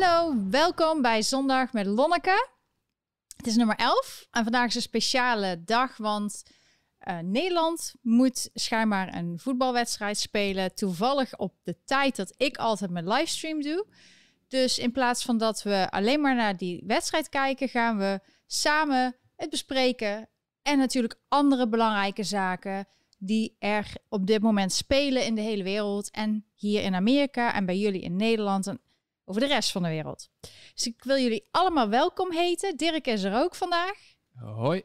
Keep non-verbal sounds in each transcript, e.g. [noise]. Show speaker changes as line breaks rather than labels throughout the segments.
Hallo, welkom bij Zondag met Lonneke. Het is nummer 11 en vandaag is een speciale dag, want uh, Nederland moet schijnbaar een voetbalwedstrijd spelen. Toevallig op de tijd dat ik altijd mijn livestream doe. Dus in plaats van dat we alleen maar naar die wedstrijd kijken, gaan we samen het bespreken. En natuurlijk andere belangrijke zaken die er op dit moment spelen in de hele wereld. En hier in Amerika en bij jullie in Nederland en over de rest van de wereld. Dus ik wil jullie allemaal welkom heten. Dirk is er ook vandaag.
Hoi.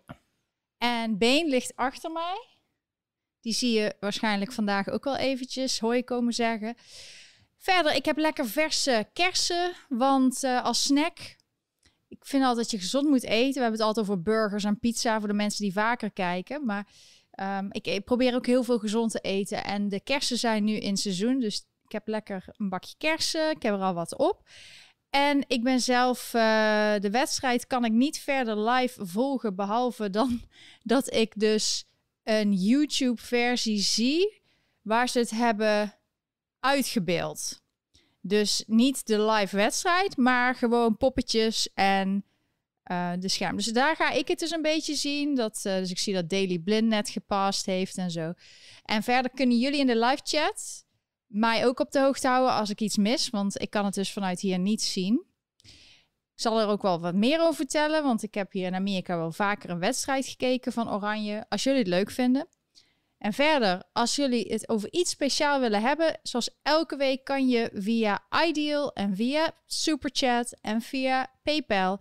En Been ligt achter mij. Die zie je waarschijnlijk vandaag ook wel eventjes hoi komen zeggen. Verder, ik heb lekker verse kersen, want uh, als snack... Ik vind altijd dat je gezond moet eten. We hebben het altijd over burgers en pizza voor de mensen die vaker kijken. Maar um, ik, ik, probeer ook heel veel gezond te eten. En de kersen zijn nu in seizoen, dus ik heb lekker een bakje kersen. Ik heb er al wat op. En ik ben zelf, uh, de wedstrijd kan ik niet verder live volgen, behalve dan [laughs] dat ik dus een YouTube-versie zie waar ze het hebben uitgebeeld. Dus niet de live wedstrijd, maar gewoon poppetjes en uh, de scherm. Dus daar ga ik het dus een beetje zien. Dat, uh, dus ik zie dat Daily Blind net gepast heeft en zo. En verder kunnen jullie in de live chat mij ook op de hoogte houden als ik iets mis. Want ik kan het dus vanuit hier niet zien. Ik zal er ook wel wat meer over vertellen. Want ik heb hier in Amerika wel vaker een wedstrijd gekeken van Oranje. Als jullie het leuk vinden. En verder, als jullie het over iets speciaal willen hebben, zoals elke week kan je via Ideal en via Superchat en via PayPal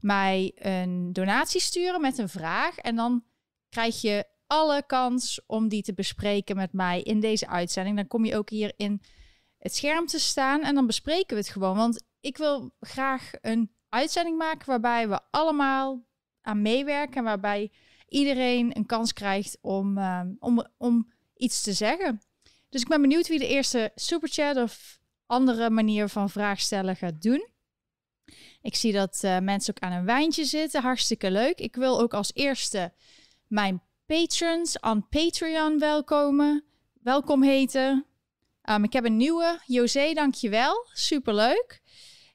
mij een donatie sturen met een vraag. En dan krijg je alle kans om die te bespreken met mij in deze uitzending. Dan kom je ook hier in het scherm te staan en dan bespreken we het gewoon. Want ik wil graag een uitzending maken waarbij we allemaal aan meewerken. En waarbij iedereen een kans krijgt om, uh, om, om iets te zeggen. Dus ik ben benieuwd wie de eerste superchat of andere manier van vraag stellen gaat doen. Ik zie dat uh, mensen ook aan een wijntje zitten. Hartstikke leuk. Ik wil ook als eerste mijn patrons aan Patreon welkomen. Welkom heten. Um, ik heb een nieuwe. José, dankjewel. Superleuk.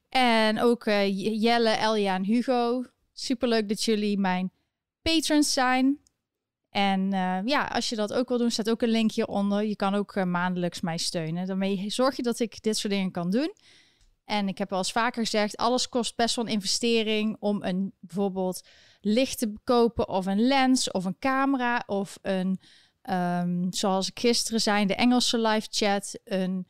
En ook uh, Jelle, Elja en Hugo. Superleuk dat jullie mijn patrons zijn. En uh, ja, als je dat ook wil doen, staat ook een link hieronder. Je kan ook uh, maandelijks mij steunen. Daarmee zorg je dat ik dit soort dingen kan doen. En ik heb al eens vaker gezegd, alles kost best wel een investering om een bijvoorbeeld licht te kopen of een lens of een camera of een, um, zoals ik gisteren zei, de Engelse live chat, een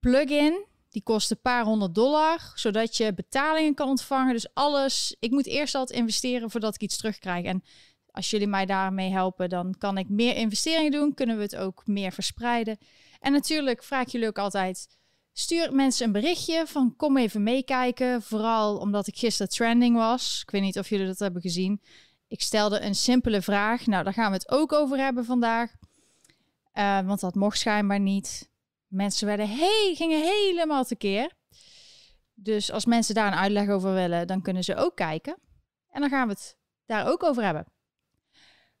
plugin. Die kost een paar honderd dollar, zodat je betalingen kan ontvangen. Dus alles, ik moet eerst altijd investeren voordat ik iets terugkrijg. En als jullie mij daarmee helpen, dan kan ik meer investeringen doen. Kunnen we het ook meer verspreiden. En natuurlijk vraag jullie ook altijd Stuur mensen een berichtje van kom even meekijken. Vooral omdat ik gisteren trending was. Ik weet niet of jullie dat hebben gezien. Ik stelde een simpele vraag. Nou, daar gaan we het ook over hebben vandaag. Uh, want dat mocht schijnbaar niet. Mensen werden hey, gingen helemaal tekeer. Dus als mensen daar een uitleg over willen, dan kunnen ze ook kijken. En dan gaan we het daar ook over hebben.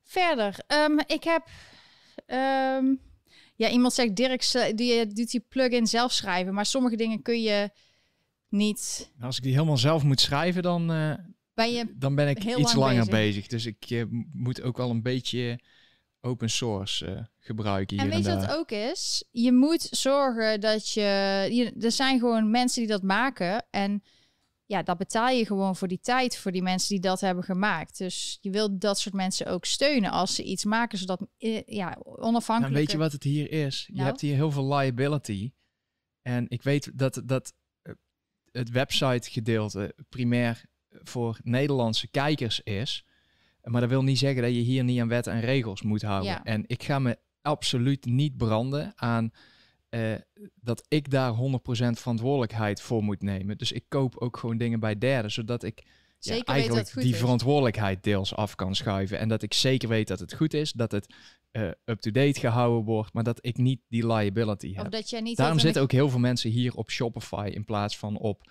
Verder, um, ik heb um, ja, iemand zegt Dirk, die doet die plugin zelf schrijven, maar sommige dingen kun je niet.
Nou, als ik die helemaal zelf moet schrijven, dan uh, ben, je dan ben ik iets langer bezig. Dus ik uh, moet ook wel een beetje open source uh, gebruiken. Hier
en weet je wat ook is? Je moet zorgen dat je, je. Er zijn gewoon mensen die dat maken. En ja, dat betaal je gewoon voor die tijd voor die mensen die dat hebben gemaakt. Dus je wilt dat soort mensen ook steunen als ze iets maken, zodat eh, ja, onafhankelijk.
Nou, weet je wat het hier is? Je nou? hebt hier heel veel liability. En ik weet dat, dat eh, het website gedeelte primair voor Nederlandse kijkers is. Maar dat wil niet zeggen dat je hier niet aan wet en regels moet houden. En ik ga me absoluut niet branden aan uh, dat ik daar 100% verantwoordelijkheid voor moet nemen. Dus ik koop ook gewoon dingen bij derden, zodat ik ja, eigenlijk die verantwoordelijkheid deels af kan schuiven. En dat ik zeker weet dat het goed is, dat het uh, up-to-date gehouden wordt, maar dat ik niet die liability heb. Of dat jij niet Daarom zitten ook heel veel mensen hier op Shopify in plaats van op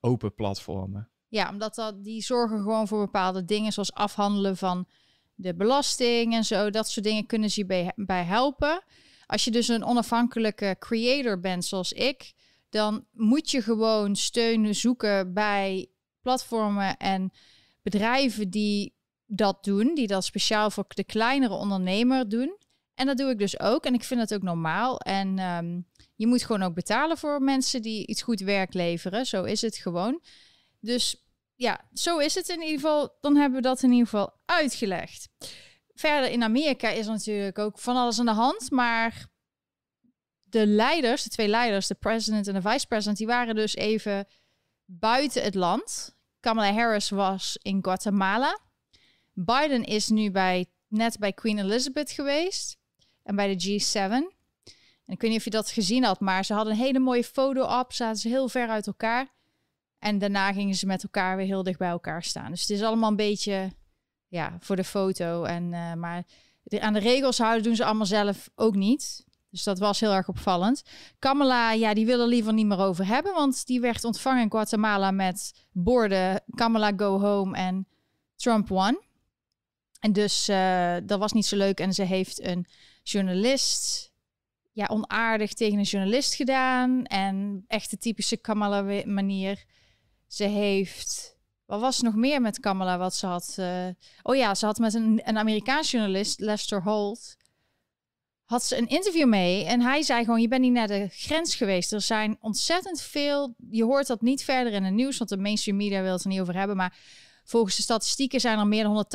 open platformen.
Ja, omdat dat, die zorgen gewoon voor bepaalde dingen, zoals afhandelen van de belasting en zo. Dat soort dingen kunnen ze je bij, bij helpen. Als je dus een onafhankelijke creator bent zoals ik, dan moet je gewoon steun zoeken bij platformen en bedrijven die dat doen, die dat speciaal voor de kleinere ondernemer doen. En dat doe ik dus ook. En ik vind dat ook normaal. En um, je moet gewoon ook betalen voor mensen die iets goed werk leveren. Zo is het gewoon. Dus ja, zo is het in ieder geval. Dan hebben we dat in ieder geval uitgelegd. Verder in Amerika is natuurlijk ook van alles aan de hand. Maar de leiders, de twee leiders, de president en de vice president, die waren dus even buiten het land. Kamala Harris was in Guatemala. Biden is nu bij, net bij Queen Elizabeth geweest en bij de G7. En ik weet niet of je dat gezien had, maar ze hadden een hele mooie foto op. Zaten ze heel ver uit elkaar. En daarna gingen ze met elkaar weer heel dicht bij elkaar staan. Dus het is allemaal een beetje ja, voor de foto. En, uh, maar aan de regels houden doen ze allemaal zelf ook niet. Dus dat was heel erg opvallend. Kamala, ja, die wil er liever niet meer over hebben. Want die werd ontvangen in Guatemala met borden Kamala go home en Trump won. En dus uh, dat was niet zo leuk. En ze heeft een journalist ja, onaardig tegen een journalist gedaan. En echt de typische Kamala manier. Ze heeft... Wat was nog meer met Kamala wat ze had? Uh, oh ja, ze had met een, een Amerikaans journalist, Lester Holt... had ze een interview mee. En hij zei gewoon, je bent niet naar de grens geweest. Er zijn ontzettend veel... Je hoort dat niet verder in het nieuws, want de mainstream media wil het er niet over hebben. Maar volgens de statistieken zijn er meer dan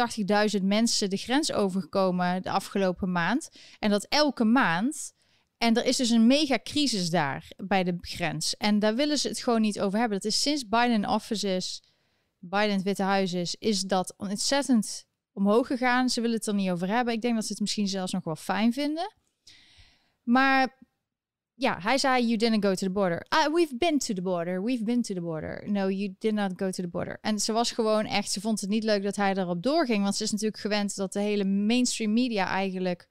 180.000 mensen de grens overgekomen de afgelopen maand. En dat elke maand en er is dus een mega crisis daar bij de grens. En daar willen ze het gewoon niet over hebben. Dat is sinds Biden in office is, Biden het Witte Huis is, is dat ontzettend omhoog gegaan. Ze willen het er niet over hebben. Ik denk dat ze het misschien zelfs nog wel fijn vinden. Maar ja, hij zei, you didn't go to the border. Uh, we've been to the border. We've been to the border. No, you did not go to the border. En ze was gewoon echt, ze vond het niet leuk dat hij erop doorging. Want ze is natuurlijk gewend dat de hele mainstream media eigenlijk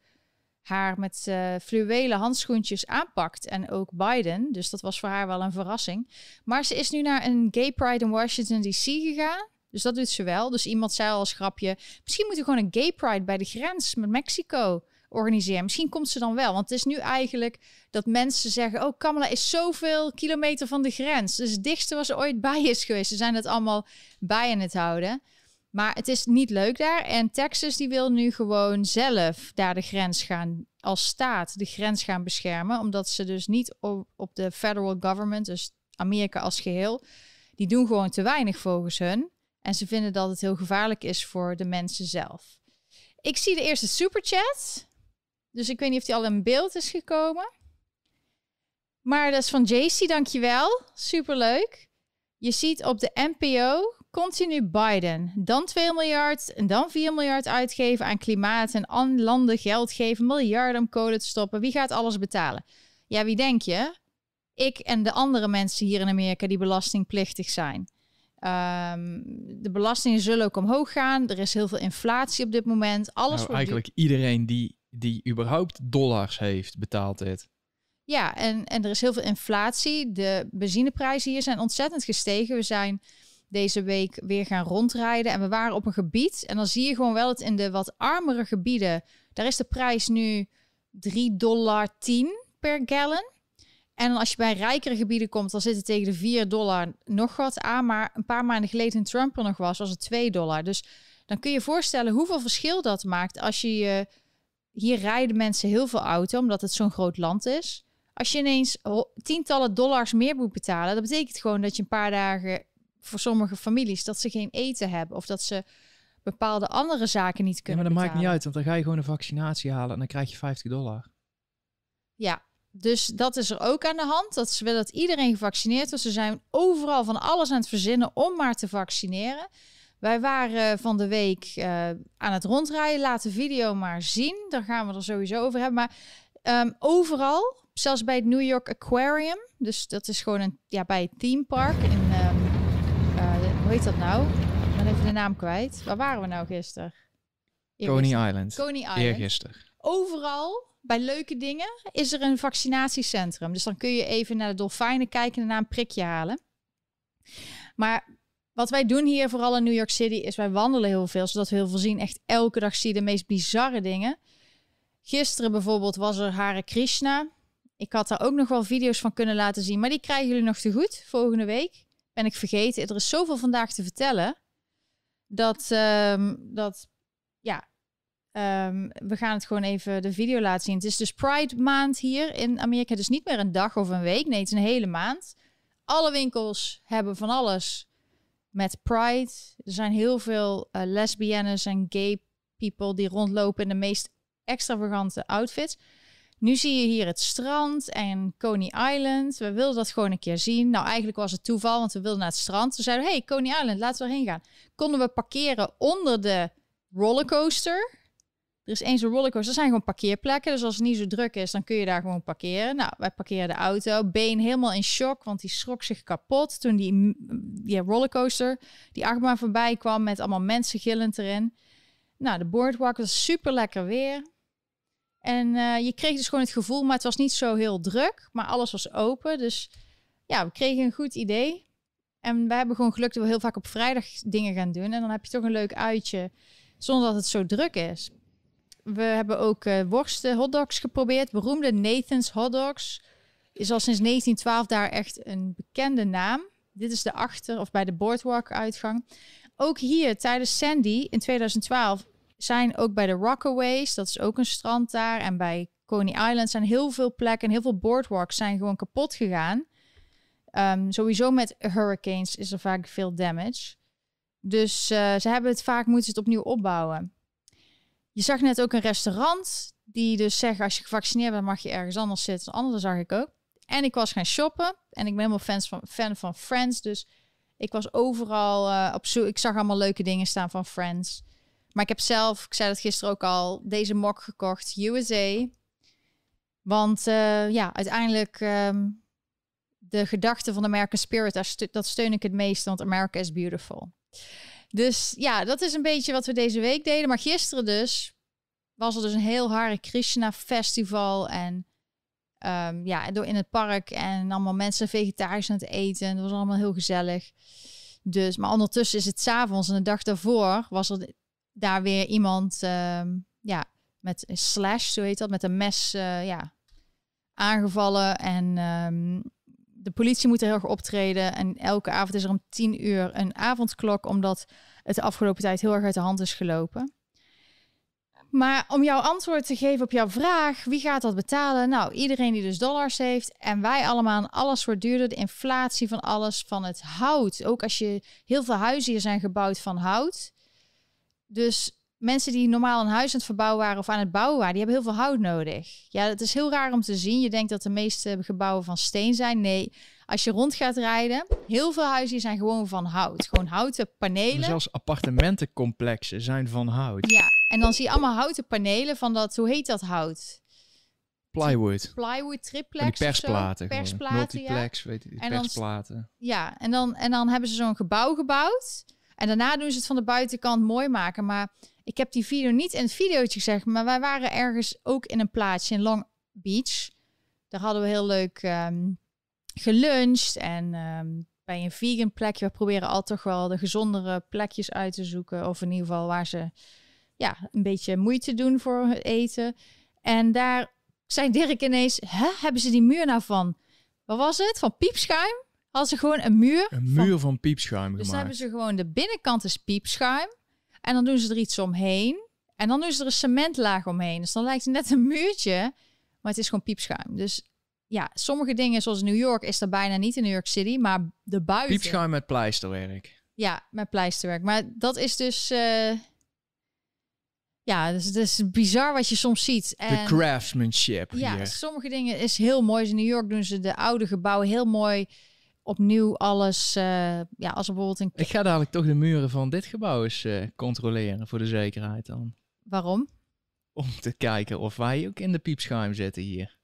haar met uh, fluwelen handschoentjes aanpakt. En ook Biden. Dus dat was voor haar wel een verrassing. Maar ze is nu naar een gay pride in Washington D.C. gegaan. Dus dat doet ze wel. Dus iemand zei al als grapje... misschien moeten we gewoon een gay pride bij de grens met Mexico organiseren. Misschien komt ze dan wel. Want het is nu eigenlijk dat mensen zeggen... oh, Kamala is zoveel kilometer van de grens. Dus het dichtste waar ze ooit bij is geweest. Ze zijn het allemaal bij in het houden. Maar het is niet leuk daar. En Texas die wil nu gewoon zelf daar de grens gaan, als staat de grens gaan beschermen. Omdat ze dus niet op, de federal government, dus Amerika als geheel, die doen gewoon te weinig volgens hun. En ze vinden dat het heel gevaarlijk is voor de mensen zelf. Ik zie de eerste superchat. Dus ik weet niet of die al in beeld is gekomen. Maar dat is van JC, dankjewel. Superleuk. Je ziet op de NPO continu Biden. Dan 2 miljard en dan 4 miljard uitgeven aan klimaat en aan landen geld geven, miljarden om kolen te stoppen. Wie gaat alles betalen? Ja, wie denk je? Ik en de andere mensen hier in Amerika die belastingplichtig zijn. Um, de belastingen zullen ook omhoog gaan. Er is heel veel inflatie op dit moment. Alles
nou, eigenlijk iedereen die, die überhaupt dollars heeft, betaalt dit.
Ja, en, en er is heel veel inflatie. De benzineprijzen hier zijn ontzettend gestegen. We zijn deze week weer gaan rondrijden. En we waren op een gebied. En dan zie je gewoon wel dat in de wat armere gebieden. Daar is de prijs nu 3,10 dollar per gallon. En als je bij rijkere gebieden komt, dan zit het tegen de 4 dollar nog wat aan. Maar een paar maanden geleden toen Trump er nog was, was het 2 dollar. Dus dan kun je voorstellen hoeveel verschil dat maakt als je je... Hier rijden mensen heel veel auto, omdat het zo'n groot land is. Als je ineens tientallen dollars meer moet betalen, dat betekent gewoon dat je een paar dagen voor sommige families dat ze geen eten hebben of dat ze bepaalde andere zaken niet kunnen.
Ja, maar
dat
maakt niet uit, want dan ga je gewoon een vaccinatie halen en dan krijg je 50 dollar.
Ja, dus dat is er ook aan de hand. Dat ze willen dat iedereen gevaccineerd wordt. Ze zijn overal van alles aan het verzinnen om maar te vaccineren. Wij waren van de week uh, aan het rondrijden. Laat de video maar zien. Daar gaan we er sowieso over hebben. Maar um, overal, zelfs bij het New York Aquarium. Dus dat is gewoon een, ja, bij het theme park in um, heet dat nou? Ik ben even de naam kwijt. Waar waren we nou gisteren?
Coney Island.
Coney Island.
Eergisteren.
Overal, bij leuke dingen, is er een vaccinatiecentrum. Dus dan kun je even naar de dolfijnen kijken en naar een prikje halen. Maar wat wij doen hier, vooral in New York City, is wij wandelen heel veel. Zodat we heel veel zien. Echt elke dag zie je de meest bizarre dingen. Gisteren bijvoorbeeld was er Hare Krishna Ik had daar ook nog wel video's van kunnen laten zien, maar die krijgen jullie nog te goed volgende week. Ben ik vergeten. Er is zoveel vandaag te vertellen. Dat, ehm, dat ja, ehm, we gaan het gewoon even de video laten zien. Het is dus Pride maand hier in Amerika. Dus niet meer een dag of een week. Nee, het is een hele maand. Alle winkels hebben van alles met Pride. Er zijn heel veel uh, lesbiennes en gay people die rondlopen in de meest extravagante outfits. Nu zie je hier het strand en Coney Island. We wilden dat gewoon een keer zien. Nou, eigenlijk was het toeval, want we wilden naar het strand. Ze zeiden, hey, Coney Island, laten we erheen gaan. Konden we parkeren onder de rollercoaster. Er is eens een rollercoaster. Er zijn gewoon parkeerplekken. Dus als het niet zo druk is, dan kun je daar gewoon parkeren. Nou, wij parkeerden de auto. Been helemaal in shock, want die schrok zich kapot toen die, die rollercoaster, die achtbaan voorbij kwam met allemaal mensen gillend erin. Nou, de boardwalk was super lekker weer. En uh, je kreeg dus gewoon het gevoel, maar het was niet zo heel druk, maar alles was open. Dus ja, we kregen een goed idee. En we hebben gewoon geluk dat we heel vaak op vrijdag dingen gaan doen. En dan heb je toch een leuk uitje, zonder dat het zo druk is. We hebben ook uh, worsten, hotdogs geprobeerd. Beroemde Nathan's hotdogs. Is al sinds 1912 daar echt een bekende naam. Dit is de achter- of bij de boardwalk uitgang. Ook hier tijdens Sandy in 2012 zijn ook bij de Rockaways, dat is ook een strand daar, en bij Coney Island zijn heel veel plekken en heel veel boardwalks zijn gewoon kapot gegaan. Um, sowieso met hurricanes is er vaak veel damage. Dus uh, ze hebben het vaak moeten het opnieuw opbouwen. Je zag net ook een restaurant die dus zeggen als je gevaccineerd bent mag je ergens anders zitten. Anders zag ik ook. En ik was gaan shoppen en ik ben helemaal fans van, fan van Friends. Dus ik was overal uh, op zoek. Ik zag allemaal leuke dingen staan van Friends. Maar ik heb zelf, ik zei dat gisteren ook al, deze mok gekocht, USA. Want uh, ja, uiteindelijk um, de gedachte van American Spirit, dat steun ik het meest, want America is beautiful. Dus ja, dat is een beetje wat we deze week deden. Maar gisteren dus was er dus een heel Hare Krishna festival en um, ja, door in het park en allemaal mensen vegetarisch aan het eten. Dat was allemaal heel gezellig. Dus, maar ondertussen is het s'avonds en de dag daarvoor was er daar weer iemand, uh, ja, met een slash, zo heet dat, met een mes, uh, ja, aangevallen. En um, de politie moet er heel erg optreden. En elke avond is er om tien uur een avondklok, omdat het de afgelopen tijd heel erg uit de hand is gelopen. Maar om jouw antwoord te geven op jouw vraag, wie gaat dat betalen? Nou, iedereen die dus dollars heeft. En wij allemaal, alles wordt duurder. De inflatie van alles, van het hout. Ook als je heel veel huizen hier zijn gebouwd van hout. Dus mensen die normaal een huis aan het verbouwen waren of aan het bouwen waren, die hebben heel veel hout nodig. Ja, het is heel raar om te zien. Je denkt dat de meeste gebouwen van steen zijn. Nee, als je rond gaat rijden, heel veel huizen zijn gewoon van hout. Gewoon houten panelen.
Zelfs appartementencomplexen zijn van hout.
Ja, en dan zie je allemaal houten panelen van dat, hoe heet dat hout?
Plywood.
Plywood, triplex.
persplaten.
Persplaten,
Multiplex, weet je, persplaten.
ja, en dan, en dan hebben ze zo'n gebouw gebouwd. En daarna doen ze het van de buitenkant mooi maken. Maar ik heb die video niet in het videootje gezegd. Maar wij waren ergens ook in een plaatsje in Long Beach. Daar hadden we heel leuk um, geluncht. En um, bij een vegan plekje. We proberen altijd toch wel de gezondere plekjes uit te zoeken. Of in ieder geval waar ze ja, een beetje moeite doen voor het eten. En daar zei Dirk ineens, Hè, hebben ze die muur nou van, wat was het? Van piepschuim? Hadden ze gewoon een muur.
Een muur van, piepschuim
Dus
dan
hebben ze gewoon de binnenkant is piepschuim. En dan doen ze er iets omheen. En dan doen ze er een cementlaag omheen. Dus dan lijkt het net een muurtje. Maar het is gewoon piepschuim. Dus ja, sommige dingen zoals New York is er bijna niet in New York City. Maar de buiten...
Piepschuim met pleisterwerk.
Ja, met pleisterwerk. Maar dat is dus... Uh... Ja, dus het is bizar wat je soms ziet.
De craftsmanship
Ja,
hier.
sommige dingen is heel mooi. In New York doen ze de oude gebouwen heel mooi opnieuw alles. Uh, ja, als er bijvoorbeeld een.
Ik ga dadelijk toch de muren van dit gebouw eens uh, controleren voor de zekerheid dan.
Waarom?
Om te kijken of wij ook in de piepschuim zitten hier.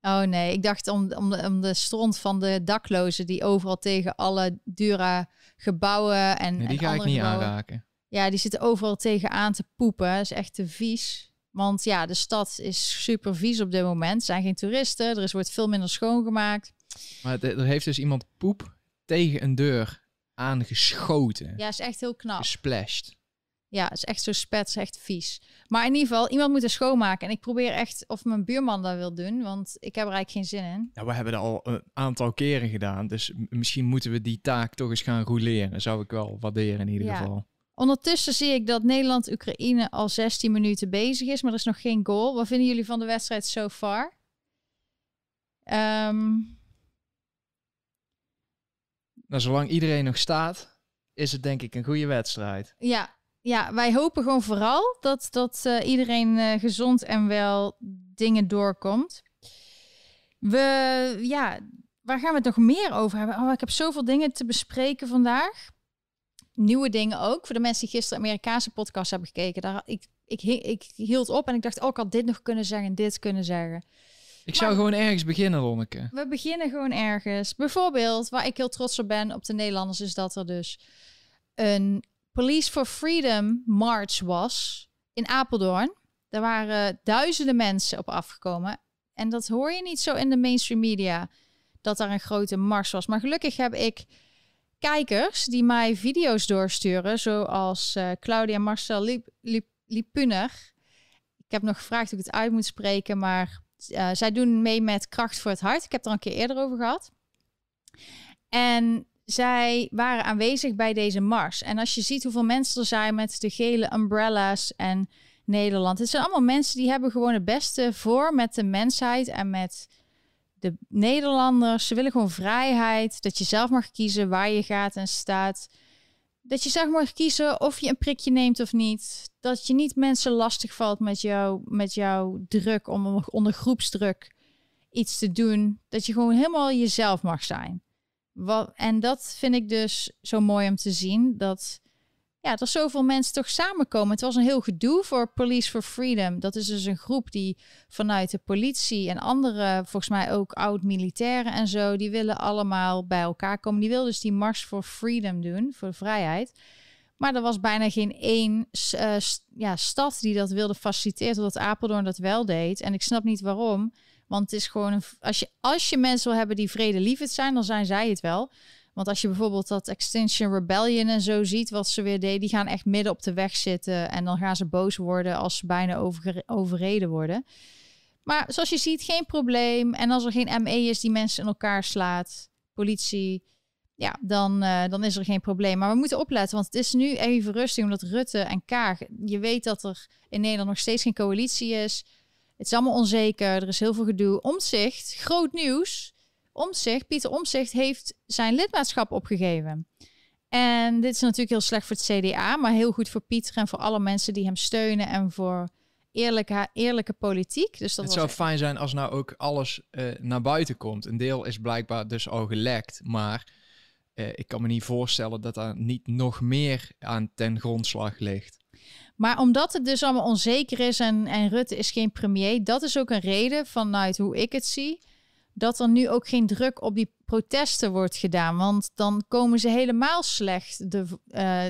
Oh nee, ik dacht om, om, de, om de stront van de daklozen die overal tegen alle dure gebouwen en.
Nee, die
en
ga ik niet
gebouwen,
aanraken.
Ja, die zitten overal tegenaan te poepen. Dat is echt te vies. Want ja, de stad is super vies op dit moment. Er zijn geen toeristen. Er is, wordt veel minder schoongemaakt.
Maar er heeft dus iemand poep tegen een deur aangeschoten.
Ja, is echt heel knap.
Gesplashed.
Ja, het is echt zo spet, is echt vies. Maar in ieder geval, iemand moet het schoonmaken. En ik probeer echt of mijn buurman dat wil doen, want ik heb er eigenlijk geen zin in.
Ja, we hebben dat al een aantal keren gedaan. Dus misschien moeten we die taak toch eens gaan roleren. Zou ik wel waarderen in ieder geval.
Ondertussen zie ik dat Nederland-Oekraïne al 16 minuten bezig is, maar er is nog geen goal. Wat vinden jullie van de wedstrijd so far? Um...
Nou, zolang iedereen nog staat, is het denk ik een goede wedstrijd.
Ja, ja wij hopen gewoon vooral dat, dat uh, iedereen uh, gezond en wel dingen doorkomt. We, ja, waar gaan we het nog meer over hebben? Oh, ik heb zoveel dingen te bespreken vandaag nieuwe dingen ook. Voor de mensen die gisteren Amerikaanse podcast hebben gekeken. Daar, ik, ik, ik hield op en ik dacht, ook oh, ik had dit nog kunnen zeggen en dit kunnen zeggen.
Ik zou gewoon ergens beginnen, Lonneke.
We beginnen gewoon ergens. Bijvoorbeeld, waar ik heel trots op ben op de Nederlanders, is dat er dus een Police for Freedom March was in Apeldoorn. Daar waren duizenden mensen op afgekomen. En dat hoor je niet zo in de mainstream media, dat daar een grote mars was. Maar gelukkig heb ik kijkers die mij video's doorsturen, zoals uh, Claudia Marcel Lip, Lip, Lipuner. Ik heb nog gevraagd hoe ik het uit moet spreken, maar uh, zij doen mee met Kracht voor het Hart. Ik heb er een keer eerder over gehad. En zij waren aanwezig bij deze mars. En als je ziet hoeveel mensen er zijn met de gele umbrellas en Nederland. Het zijn allemaal mensen die hebben gewoon het beste voor met de mensheid en met de Nederlanders, ze willen gewoon vrijheid. Dat je zelf mag kiezen waar je gaat en staat. Dat je zelf mag kiezen of je een prikje neemt of niet. Dat je niet mensen lastig valt met, jou, met jouw druk om onder groepsdruk iets te doen. Dat je gewoon helemaal jezelf mag zijn. Wat, en dat vind ik dus zo mooi om te zien. Dat ja, er zoveel mensen toch samenkomen. Het was een heel gedoe voor Police for Freedom. Dat is dus een groep die vanuit de politie en andere, volgens mij ook oud-militairen en zo, die willen allemaal bij elkaar komen. Die wilden dus die Mars for Freedom doen, voor vrijheid. Maar er was bijna geen één uh, ja, stad die dat wilde faciliteren, totdat Apeldoorn dat wel deed. En ik snap niet waarom. Want het is gewoon, een, als, je, als je mensen wil hebben die vredelievend zijn, dan zijn zij het wel. Want als je bijvoorbeeld dat Extinction Rebellion en zo ziet, wat ze weer deden, die gaan echt midden op de weg zitten. En dan gaan ze boos worden als ze bijna overreden worden. Maar zoals je ziet, geen probleem. En als er geen ME is die mensen in elkaar slaat, politie, ja, dan, uh, dan is er geen probleem. Maar we moeten opletten, want het is nu even rustig omdat Rutte en Kaag, je weet dat er in Nederland nog steeds geen coalitie is. Het is allemaal onzeker, er is heel veel gedoe. Omzicht, groot nieuws. Omzicht, Pieter Omzicht heeft zijn lidmaatschap opgegeven. En dit is natuurlijk heel slecht voor het CDA, maar heel goed voor Pieter en voor alle mensen die hem steunen en voor eerlijke, eerlijke politiek. Dus dat
het zou fijn zijn als nou ook alles uh, naar buiten komt. Een deel is blijkbaar dus al gelekt, maar uh, ik kan me niet voorstellen dat er niet nog meer aan ten grondslag ligt.
Maar omdat het dus allemaal onzeker is en, en Rutte is geen premier, dat is ook een reden vanuit hoe ik het zie dat er nu ook geen druk op die protesten wordt gedaan. Want dan komen ze helemaal slecht de, uh,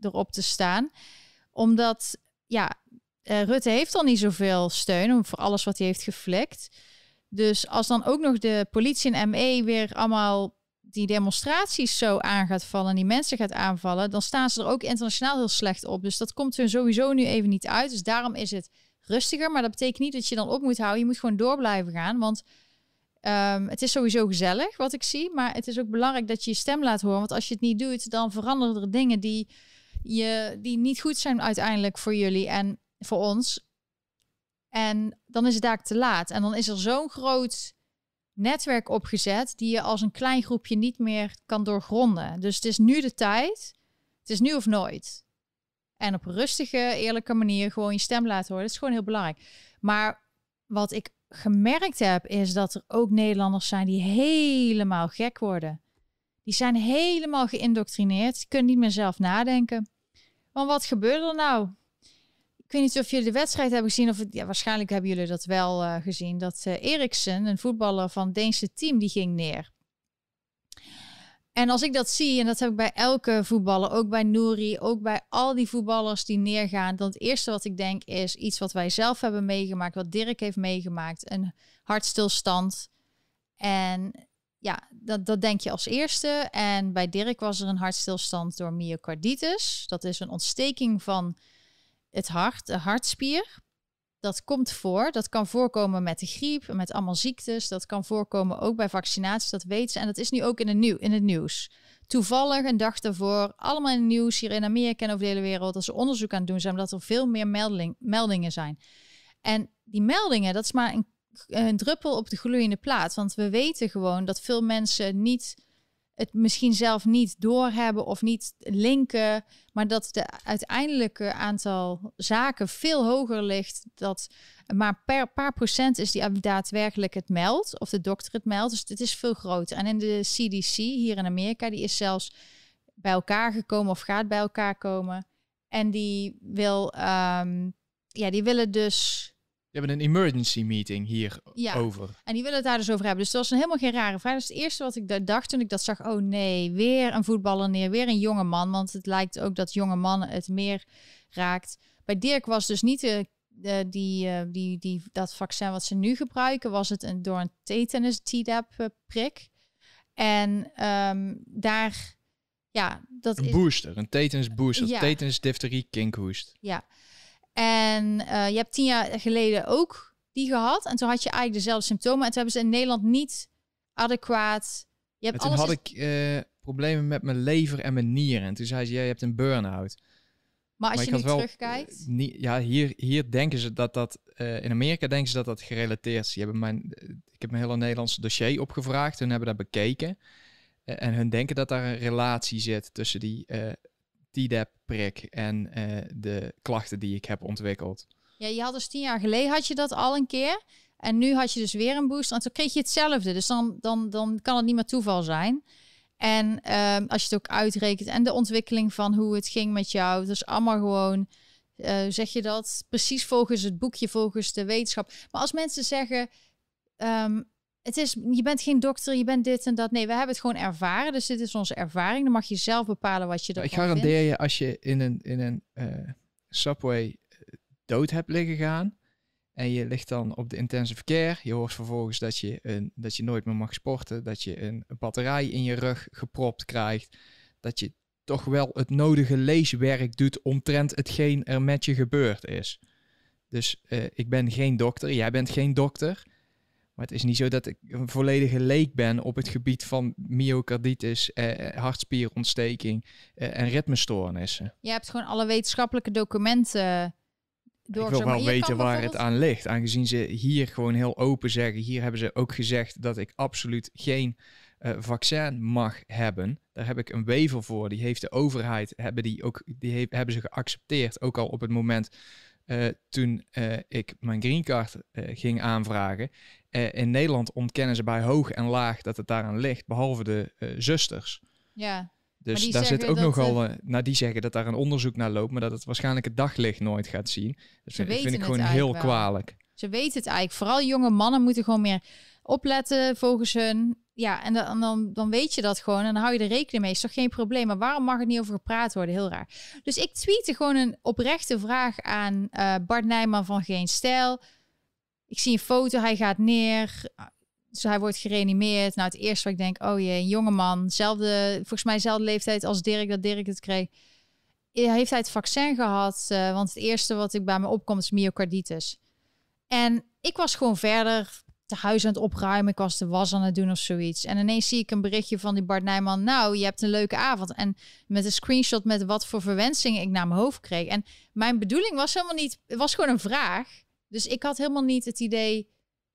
erop te staan. Omdat, ja, uh, Rutte heeft al niet zoveel steun voor alles wat hij heeft geflikt. Dus als dan ook nog de politie en ME weer allemaal die demonstraties zo aan gaat vallen en die mensen gaat aanvallen, dan staan ze er ook internationaal heel slecht op. Dus dat komt er sowieso nu even niet uit. Dus daarom is het rustiger. Maar dat betekent niet dat je dan op moet houden. Je moet gewoon door blijven gaan. Want Um, het is sowieso gezellig wat ik zie, maar het is ook belangrijk dat je je stem laat horen. Want als je het niet doet, dan veranderen er dingen die, je, die niet goed zijn uiteindelijk voor jullie en voor ons. En dan is het daar te laat. En dan is er zo'n groot netwerk opgezet die je als een klein groepje niet meer kan doorgronden. Dus het is nu de tijd. Het is nu of nooit. En op een rustige, eerlijke manier gewoon je stem laten horen. Dat is gewoon heel belangrijk. Maar wat ik gemerkt heb, is dat er ook Nederlanders zijn die helemaal gek worden. Die zijn helemaal geïndoctrineerd. Kunnen niet meer zelf nadenken. Want wat gebeurde er nou? Ik weet niet of jullie de wedstrijd hebben gezien. Of ja, waarschijnlijk hebben jullie dat wel uh, gezien. Dat uh, Eriksen, een voetballer van het Deense team, die ging neer. En als ik dat zie, en dat heb ik bij elke voetballer, ook bij Nouri, ook bij al die voetballers die neergaan, dan het eerste wat ik denk is iets wat wij zelf hebben meegemaakt, wat Dirk heeft meegemaakt, een hartstilstand. En ja, dat, dat denk je als eerste. En bij Dirk was er een hartstilstand door myocarditis. Dat is een ontsteking van het hart, de hartspier. Dat komt voor. Dat kan voorkomen met de griep, met allemaal ziektes. Dat kan voorkomen ook bij vaccinaties, dat weten ze. En dat is nu ook in het, nieuw, in het nieuws. Toevallig een dag daarvoor, allemaal in het nieuws hier in Amerika en over de hele wereld, dat ze onderzoek aan doen zijn, omdat er veel meer melding, meldingen zijn. En die meldingen, dat is maar een een druppel op de gloeiende plaat. Want we weten gewoon dat veel mensen niet het misschien zelf niet doorhebben of niet linken, maar dat de uiteindelijke aantal zaken veel hoger ligt. Dat maar per paar procent is die daadwerkelijk het meldt, of de dokter het meldt. Dus het is veel groter. En in de CDC hier in Amerika, die is zelfs bij elkaar gekomen of gaat bij elkaar komen. En die wil, um, ja, die willen dus
je hebben een emergency meeting hier ja, over.
En die willen het daar dus over hebben. Dus dat was een helemaal geen rare vraag. Dat is het eerste wat ik dacht toen ik dat zag. Oh nee, weer een voetballer neer, weer een jonge man. Want het lijkt ook dat jonge mannen het meer raakt. Bij Dirk was dus niet de, de die, uh, die, die, dat vaccin wat ze nu gebruiken, was het een, door een tetanus Tdap uh, prik. En um, daar, ja, dat
een
is...
booster, een tetanus booster, ja. tetanus difterie kinkhoest.
Ja, en uh, je hebt tien jaar geleden ook die gehad. En toen had je eigenlijk dezelfde symptomen. En toen hebben ze in Nederland niet adequaat. Je hebt
en toen had ik uh, problemen met mijn lever en mijn nieren. En toen zei ze, jij hebt een burn-out.
Maar als maar je nu terugkijkt...
Uh, ja, hier, hier denken ze dat dat... in Amerika denken ze dat dat gerelateerd is. Je hebben mijn, ik heb mijn hele Nederlandse dossier opgevraagd. Hun hebben dat bekeken. en hun denken dat daar een relatie zit tussen die TDAP-prik en uh, de klachten die ik heb ontwikkeld.
Ja, je had dus tien jaar geleden had je dat al een keer. En nu had je dus weer een booster. En toen kreeg je hetzelfde. Dus dan, dan, dan kan het niet meer toeval zijn. En um, als je het ook uitrekent en de ontwikkeling van hoe het ging met jou. Dus allemaal gewoon, uh, zeg je dat, precies volgens het boekje, volgens de wetenschap. Maar als mensen zeggen, um, het is, je bent geen dokter, je bent dit en dat. Nee, we hebben het gewoon ervaren. Dus dit is onze ervaring. Dan mag je zelf bepalen wat je
ervan Ik garandeer je, als je in een, in een uh, subway eh, dood hebt liggen gaan... en je ligt dan op de intensive care... je hoort vervolgens dat je, een, dat je nooit meer mag sporten... dat je een, een batterij in je rug gepropt krijgt... dat je toch wel het nodige leeswerk doet... omtrent hetgeen er met je gebeurd is. Dus uh, ik ben geen dokter, jij bent geen dokter... Maar het is niet zo dat ik een volledige leek ben op het gebied van myocarditis, eh, eh hartspierontsteking eh, en ritmestoornissen.
Je hebt gewoon alle wetenschappelijke documenten
door. Ik wil wel weten waar het aan ligt. Aangezien ze hier gewoon heel open zeggen. Hier hebben ze ook gezegd dat ik absoluut geen uh, vaccin mag hebben. Daar heb ik een wever voor. Die heeft de overheid, hebben, die ook, die heeft, hebben ze geaccepteerd. Ook al op het moment uh, toen uh, ik mijn green card ging aanvragen. Uh, in Nederland ontkennen ze bij hoog en laag dat het daaraan ligt, behalve de uh, zusters.
Ja.
Dus daar zit ook nogal, uh, nou die zeggen dat daar een onderzoek naar loopt, maar dat het waarschijnlijk het daglicht nooit gaat zien. Dat vind, vind ik gewoon heel wel. kwalijk.
Ze weten het eigenlijk. Vooral jonge mannen moeten gewoon meer opletten volgens hun. Ja, en dan, dan, dan weet je dat gewoon en dan hou je er rekening mee. Is toch geen probleem. Maar waarom mag het niet over gepraat worden? Heel raar. Dus ik tweette gewoon een oprechte vraag aan Bart Nijman van Geen Stijl. Ik zie een foto, hij gaat neer. Dus hij wordt gereanimeerd. Nou, het eerste wat ik denk, oh jee, een jonge man. Zelfde, volgens mij dezelfde leeftijd als Dirk, dat Dirk het kreeg. Heeft hij het vaccin gehad? Uh, want het eerste wat ik bij me opkomt is myocarditis. En ik was gewoon verder te huis aan het opruimen. Ik was de was aan het doen of zoiets. En ineens zie ik een berichtje van die Bart Nijman. Nou, je hebt een leuke avond. En met een screenshot met wat voor verwensingen ik naar mijn hoofd kreeg. En mijn bedoeling was helemaal niet... Het was gewoon een vraag. Dus ik had helemaal niet het idee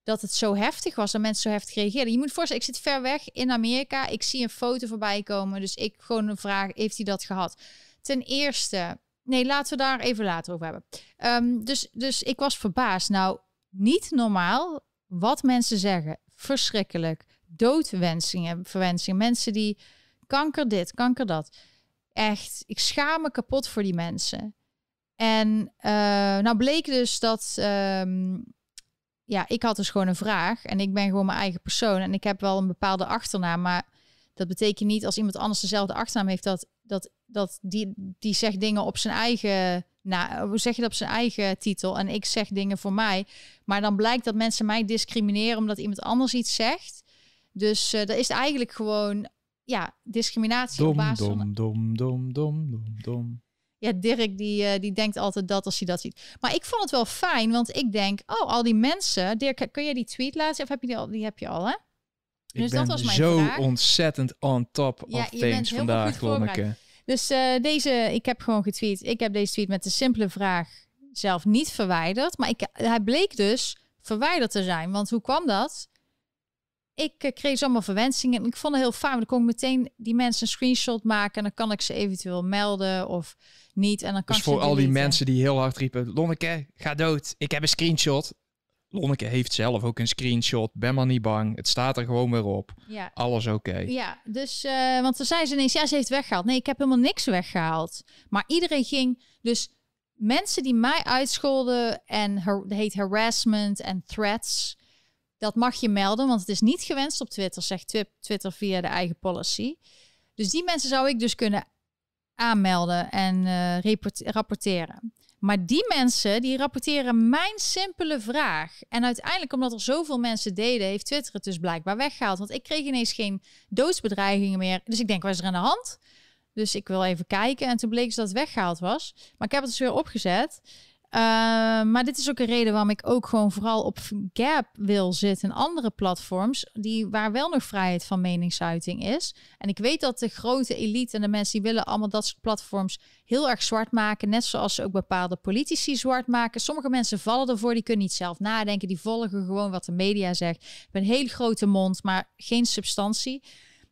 dat het zo heftig was, dat mensen zo heftig reageerden. Je moet voorstellen, ik zit ver weg in Amerika. Ik zie een foto voorbij komen. Dus ik gewoon een vraag, heeft hij dat gehad? Ten eerste, nee, laten we daar even later over hebben. Um, dus, dus ik was verbaasd. Nou, niet normaal wat mensen zeggen. Verschrikkelijk. Doodwensingen, verwensingen. Mensen die kanker dit, kanker dat. Echt, ik schaam me kapot voor die mensen. En uh, nou bleek dus dat, um, ja, ik had dus gewoon een vraag en ik ben gewoon mijn eigen persoon en ik heb wel een bepaalde achternaam, maar dat betekent niet als iemand anders dezelfde achternaam heeft dat, dat, dat die, die zegt dingen op zijn eigen, nou, hoe zeg je dat op zijn eigen titel en ik zeg dingen voor mij, maar dan blijkt dat mensen mij discrimineren omdat iemand anders iets zegt. Dus uh, dat is eigenlijk gewoon ja, discriminatie
dom,
op basis
dom,
van...
Dom, dom, dom, dom, dom.
Ja, Dirk die, uh, die denkt altijd dat als hij dat ziet. Maar ik vond het wel fijn, want ik denk, oh, al die mensen. Dirk, kun je die tweet laten? Of heb je die al? Die heb je al, hè?
Ik dus ben dat was mijn zo vraag. ontzettend on top ja, of things vandaag, Lonneke.
Dus uh, deze, ik heb gewoon getweet. Ik heb deze tweet met de simpele vraag zelf niet verwijderd. Maar ik, hij bleek dus verwijderd te zijn. Want hoe kwam dat? Ik uh, kreeg allemaal verwensingen en ik vond het heel fijn. Dan kon ik meteen die mensen een screenshot maken en dan kan ik ze eventueel melden of niet. En dan kan
dus voor al die mensen die heel hard riepen, Lonneke, ga dood. Ik heb een screenshot. Lonneke heeft zelf ook een screenshot. Ben maar niet bang. Het staat er gewoon weer op. Ja. Alles oké.
Ja, dus, uh, want dan zei ze ineens, ja, ze heeft weggehaald. Nee, ik heb helemaal niks weggehaald. Maar iedereen ging, dus mensen die mij uitscholden en her, heet harassment en threats, dat mag je melden, want het is niet gewenst op Twitter, zegt Twitter via de eigen policy. Dus die mensen zou ik dus kunnen aanmelden en uh, rapporteren. Maar die mensen die rapporteren mijn simpele vraag. En uiteindelijk, omdat er zoveel mensen deden, heeft Twitter het dus blijkbaar weggehaald. Want ik kreeg ineens geen doodsbedreigingen meer. Dus ik denk, wat is er aan de hand? Dus ik wil even kijken. En toen bleek ze dat het weggehaald was. Maar ik heb het dus weer opgezet. Uh, maar dit is ook een reden waarom ik ook gewoon vooral op Gap wil zitten en andere platforms die waar wel nog vrijheid van meningsuiting is. En ik weet dat de grote elite en de mensen die willen allemaal dat soort platforms heel erg zwart maken, net zoals ze ook bepaalde politici zwart maken. Sommige mensen vallen ervoor, die kunnen niet zelf nadenken, die volgen gewoon wat de media zegt. Een hele grote mond, maar geen substantie.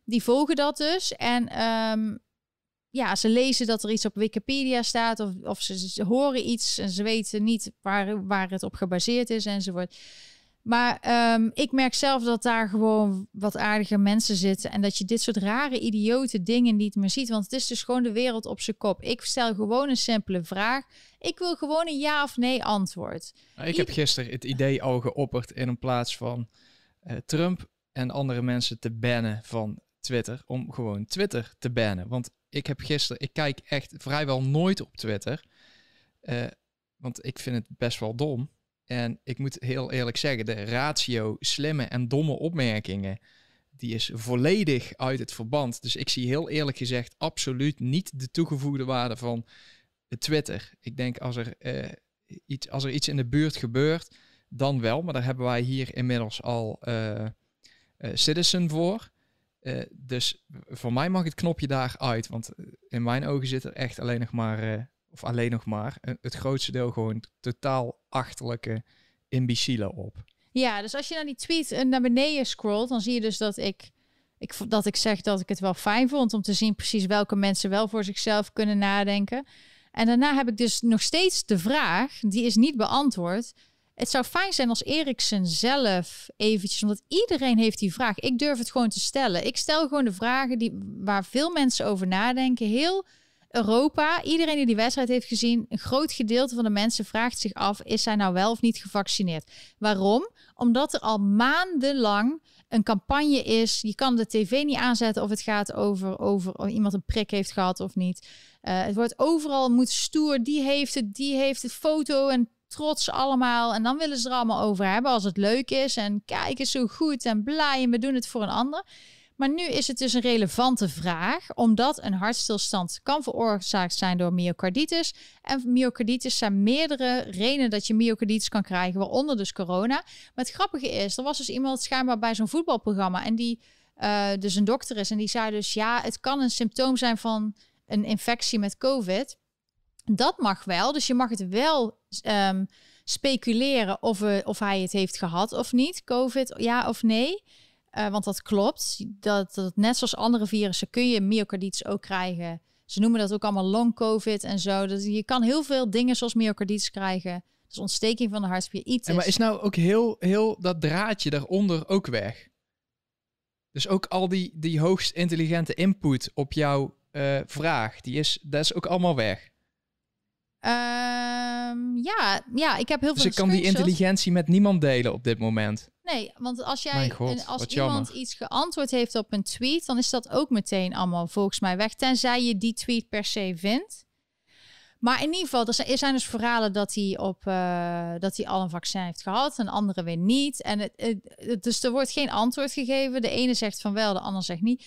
Die volgen dat dus en um, ja, ze lezen dat er iets op Wikipedia staat of, of ze, horen iets en ze weten niet waar, waar het op gebaseerd is enzovoort. Maar um, ik merk zelf dat daar gewoon wat aardige mensen zitten en dat je dit soort rare, idiote dingen niet meer ziet. Want het is dus gewoon de wereld op zijn kop. Ik stel gewoon een simpele vraag. Ik wil gewoon een ja of nee antwoord.
Nou, ik heb gisteren het idee al geopperd in een plaats van uh, Trump en andere mensen te bannen van Twitter, om gewoon Twitter te bannen. Want ik heb gisteren, ik kijk echt vrijwel nooit op Twitter. Uh, want ik vind het best wel dom. En ik moet heel eerlijk zeggen, de ratio slimme en domme opmerkingen, die is volledig uit het verband. Dus ik zie heel eerlijk gezegd absoluut niet de toegevoegde waarde van Twitter. Ik denk als er, uh, iets, als er iets in de buurt gebeurt, dan wel. Maar daar hebben wij hier inmiddels al uh, Citizen voor. Uh, dus voor mij mag het knopje daar uit. Want in mijn ogen zit er echt alleen nog maar, uh, of alleen nog maar, het grootste deel gewoon totaal achterlijke imbecielen op.
Ja, dus als je naar die tweet eh, naar beneden scrolt, dan zie je dus dat ik, ik, dat ik zeg dat ik het wel fijn vond om te zien precies welke mensen wel voor zichzelf kunnen nadenken. En daarna heb ik dus nog steeds de vraag, die is niet beantwoord. Het zou fijn zijn als Eriksen zelf eventjes, omdat iedereen heeft die vraag. Ik durf het gewoon te stellen. Ik stel gewoon de vragen die, waar veel mensen over nadenken. Heel Europa, iedereen die die wedstrijd heeft gezien, een groot gedeelte van de mensen vraagt zich af: is hij nou wel of niet gevaccineerd? Waarom? Omdat er al maandenlang een campagne is. Je kan de tv niet aanzetten of het gaat over, over of iemand een prik heeft gehad of niet. Uh, het wordt overal moet stoer. Die heeft het, die heeft het foto en trots allemaal. En dan willen ze er allemaal over hebben als het leuk is. En kijk eens zo goed en blij en we doen het voor een ander. Maar nu is het dus een relevante vraag, omdat een hartstilstand kan veroorzaakt zijn door myocarditis. En myocarditis zijn meerdere redenen dat je myocarditis kan krijgen, waaronder dus corona. Maar het grappige is, er was dus iemand schijnbaar bij zo'n voetbalprogramma en die uh, dus een dokter is en die zei dus ja, het kan een symptoom zijn van een infectie met COVID. Dat mag wel, dus je mag het wel um, speculeren of, of hij het heeft gehad of niet, COVID, ja of nee. Uh, want dat klopt. Dat, dat net zoals andere virussen kun je myocarditis ook krijgen. Ze noemen dat ook allemaal long COVID en zo. Dus je kan heel veel dingen zoals myocarditis krijgen. Dus ontsteking van de hartspier. Iets.
maar is nou ook heel, heel dat draadje daaronder ook weg? Dus ook al die, die hoogst intelligente input op jouw uh, vraag, die is, dat is ook allemaal weg.
Um, ja, ja, ik heb heel
dus
veel.
Dus ik kan die intelligentie met niemand delen op dit moment.
Nee, want als jij God, als iemand iets geantwoord heeft op een tweet, dan is dat ook meteen allemaal volgens mij weg. Tenzij je die tweet per se vindt. Maar in ieder geval, er zijn dus verhalen dat hij, op, uh, dat hij al een vaccin heeft gehad en andere weer niet. En het, het, dus er wordt geen antwoord gegeven. De ene zegt van wel, de ander zegt niet.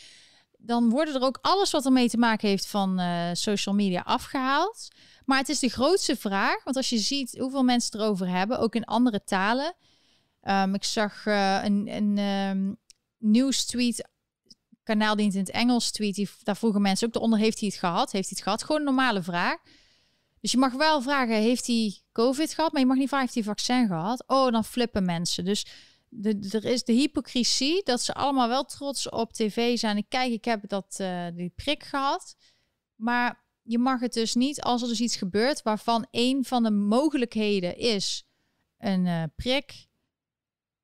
Dan worden er ook alles wat ermee te maken heeft van uh, social media afgehaald. Maar het is de grootste vraag, want als je ziet hoeveel mensen erover hebben, ook in andere talen. Um, ik zag uh, een, een um, kanaal die in het Engels tweet. Daar vroegen mensen ook eronder, heeft hij het gehad? Heeft hij het gehad? Gewoon een normale vraag. Dus je mag wel vragen, heeft hij COVID gehad? Maar je mag niet vragen, heeft hij vaccin gehad? Oh, dan flippen mensen. Dus de, er is de hypocrisie dat ze allemaal wel trots op tv zijn. Ik kijk, ik heb dat, uh, die prik gehad. Maar je mag het dus niet als er dus iets gebeurt waarvan een van de mogelijkheden is een uh, prik.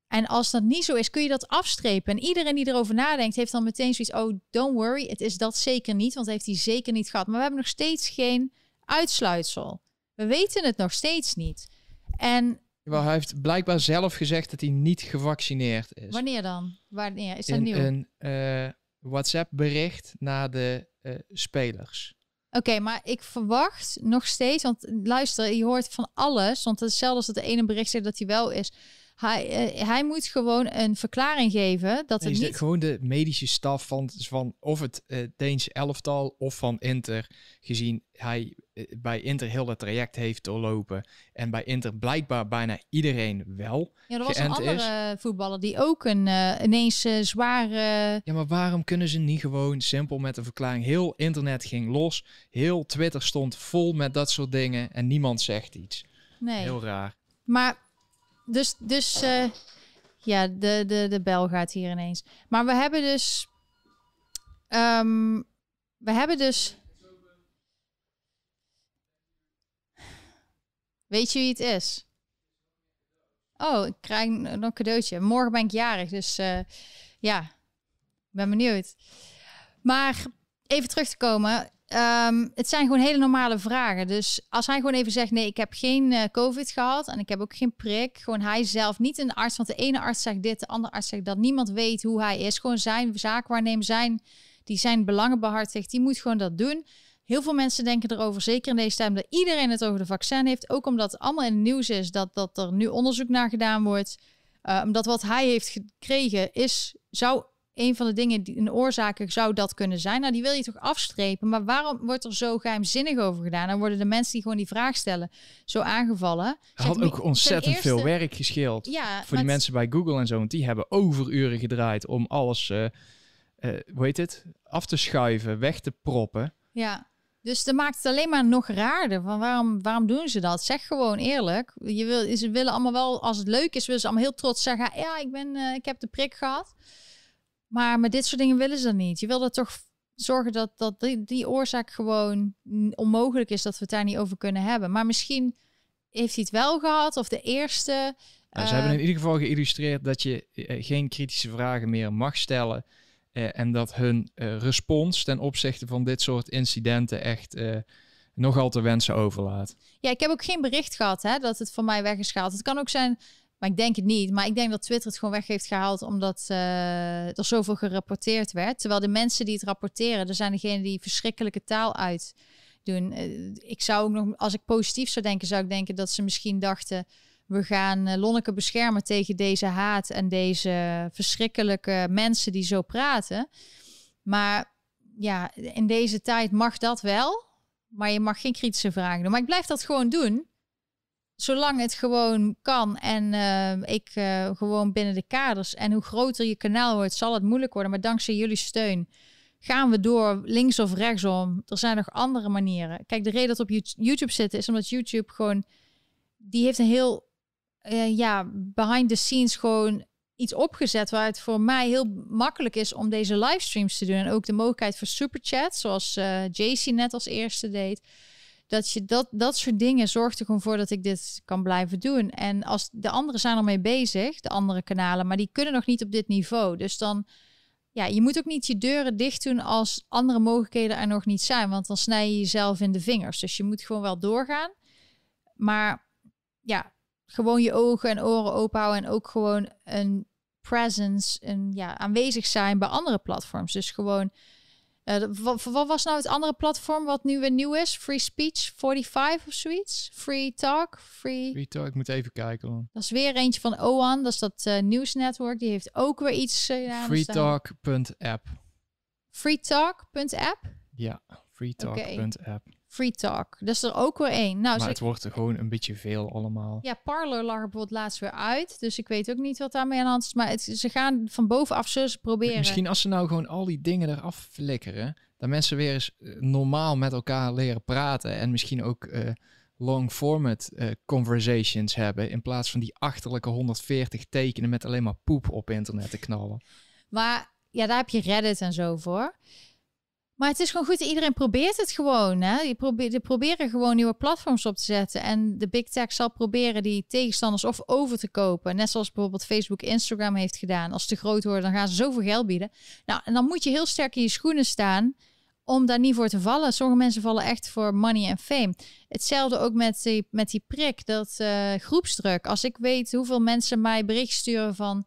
En als dat niet zo is, kun je dat afstrepen. En iedereen die erover nadenkt, heeft dan meteen zoiets. Oh, don't worry, het is dat zeker niet, want heeft hij zeker niet gehad. Maar we hebben nog steeds geen uitsluitsel. We weten het nog steeds niet. En
wel, hij heeft blijkbaar zelf gezegd dat hij niet gevaccineerd is.
Wanneer dan? Wanneer is dat
In
nieuw?
Een uh, WhatsApp-bericht naar de uh, spelers.
Oké, maar ik verwacht nog steeds, want luister, je hoort van alles, want hetzelfde als het ene bericht zegt dat hij wel is. Hij, uh, hij moet gewoon een verklaring geven dat het niet...
Gewoon de medische staf van, van of het uh, Deens elftal of van Inter, gezien hij uh, bij Inter heel het traject heeft doorlopen en bij Inter blijkbaar bijna iedereen wel
Ja, er was een andere is. voetballer die ook een ineens zware...
Ja, maar waarom kunnen ze niet gewoon simpel met een verklaring... Heel internet ging los, heel Twitter stond vol met dat soort dingen en niemand zegt iets.
Nee.
Heel raar.
Maar dus, dus uh, ja, de, de, de bel gaat hier ineens. Maar we hebben dus. Um, we hebben dus. Weet je wie het is? Oh, ik krijg nog een cadeautje. Morgen ben ik jarig, dus uh, ja, ben benieuwd. Maar even terug te komen. Um, het zijn gewoon hele normale vragen. Dus als hij gewoon even zegt: nee, ik heb geen uh, COVID gehad en ik heb ook geen prik. Gewoon hij zelf, niet een arts. Want de ene arts zegt dit, de andere arts zegt dat. Niemand weet hoe hij is. Gewoon zijn zaakwaarnemer, zijn, die zijn belangen behartigt. Die moet gewoon dat doen. Heel veel mensen denken erover, zeker in deze tijd, dat iedereen het over de vaccin heeft. Ook omdat het allemaal in het nieuws is dat, dat er nu onderzoek naar gedaan wordt. Uh, omdat wat hij heeft gekregen is, zou een van de dingen, die, een oorzaken zou dat kunnen zijn. Nou, die wil je toch afstrepen. Maar waarom wordt er zo geheimzinnig over gedaan? Dan worden de mensen die gewoon die vraag stellen zo aangevallen.
Hij had ook ontzettend eerste, veel werk gescheeld.
Ja,
voor die mensen bij Google en zo. Want die hebben overuren gedraaid om alles, uh, uh, hoe heet het, af te schuiven, weg te proppen.
Ja. Dus dat maakt het alleen maar nog raarder. Van waarom, waarom doen ze dat? Zeg gewoon eerlijk. Je wil, ze willen allemaal wel, als het leuk is, willen ze allemaal heel trots zeggen: Ja, ik, ben, uh, ik heb de prik gehad. Maar met dit soort dingen willen ze dat niet. Je wil er toch zorgen dat, dat die, die oorzaak gewoon onmogelijk is dat we het daar niet over kunnen hebben. Maar misschien heeft hij het wel gehad of de eerste.
Nou, ze hebben in ieder geval geïllustreerd dat je uh, geen kritische vragen meer mag stellen. Uh, en dat hun respons ten opzichte van dit soort incidenten echt nogal te wensen overlaat.
Ja, ik heb ook geen bericht gehad hè, dat het van mij weg is gehaald. Het kan ook zijn maar ik denk het niet. Maar ik denk dat Twitter het gewoon weg heeft gehaald omdat uh, er zoveel gerapporteerd werd. Terwijl de mensen die het rapporteren, er zijn degenen die verschrikkelijke taal uit doen. Uh, ik zou ook nog, als ik positief zou denken, zou ik denken dat ze misschien dachten. We gaan uh, Lonneke beschermen tegen deze haat en deze verschrikkelijke mensen die zo praten. Maar ja, in deze tijd mag dat wel. Maar je mag geen kritische vragen doen. Maar ik blijf dat gewoon doen zolang het gewoon kan en uh, ik uh, gewoon binnen de kaders. En hoe groter je kanaal wordt, zal het moeilijk worden. Maar dankzij jullie steun gaan we door links of rechtsom. Er zijn nog andere manieren. Kijk, de reden dat op YouTube zitten is omdat YouTube gewoon... Die heeft een heel, uh, ja, behind the scenes gewoon iets opgezet waar het voor mij heel makkelijk is om deze livestreams te doen. En ook de mogelijkheid voor superchat, zoals JC net als eerste deed dat je dat, dat soort dingen zorgt er gewoon voor dat ik dit kan blijven doen. En als de anderen zijn ermee bezig, de andere kanalen, maar die kunnen nog niet op dit niveau. Dus dan, ja, je moet ook niet je deuren dicht doen als andere mogelijkheden er nog niet zijn, want dan snij je jezelf in de vingers. Dus je moet gewoon wel doorgaan. Maar ja, gewoon je ogen en oren open houden en ook gewoon een presence, een ja, aanwezig zijn bij andere platforms. Dus gewoon Uh, wat, wat, was nou het andere platform wat nu weer nieuw is? Free Speech 45 of zoiets? Free Talk? Free...
Free Talk, ik moet even kijken. Man.
Dat is weer eentje van OAN, dat is dat uh, nieuwsnetwerk. Die heeft ook weer iets uh,
Freetalk.app.
Freetalk.app?
Ja, freetalk.app.
Free Talk. Dat is er ook weer één. Nou,
maar het wordt er gewoon een beetje veel allemaal.
Ja, Parler lag er bijvoorbeeld laatst weer uit. Dus ik weet ook niet wat daarmee aan de hand is. Maar het, ze gaan van bovenaf ze proberen.
Misschien als ze nou gewoon al die dingen eraf flikkeren. Dat mensen weer eens eh, normaal met elkaar leren praten. En misschien ook uh, long format uh, conversations hebben. In plaats van die achterlijke 140 tekenen met alleen maar poep op internet te knallen.
Maar ja, daar heb je Reddit en zo voor. Maar het is gewoon goed, iedereen probeert het gewoon. Hè? Je probeert, die proberen gewoon nieuwe platforms op te zetten. En de big tech zal proberen die tegenstanders of over te kopen. Net zoals bijvoorbeeld Facebook, Instagram heeft gedaan. Als ze te groot worden, dan gaan ze zoveel geld bieden. Nou, en dan moet je heel sterk in je schoenen staan om daar niet voor te vallen. Sommige mensen vallen echt voor money en fame. Hetzelfde ook met die, met die prik, dat uh, groepsdruk. Als ik weet hoeveel mensen mij bericht sturen van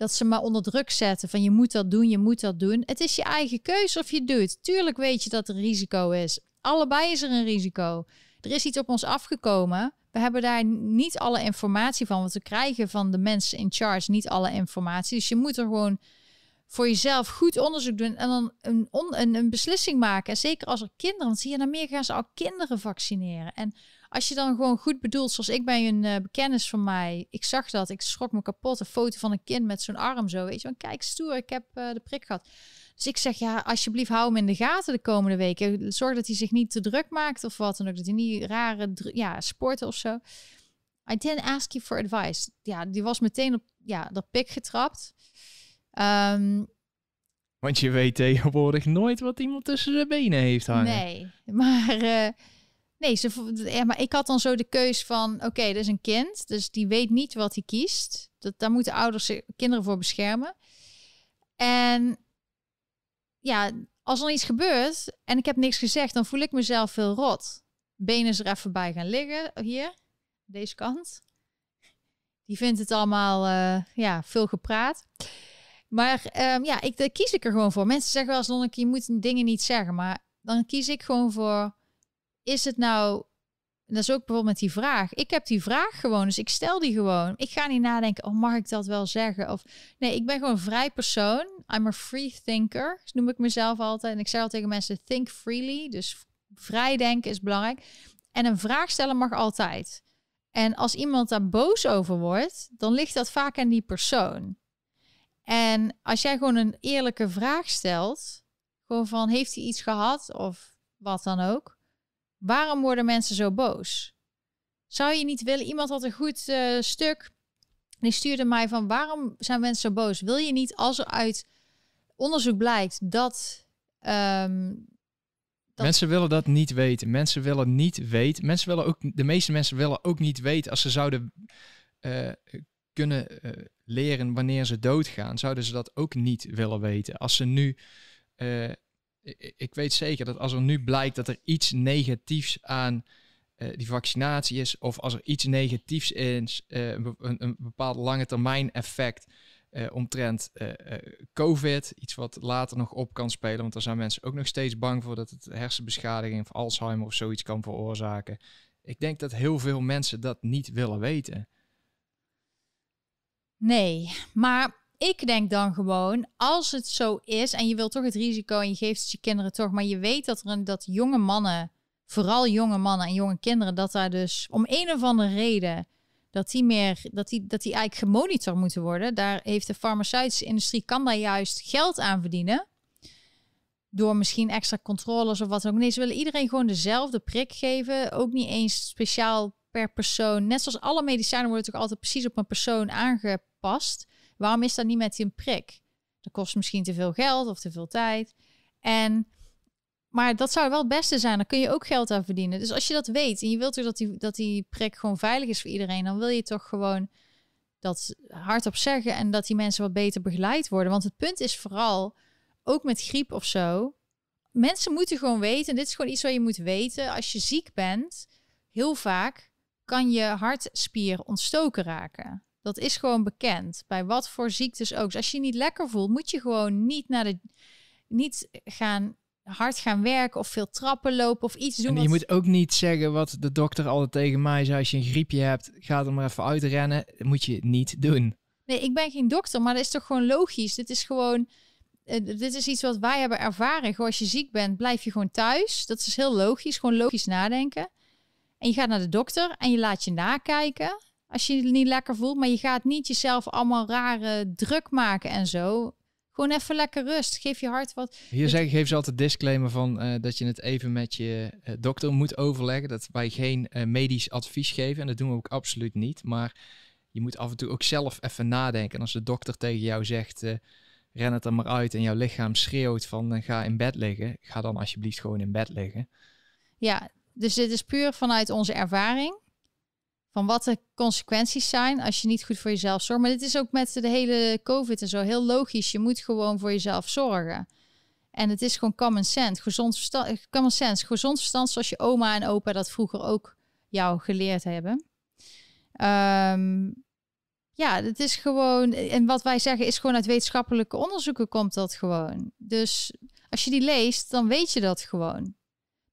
dat ze maar onder druk zetten van je moet dat doen, je moet dat doen. Het is je eigen keuze of je doet. Tuurlijk weet je dat er risico is. Allebei is er een risico. Er is iets op ons afgekomen. We hebben daar niet alle informatie van, want we krijgen van de mensen in charge niet alle informatie. Dus je moet er gewoon voor jezelf goed onderzoek doen en dan een, een, een beslissing maken. En zeker als er kinderen, want zie je in Amerika gaan ze al kinderen vaccineren. En als je dan gewoon goed bedoelt, zoals ik bij een uh, bekennis van mij, ik zag dat, ik schrok me kapot, een foto van een kind met zo'n arm zo, weet je, van kijk stoer, ik heb uh, de prik gehad. Dus ik zeg, ja, alsjeblieft hou hem in de gaten de komende weken. Zorg dat hij zich niet te druk maakt of wat dan ook, dat hij niet rare, ja, sporten of zo. I didn't ask you for advice. Ja, die was meteen op, ja, dat pik getrapt. Um,
want je weet tegenwoordig nooit wat iemand tussen zijn benen heeft hangen.
Nee, [laughs] maar... Uh, Nee, ze, ja, maar ik had dan zo de keus van, oké, okay, dat is een kind, dus die weet niet wat hij kiest. Dat, daar moeten ouders kinderen voor beschermen. En ja, als er iets gebeurt en ik heb niks gezegd, dan voel ik mezelf veel rot. Benen er even bij gaan liggen, hier, deze kant. Die vindt het allemaal, uh, ja, veel gepraat. Maar um, ja, ik, daar kies ik er gewoon voor. Mensen zeggen wel eens, je moet dingen niet zeggen. Maar dan kies ik gewoon voor is het nou dat is ook bijvoorbeeld met die vraag. Ik heb die vraag gewoon, dus ik stel die gewoon. Ik ga niet nadenken, oh, mag ik dat wel zeggen? Of nee, ik ben gewoon een vrij persoon. I'm a free thinker, noem ik mezelf altijd. En ik zeg al tegen mensen, think freely. Dus vrij denken is belangrijk. En een vraag stellen mag altijd. En als iemand daar boos over wordt, dan ligt dat vaak aan die persoon. En als jij gewoon een eerlijke vraag stelt, gewoon van, heeft hij iets gehad? Of wat dan ook Waarom worden mensen zo boos? Zou je niet willen? Iemand had een goed uh, stuk. Die stuurde mij van waarom zijn mensen zo boos? Wil je niet als er uit onderzoek blijkt dat, um,
dat. Mensen willen dat niet weten. Mensen willen niet weten. Mensen willen ook. De meeste mensen willen ook niet weten als ze zouden uh, kunnen uh, leren wanneer ze doodgaan. Zouden ze dat ook niet willen weten. Als ze nu ik weet zeker dat als er nu blijkt dat er iets negatiefs aan uh, die vaccinatie is, of als er iets negatiefs is, uh, een, een, bepaald lange termijn effect uh, omtrent COVID, iets wat later nog op kan spelen, want daar zijn mensen ook nog steeds bang voor dat het hersenbeschadiging of Alzheimer of zoiets kan veroorzaken. Ik denk dat heel veel mensen dat niet willen weten.
Nee, maar ik denk dan gewoon, als het zo is en je wilt toch het risico en je geeft het je kinderen toch, maar je weet dat er een, dat jonge mannen, vooral jonge mannen en jonge kinderen, dat daar dus om een of andere reden dat die meer, dat die, dat die eigenlijk gemonitord moeten worden. Daar heeft de farmaceutische industrie kan daar juist geld aan verdienen. Door misschien extra controles of wat ook. Nee, ze willen iedereen gewoon dezelfde prik geven. Ook niet eens speciaal per persoon. Net zoals alle medicijnen worden toch altijd precies op een persoon aangepast. Waarom is dat niet met een prik? Dat kost misschien te veel geld of te veel tijd. En, maar dat zou wel het beste zijn. Dan kun je ook geld aan verdienen. Dus als je dat weet en je wilt toch dat die, dat die prik gewoon veilig is voor iedereen, dan wil je toch gewoon dat hardop zeggen en dat die mensen wat beter begeleid worden. Want het punt is vooral, ook met griep of zo, mensen moeten gewoon weten, en dit is gewoon iets wat je moet weten, als je ziek bent, heel vaak kan je hartspier ontstoken raken. Dat is gewoon bekend. Bij wat voor ziektes ook. Dus als je je niet lekker voelt, moet je gewoon niet naar de. niet gaan hard gaan werken of veel trappen lopen of iets doen.
En je moet ook niet zeggen wat de dokter altijd tegen mij zei. Als je een griepje hebt, ga er maar even uitrennen. Dat moet je niet doen.
Nee, ik ben geen dokter, maar dat is toch gewoon logisch. Dit is gewoon, uh, dit is iets wat wij hebben ervaren. Gewoon als je ziek bent, blijf je gewoon thuis. Dat is heel logisch, gewoon logisch nadenken. En je gaat naar de dokter en je laat je nakijken als je je niet lekker voelt. Maar je gaat niet jezelf allemaal rare druk maken en zo. Gewoon even lekker rust. Geef je hart wat.
Hier zeg, geef ze altijd disclaimer van uh, dat je het even met je uh, dokter moet overleggen. Dat wij geen uh, medisch advies geven. En dat doen we ook absoluut niet. Maar je moet af en toe ook zelf even nadenken. En als de dokter tegen jou zegt, ren het er maar uit. En jouw lichaam schreeuwt van ga in bed liggen. Ga dan alsjeblieft gewoon in bed liggen.
Ja, dus dit is puur vanuit onze ervaring van wat de consequenties zijn als je niet goed voor jezelf zorgt. Maar dit is ook met de hele COVID en zo heel logisch. Je moet gewoon voor jezelf zorgen. En het is gewoon common sense, gezond verstand, common sense, gezond verstand zoals je oma en opa dat vroeger ook jou geleerd hebben. Um, ja, het is gewoon, en wat wij zeggen is gewoon uit wetenschappelijke onderzoeken komt dat gewoon. Dus als je die leest, dan weet je dat gewoon.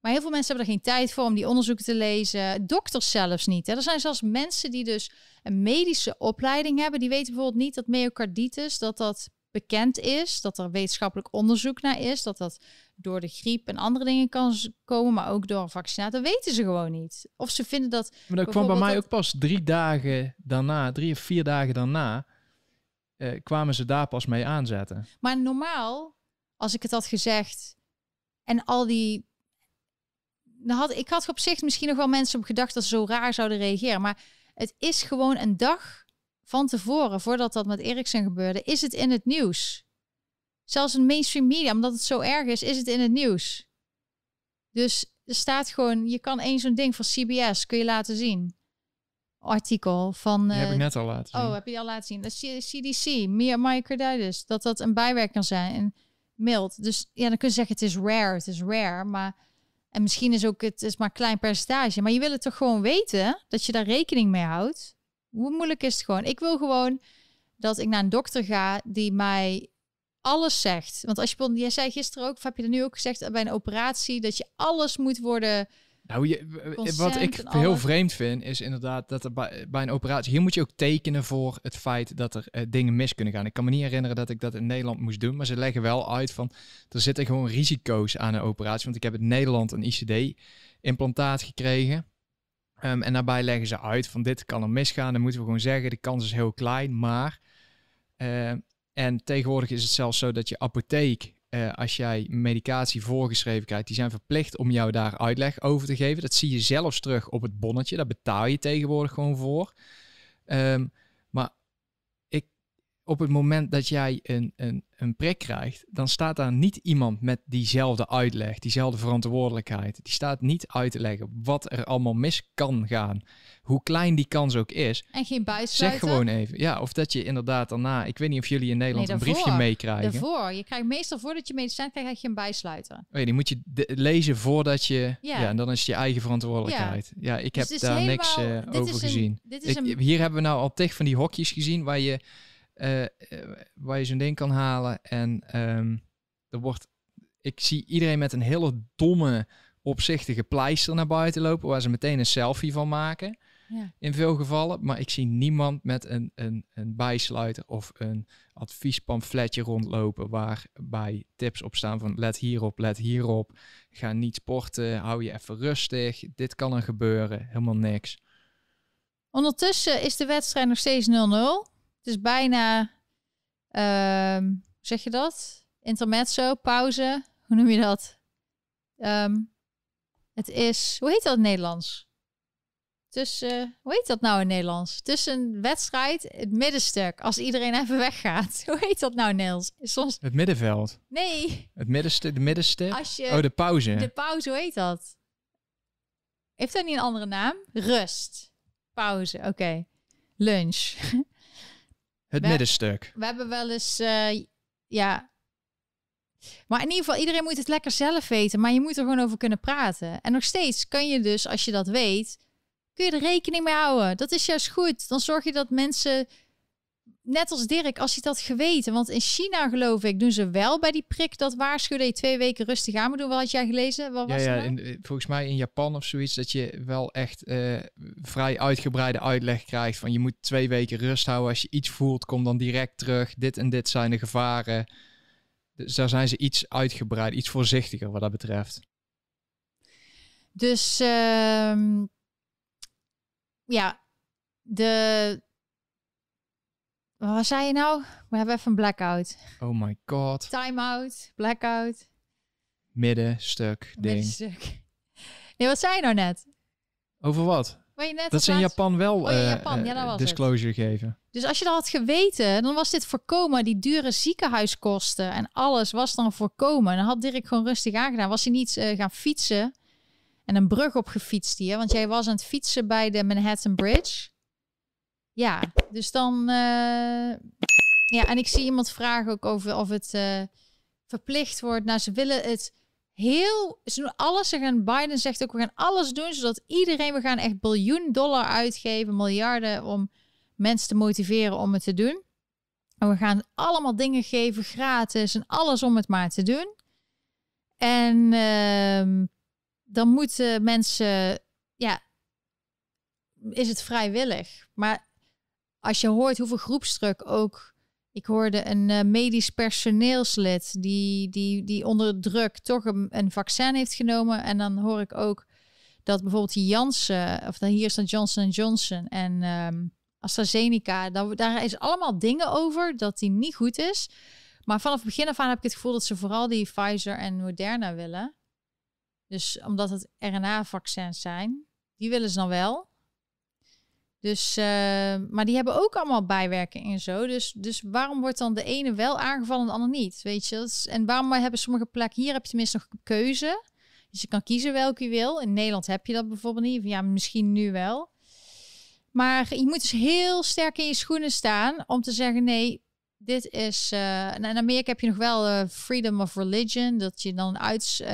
Maar heel veel mensen hebben er geen tijd voor om die onderzoeken te lezen. Dokters zelfs niet. Hè. Er zijn zelfs mensen die dus een medische opleiding hebben. Die weten bijvoorbeeld niet dat myocarditis, dat dat bekend is. Dat er wetenschappelijk onderzoek naar is. Dat dat door de griep en andere dingen kan komen. Maar ook door vaccinatie. Dat weten ze gewoon niet. Of ze vinden dat...
Maar dat kwam bij mij ook pas drie dagen daarna. Drie of vier dagen daarna. Eh, kwamen ze daar pas mee aanzetten.
Maar normaal, als ik het had gezegd... En al die had, ik had op zich misschien nog wel mensen op gedacht dat ze zo raar zouden reageren. Maar het is gewoon een dag van tevoren, voordat dat met Eriksen gebeurde, is het in het nieuws. Zelfs in mainstream media, omdat het zo erg is, is het in het nieuws. Dus er staat gewoon, je kan één zo'n ding van CBS, kun je laten zien. Artikel van...
Uh, heb ik net al laten
zien. Oh, heb je al laten zien. De CDC, myocarditis, dat dat een bijwerking kan zijn. En mild. Dus ja, dan kun je zeggen het is rare, het is rare. Maar en misschien is ook het is maar een klein percentage. Maar je wil het toch gewoon weten dat je daar rekening mee houdt. Hoe moeilijk is het gewoon? Ik wil gewoon dat ik naar een dokter ga die mij alles zegt. Want als je, jij zei gisteren ook, of heb je er nu ook gezegd bij een operatie, dat je alles moet worden
nou, je, wat ik heel vreemd vind, is inderdaad dat er bij, bij, een operatie. Hier moet je ook tekenen voor het feit dat er uh, dingen mis kunnen gaan. Ik kan me niet herinneren dat ik dat in Nederland moest doen, maar ze leggen wel uit van er zitten gewoon risico's aan een operatie. Want ik heb in Nederland een ICD-implantaat gekregen. Um, en daarbij leggen ze uit van dit kan er misgaan. Dan moeten we gewoon zeggen, de kans is heel klein, maar. Uh, en tegenwoordig is het zelfs zo dat je apotheek uh, als jij medicatie voorgeschreven krijgt, die zijn verplicht om jou daar uitleg over te geven. Dat zie je zelfs terug op het bonnetje. Daar betaal je tegenwoordig gewoon voor. Maar op het moment dat jij een, een, een prik krijgt, dan staat daar niet iemand met diezelfde uitleg, diezelfde verantwoordelijkheid. Die staat niet uit te leggen wat er allemaal mis kan gaan. Hoe klein die kans ook is.
En geen bijsluiter.
Zeg gewoon even. Ja, of dat je inderdaad daarna, ik weet niet of jullie in Nederland een briefje meekrijgen.
Daarvoor. Je krijgt meestal voordat je medicijn krijgt, krijg je een bijsluiter.
Oh ja, die moet je lezen voordat je, ja. en dan is het je eigen verantwoordelijkheid. Ja, ja ik dus heb daar niks uh, over gezien. Dit is ik, Hier hebben we nou al tegen van die hokjes gezien waar je uh, waar je zo'n ding kan halen. En um, er wordt, ik zie iedereen met een hele domme, opzichtige pleister naar buiten lopen, waar ze meteen een selfie van maken. Ja. In veel gevallen. Maar ik zie niemand met een, een, een bijsluiter of een adviespamfletje rondlopen waarbij tips op staan van let hierop, let hierop. Ga niet sporten, hou je even rustig. Dit kan er gebeuren. Helemaal niks.
Ondertussen is de wedstrijd nog steeds 0-0. Is bijna, uh, zeg je dat? Intermezzo, pauze. Hoe noem je dat? Um, het is, hoe heet dat in Nederlands? Tussen, hoe heet dat nou in Nederlands? Tussen wedstrijd, het middenstuk. Als iedereen even weggaat. [laughs] Hoe heet dat nou, Niels? Soms...
Het middenveld.
Nee.
Het middenstuk, de middenstuk? Als je, oh, de pauze.
De pauze, hoe heet dat? Heeft dat niet een andere naam? Rust. Pauze, oké. Lunch. [laughs]
Het middenstuk.
We hebben wel eens, uh, ja. Maar in ieder geval, iedereen moet het lekker zelf weten. Maar je moet er gewoon over kunnen praten. En nog steeds kan je dus, als je dat weet, kun je er rekening mee houden. Dat is juist goed. Dan zorg je dat mensen net als Dirk, als hij dat geweten. Want in China, geloof ik, doen ze wel bij die prik dat waarschuwen dat je twee weken rustig aan moet doen. Wat had jij gelezen? Wat was
ja, ja in, eh, volgens mij in Japan of zoiets, dat je wel echt uh, vrij uitgebreide uitleg krijgt van je moet twee weken rust houden. Als je iets voelt, kom dan direct terug. Dit en dit zijn de gevaren. Dus daar zijn ze iets uitgebreid, iets voorzichtiger wat dat betreft.
Dus uh, ja, de wat zei je nou? We hebben even een blackout.
Oh my god.
Time-out, blackout.
Middenstuk, ding.
Middenstuk. Nee, wat zei je nou net?
Over wat?
je net
dat ze in Japan wel oh,
ja, Japan. Ja,
uh, disclosure geven.
Dus als je dat had geweten, dan was dit voorkomen. Die dure ziekenhuiskosten en alles was dan voorkomen. En dan had Dirk gewoon rustig aangedaan. Was hij niet uh, gaan fietsen en een brug opgefietst hier. Want jij was aan het fietsen bij de Manhattan Bridge. Ja, dus dan. Uh, ja, en ik zie iemand vragen ook over of het uh, verplicht wordt. Nou, ze willen het heel. Ze doen alles. Ze gaan, Biden zegt ook: we gaan alles doen zodat iedereen. We gaan echt biljoen dollar uitgeven, miljarden om mensen te motiveren om het te doen. En we gaan allemaal dingen geven gratis en alles om het maar te doen. En uh, dan moeten mensen, ja, is het vrijwillig. Maar als je hoort hoeveel groepsdruk ook. Ik hoorde een uh, medisch personeelslid die, die, die onder druk toch een, een, vaccin heeft genomen. En dan hoor ik ook dat bijvoorbeeld die Janssen, of dan hier dan Johnson Johnson en um, AstraZeneca, daar is allemaal dingen over dat die niet goed is. Maar vanaf het begin af aan heb ik het gevoel dat ze vooral die Pfizer en Moderna willen. Dus omdat het RNA-vaccins zijn, die willen ze dan wel. Dus, uh, maar die hebben ook allemaal bijwerkingen en zo. Dus, dus waarom wordt dan de ene wel aangevallen en de ander niet? Weet je, en waarom hebben sommige plekken, hier heb je tenminste nog keuze. Dus je kan kiezen welke je wil. In Nederland heb je dat bijvoorbeeld niet. Ja, misschien nu wel. Maar je moet dus heel sterk in je schoenen staan om te zeggen: nee, dit is. Uh, in Amerika heb je nog wel uh, freedom of religion. Dat je dan uit,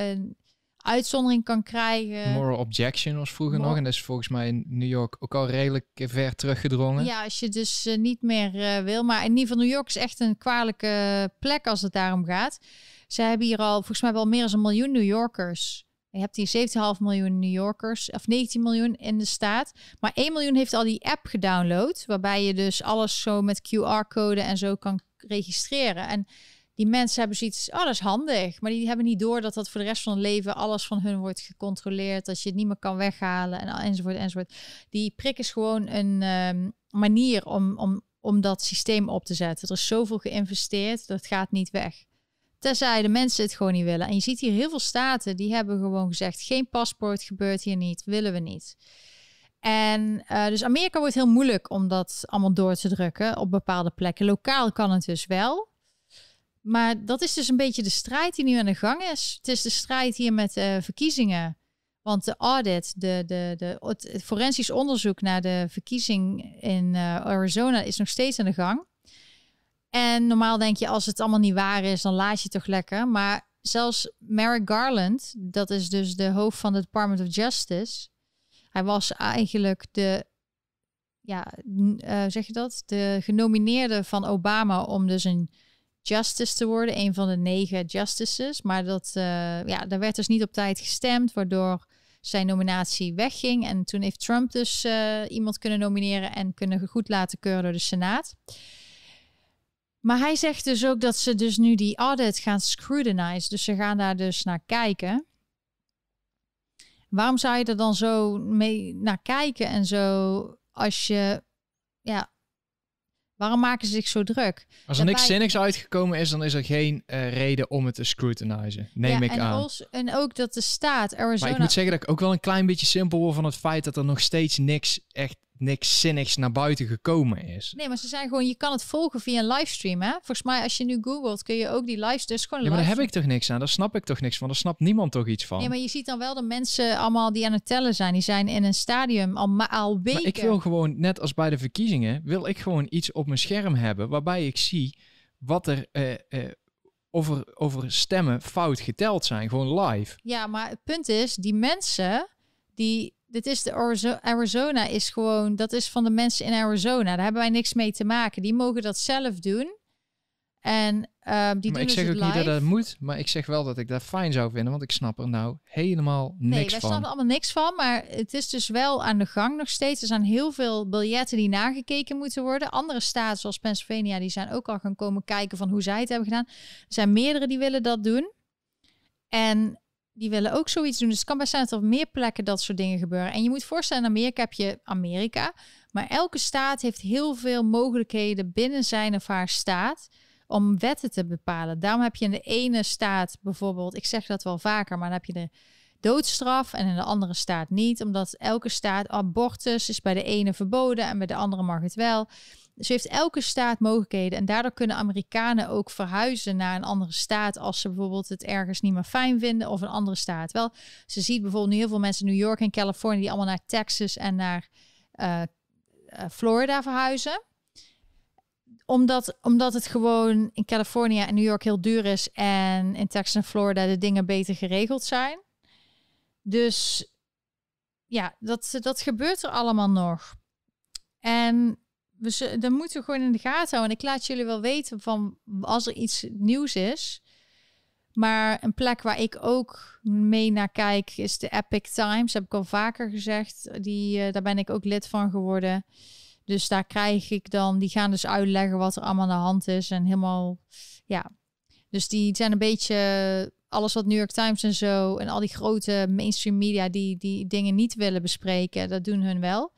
uitzondering kan krijgen.
Moral objection was vroeger nog. En dat is volgens mij in New York ook al redelijk ver teruggedrongen.
Ja, als je dus uh, niet meer uh, wil. Maar in ieder geval New York is echt een kwalijke plek als het daarom gaat. Ze hebben hier al volgens mij wel meer dan een miljoen New Yorkers. Je hebt hier 17,5 miljoen New Yorkers, of 19 miljoen in de staat. Maar 1 miljoen heeft al die app gedownload, waarbij je dus alles zo met QR-code en zo kan registreren. En die mensen hebben zoiets, oh dat is handig. Maar die hebben niet door dat dat voor de rest van hun leven alles van hun wordt gecontroleerd. Dat je het niet meer kan weghalen en, enzovoort enzovoort. Die prik is gewoon een um, manier om, om, om dat systeem op te zetten. Er is zoveel geïnvesteerd, dat gaat niet weg. Tenzij de mensen het gewoon niet willen. En je ziet hier heel veel staten die hebben gewoon gezegd: geen paspoort gebeurt hier niet, willen we niet. En uh, dus Amerika wordt heel moeilijk om dat allemaal door te drukken op bepaalde plekken. Lokaal kan het dus wel. Maar dat is dus een beetje de strijd die nu aan de gang is. Het is de strijd hier met uh, verkiezingen. Want de audit, de, de, de, het, forensisch onderzoek naar de verkiezing in uh, Arizona is nog steeds aan de gang. En normaal denk je, als het allemaal niet waar is, dan laat je toch lekker. Maar zelfs Merrick Garland, dat is dus de hoofd van het Department of Justice. Hij was eigenlijk de, ja, uh, zeg je dat? De genomineerde van Obama om dus een justice te worden, een van de negen justices. Maar dat, uh, ja, daar werd dus niet op tijd gestemd, waardoor zijn nominatie wegging. En toen heeft Trump dus uh, iemand kunnen nomineren en kunnen goed laten keuren door de Senaat. Maar hij zegt dus ook dat ze dus nu die audit gaan scrutinize. Dus ze gaan daar dus naar kijken. Waarom zou je er dan zo mee naar kijken en zo als je ja, Waarom maken ze zich zo druk?
Als er niks zinnigs uitgekomen is, dan is er geen uh, reden om het te scrutinizen. Neem ik
en
aan.
en ook dat de staat Arizona...
Maar ik moet zeggen dat ik ook wel een klein beetje simpel word van het feit dat er nog steeds niks echt niks zinnigs naar buiten gekomen is.
Nee, maar ze zijn gewoon, je kan het volgen via een livestream, hè? Volgens mij, als je nu googelt, kun je ook die livestream, dus gewoon
Ja, maar daar heb ik toch niks aan. Daar snap ik toch niks van. Daar snapt niemand toch iets van.
Nee, maar je ziet dan wel de mensen allemaal die aan het tellen zijn. Die zijn in een stadium al, al weken.
Maar ik wil gewoon, net als bij de verkiezingen, wil ik gewoon iets op mijn scherm hebben waarbij ik zie wat er... Uh, uh, over, over stemmen fout geteld zijn, gewoon live.
Ja, maar het punt is, die mensen die dit is de Arizona is gewoon, dat is van de mensen in Arizona. Daar hebben wij niks mee te maken. Die mogen dat zelf doen. En uh, die
maar
doen
ik zeg
dus
ook niet dat dat moet, maar ik zeg wel dat ik dat fijn zou vinden, want ik snap er nou helemaal niks
nee,
van.
Nee, wij snappen allemaal niks van, maar het is dus wel aan de gang nog steeds. Er zijn heel veel biljetten die nagekeken moeten worden. Andere staten zoals Pennsylvania, die zijn ook al gaan komen kijken van hoe zij het hebben gedaan. Er zijn meerdere die willen dat doen. En die willen ook zoiets doen. Dus het kan best zijn dat er op meer plekken dat soort dingen gebeuren. En je moet voorstellen, in Amerika heb je Amerika. Maar elke staat heeft heel veel mogelijkheden binnen zijn of haar staat om wetten te bepalen. Daarom heb je in de ene staat bijvoorbeeld, ik zeg dat wel vaker, maar dan heb je de doodstraf en in de andere staat niet. Omdat elke staat, abortus is bij de ene verboden en bij de andere mag het wel. Dus heeft elke staat mogelijkheden. En daardoor kunnen Amerikanen ook verhuizen naar een andere staat als ze bijvoorbeeld het ergens niet meer fijn vinden of een andere staat. Wel, ze ziet bijvoorbeeld nu heel veel mensen in New York en Californië die allemaal naar Texas en naar uh, Florida verhuizen omdat, omdat het gewoon in Californië en New York heel duur is en in Texas en Florida de dingen beter geregeld zijn. Dus ja, dat, dat gebeurt er allemaal nog. En we, dan moeten we gewoon in de gaten houden. En ik laat jullie wel weten van als er iets nieuws is. Maar een plek waar ik ook mee naar kijk is de Epic Times. heb ik al vaker gezegd. Die, uh, daar ben ik ook lid van geworden. Dus daar krijg ik dan, die gaan dus uitleggen wat er allemaal aan de hand is. En helemaal, ja. Dus die zijn een beetje alles wat New York Times en zo en al die grote mainstream media die die dingen niet willen bespreken, dat doen hun wel.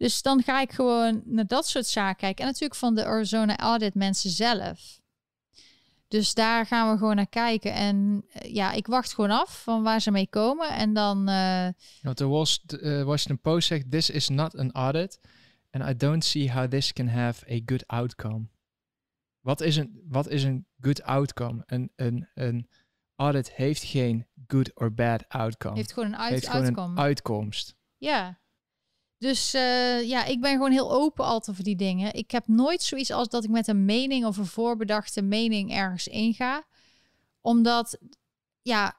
Dus dan ga ik gewoon naar dat soort zaken kijken. En natuurlijk van de Arizona Audit mensen zelf. Dus daar gaan we gewoon naar kijken. En uh, ja, ik wacht gewoon af van waar ze mee komen. En dan. Uh,
Want de Washington Post zegt: This is not an audit. And I don't see how this can have a good outcome. Wat is een, wat is een good outcome? Een, een, een audit heeft geen good or bad outcome.
Heeft gewoon een, uit,
heeft gewoon een uitkomst.
Ja. Dus uh, ja, ik ben gewoon heel open altijd voor die dingen. Ik heb nooit zoiets als dat ik met een mening of een voorbedachte mening ergens inga. Omdat, ja,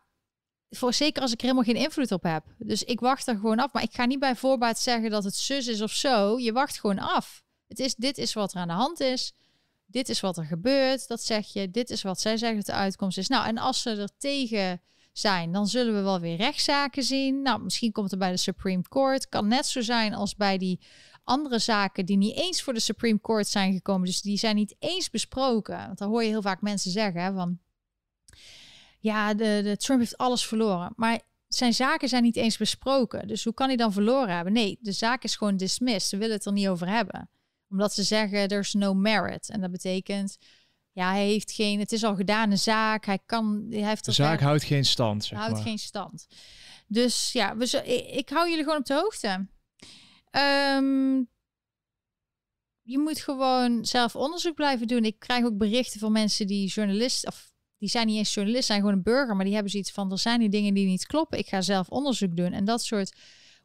voor zeker als ik er helemaal geen invloed op heb. Dus ik wacht er gewoon af. Maar ik ga niet bij voorbaat zeggen dat het zus is of zo. Je wacht gewoon af. Het is, dit is wat er aan de hand is. Dit is wat er gebeurt. Dat zeg je. Dit is wat zij zeggen dat de uitkomst is. Nou, en als ze er tegen zijn, dan zullen we wel weer rechtszaken zien. Nou, misschien komt er bij de Supreme Court. Kan net zo zijn als bij die andere zaken die niet eens voor de Supreme Court zijn gekomen. Dus die zijn niet eens besproken. Want dan hoor je heel vaak mensen zeggen van ja, de, de Trump heeft alles verloren. Maar zijn zaken zijn niet eens besproken. Dus hoe kan hij dan verloren hebben? Nee, de zaak is gewoon dismissed. Ze willen het er niet over hebben. Omdat ze zeggen, there's no merit. En dat betekent, ja, hij heeft geen... Het is al gedaan, een zaak. Hij kan... Hij heeft
de zaak houdt geen stand, zeg
houdt
maar.
geen stand. Dus ja, we, ik, ik hou jullie gewoon op de hoogte. Um, je moet gewoon zelf onderzoek blijven doen. Ik krijg ook berichten van mensen die journalist of die zijn niet eens journalist, zijn gewoon een burger, maar die hebben zoiets van: er zijn die dingen die niet kloppen. Ik ga zelf onderzoek doen. En dat soort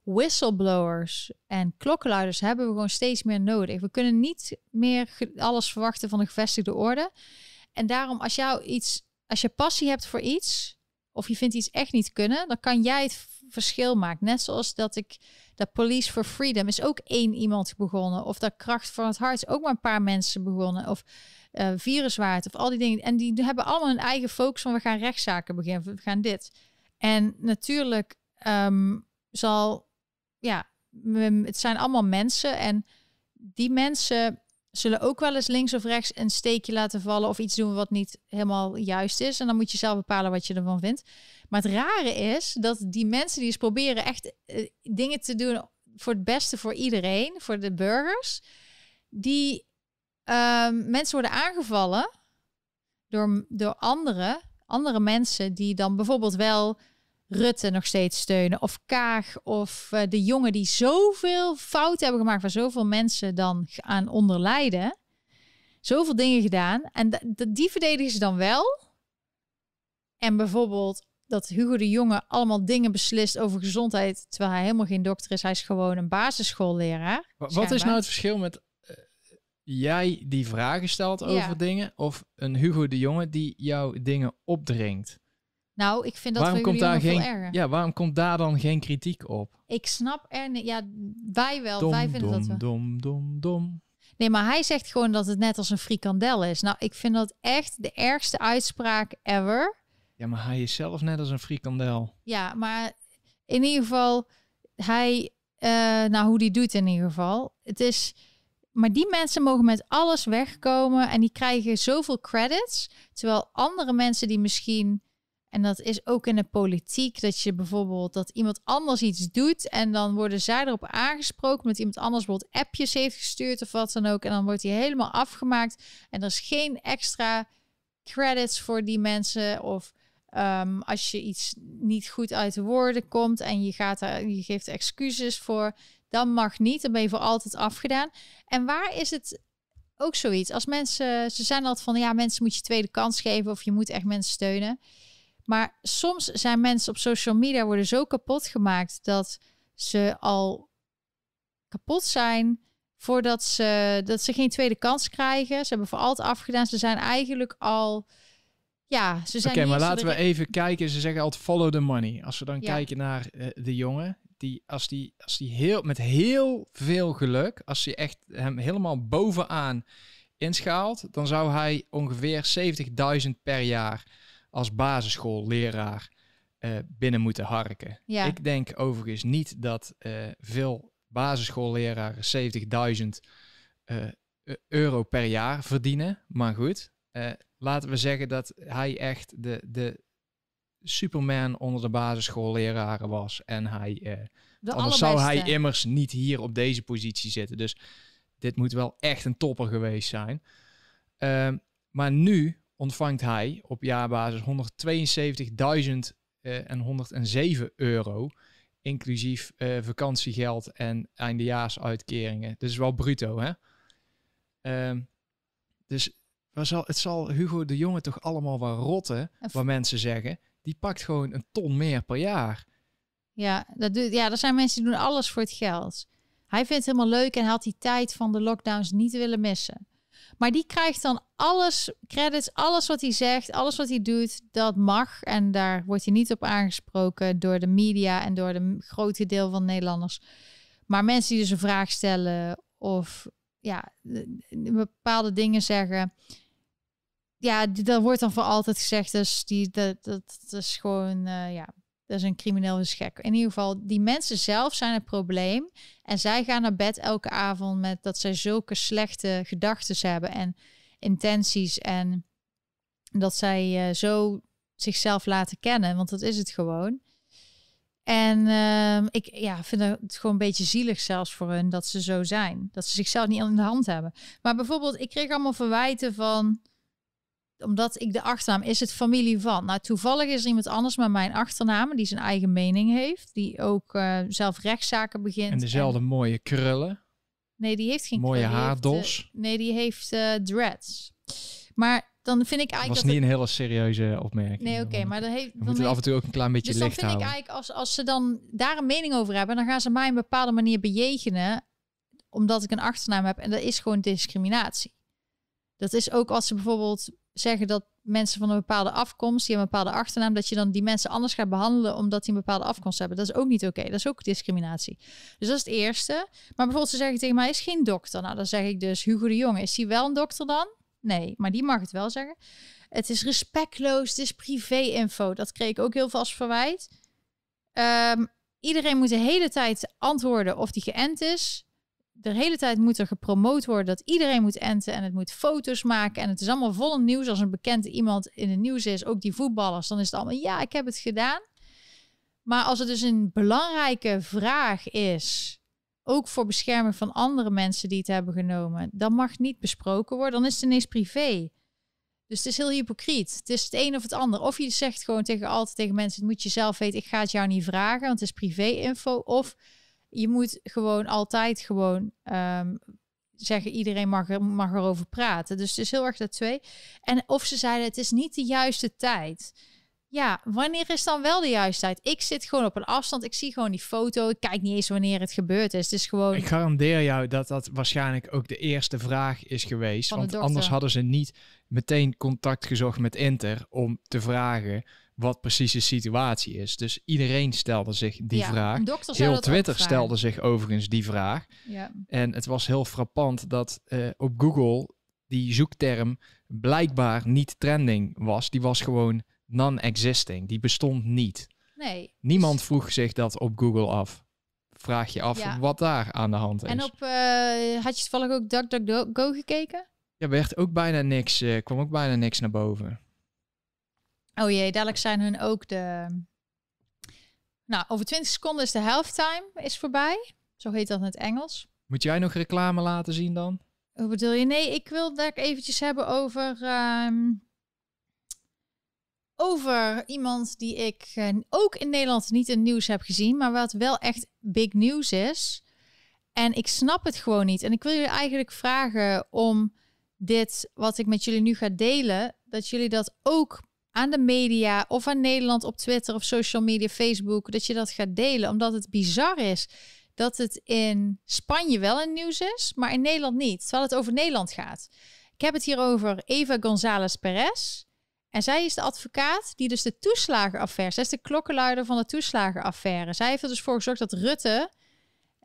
whistleblowers en klokkenluiders hebben we gewoon steeds meer nodig. We kunnen niet meer alles verwachten van de gevestigde orde. En daarom, als jou iets, als je passie hebt voor iets, of je vindt iets echt niet kunnen, dan kan jij het verschil maken. Net zoals dat ik dat Police for Freedom is ook één iemand begonnen, of dat Kracht voor het Hart is ook maar een paar mensen begonnen, of uh, viruswaard of al die dingen. En die hebben allemaal een eigen focus van we gaan rechtszaken beginnen, we gaan dit. En natuurlijk um, zal, ja, het zijn allemaal mensen en die mensen zullen ook wel eens links of rechts een steekje laten vallen of iets doen wat niet helemaal juist is. En dan moet je zelf bepalen wat je ervan vindt. Maar het rare is dat die mensen die eens proberen echt uh, dingen te doen voor het beste voor iedereen, voor de burgers, die um, mensen worden aangevallen door, door andere, andere mensen die dan bijvoorbeeld wel Rutte nog steeds steunen. Of Kaag of uh, de jongen die zoveel fouten hebben gemaakt waar zoveel mensen dan aan onderlijden. Zoveel dingen gedaan. En die verdedigen ze dan wel. En bijvoorbeeld dat Hugo de Jonge allemaal dingen beslist over gezondheid, terwijl hij helemaal geen dokter is. Hij is gewoon een basisschoolleraar.
Wat is nou het verschil met jij die vragen stelt over dingen of een Hugo de Jonge die jou dingen opdringt?
Nou, ik vind dat
waarom komt
jullie
daar geen,
veel erger.
Ja, waarom komt daar dan geen kritiek op?
Ik snap er niet. Ja, wij wel.
Dom,
wij vinden
dom,
dat we.
dom, dom, dom.
Nee, maar hij zegt gewoon dat het net als een frikandel is. Nou, ik vind dat echt de ergste uitspraak ever.
Ja, maar hij is zelf net als een frikandel.
Ja, maar in ieder geval, hij, eh, nou hoe die doet in ieder geval. Het is, maar die mensen mogen met alles wegkomen en die krijgen zoveel credits. Terwijl andere mensen die misschien, en dat is ook in de politiek, dat je bijvoorbeeld dat iemand anders iets doet en dan worden zij erop aangesproken omdat iemand anders bijvoorbeeld appjes heeft gestuurd of wat dan ook. En dan wordt hij helemaal afgemaakt en er is geen extra credits voor die mensen of Ehm, als je iets niet goed uit de woorden komt en je, gaat er, je geeft excuses voor, dan mag niet. Dan ben je voor altijd afgedaan. En waar is het ook zoiets? Als mensen, ze zijn altijd van, ja, mensen moet je tweede kans geven of je moet echt mensen steunen. Maar soms zijn mensen op social media worden zo kapot gemaakt dat ze al kapot zijn voordat ze, dat ze geen tweede kans krijgen. Ze hebben voor altijd afgedaan. Ze zijn eigenlijk al ja, ze zijn.
Oké, maar laten we even kijken. Ze zeggen altijd follow the money. Als we dan
Ja.
kijken naar eh, de jongen, die als die als die heel met heel veel geluk, als je echt hem helemaal bovenaan inschaalt, dan zou hij ongeveer 70.000 per jaar als basisschoolleraar eh, binnen moeten harken.
Ja.
Ik denk overigens niet dat eh, veel basisschoolleraren 70.000 eh, e- euro per jaar verdienen. Maar goed, laten we zeggen dat hij echt de, de Superman onder de basisschoolleraren was. En hij,
de
anders zou hij immers niet hier op deze positie zitten. Dus dit moet wel echt een topper geweest zijn. Ehm, maar nu ontvangt hij op jaarbasis 172.000 eh, en 107 euro. Inclusief eh, vakantiegeld en eindejaarsuitkeringen. Is wel bruto, hè? Ehm, dus zal, het zal Hugo de Jonge toch allemaal wel rotten, waar mensen zeggen. Die pakt gewoon een ton meer per jaar.
Ja, dat doet, ja, er zijn mensen die doen alles voor het geld. Hij vindt het helemaal leuk en had die tijd van de lockdowns niet willen missen. Maar die krijgt dan alles, credits, alles wat hij zegt, alles wat hij doet, dat mag. En daar wordt hij niet op aangesproken door de media en door de grote deel van Nederlanders. Maar mensen die dus een vraag stellen of ja, bepaalde dingen zeggen. Ja, dat wordt dan voor altijd gezegd. Dus die, dat, dat, dat is gewoon, eh, ja, dat is een crimineel is gek. In ieder geval, die mensen zelf zijn het probleem. En zij gaan naar bed elke avond met dat zij zulke slechte gedachten hebben en intenties. En dat zij eh, zo zichzelf laten kennen, want dat is het gewoon. En ehm, ik ja, vind het gewoon een beetje zielig zelfs voor hun dat ze zo zijn. Dat ze zichzelf niet in de hand hebben. Maar bijvoorbeeld, ik kreeg allemaal verwijten van omdat ik de achternaam is het familie van. Nou, toevallig is er iemand anders met mijn achternaam die zijn eigen mening heeft, die ook eh, zelf rechtszaken begint.
En dezelfde mooie krullen.
nee, die heeft geen
mooie
krullen, die heeft, eh,
haardos.
nee, die heeft eh, dreads. Maar dan vind ik
Dat
eigenlijk
was
dat
niet een hele serieuze opmerking.
nee, oké, maar dat heeft
We
dan
moeten
heeft-
af en toe ook een klein beetje
dus dan
licht
vind ik eigenlijk, als, als ze dan daar een mening over hebben, dan gaan ze mij een bepaalde manier bejegenen, omdat ik een achternaam heb. En dat is gewoon discriminatie. Dat is ook als ze bijvoorbeeld zeggen dat mensen van een bepaalde afkomst, die een bepaalde achternaam, dat je dan die mensen anders gaat behandelen omdat die een bepaalde afkomst hebben. Dat is ook niet oké. Dat is ook discriminatie. Dus dat is het eerste. Maar bijvoorbeeld ze zeggen tegen mij, is geen dokter. Nou, dan zeg ik dus, Hugo de Jonge, is hij wel een dokter dan? Nee, maar die mag het wel zeggen. Het is respectloos, het is privé-info. Dat kreeg ik ook heel veel verwijt. Ehm, iedereen moet de hele tijd antwoorden of die geënt is. De hele tijd moet er gepromoot worden dat iedereen moet enten en het moet foto's maken. En het is allemaal vol nieuws. Als een bekende iemand in het nieuws is, ook die voetballers, dan is het allemaal ja, ik heb het gedaan. Maar als het dus een belangrijke vraag is, ook voor bescherming van andere mensen die het hebben genomen, dan mag niet besproken worden. Dan is het ineens privé. Dus het is heel hypocriet. Het is het een of het ander. Of je zegt gewoon tegen altijd tegen mensen: het moet je zelf weten. Ik ga het jou niet vragen, want het is privé-info. Of je moet gewoon altijd gewoon ehm, zeggen: iedereen mag, er, mag erover praten. Dus het is heel erg dat twee. En of ze zeiden: het is niet de juiste tijd. Ja, wanneer is dan wel de juiste tijd? Ik zit gewoon op een afstand. Ik zie gewoon die foto. Ik kijk niet eens wanneer het gebeurd is. Het is gewoon.
Ik garandeer jou dat dat waarschijnlijk ook de eerste vraag is geweest. Want
dokter.
anders hadden ze niet meteen contact gezocht met Inter om te vragen wat precies de situatie is. Dus iedereen stelde zich die vraag. Heel Twitter stelde zich overigens die vraag.
Ja.
En het was heel frappant dat uh, op Google die zoekterm blijkbaar niet trending was. Die was gewoon non-existing. Die bestond niet.
Nee.
Niemand vroeg zich dat op Google af. Vraag je af wat daar aan de hand is.
En op, uh, had je toevallig ook DuckDuckGo gekeken?
Ja, werd ook bijna niks, uh, kwam ook bijna niks naar boven.
Oh jee, dadelijk zijn hun ook de... Nou, over 20 seconden is de halftime is voorbij. Zo heet dat in het Engels.
Moet jij nog reclame laten zien dan?
Hoe bedoel je? Nee, ik wil daar eventjes hebben over... Ehm, over iemand die ik uh, ook in Nederland niet in nieuws heb gezien, maar wat wel echt big news is. En ik snap het gewoon niet. En ik wil jullie eigenlijk vragen om dit, wat ik met jullie nu ga delen, dat jullie dat ook aan de media of aan Nederland op Twitter of social media, Facebook, dat je dat gaat delen, omdat het bizar is dat het in Spanje wel een nieuws is, maar in Nederland niet, terwijl het over Nederland gaat. Ik heb het hier over Eva González Perez. En zij is de advocaat die dus de toeslagenaffaire, zij is de klokkenluider van de toeslagenaffaire. Zij heeft er dus voor gezorgd dat Rutte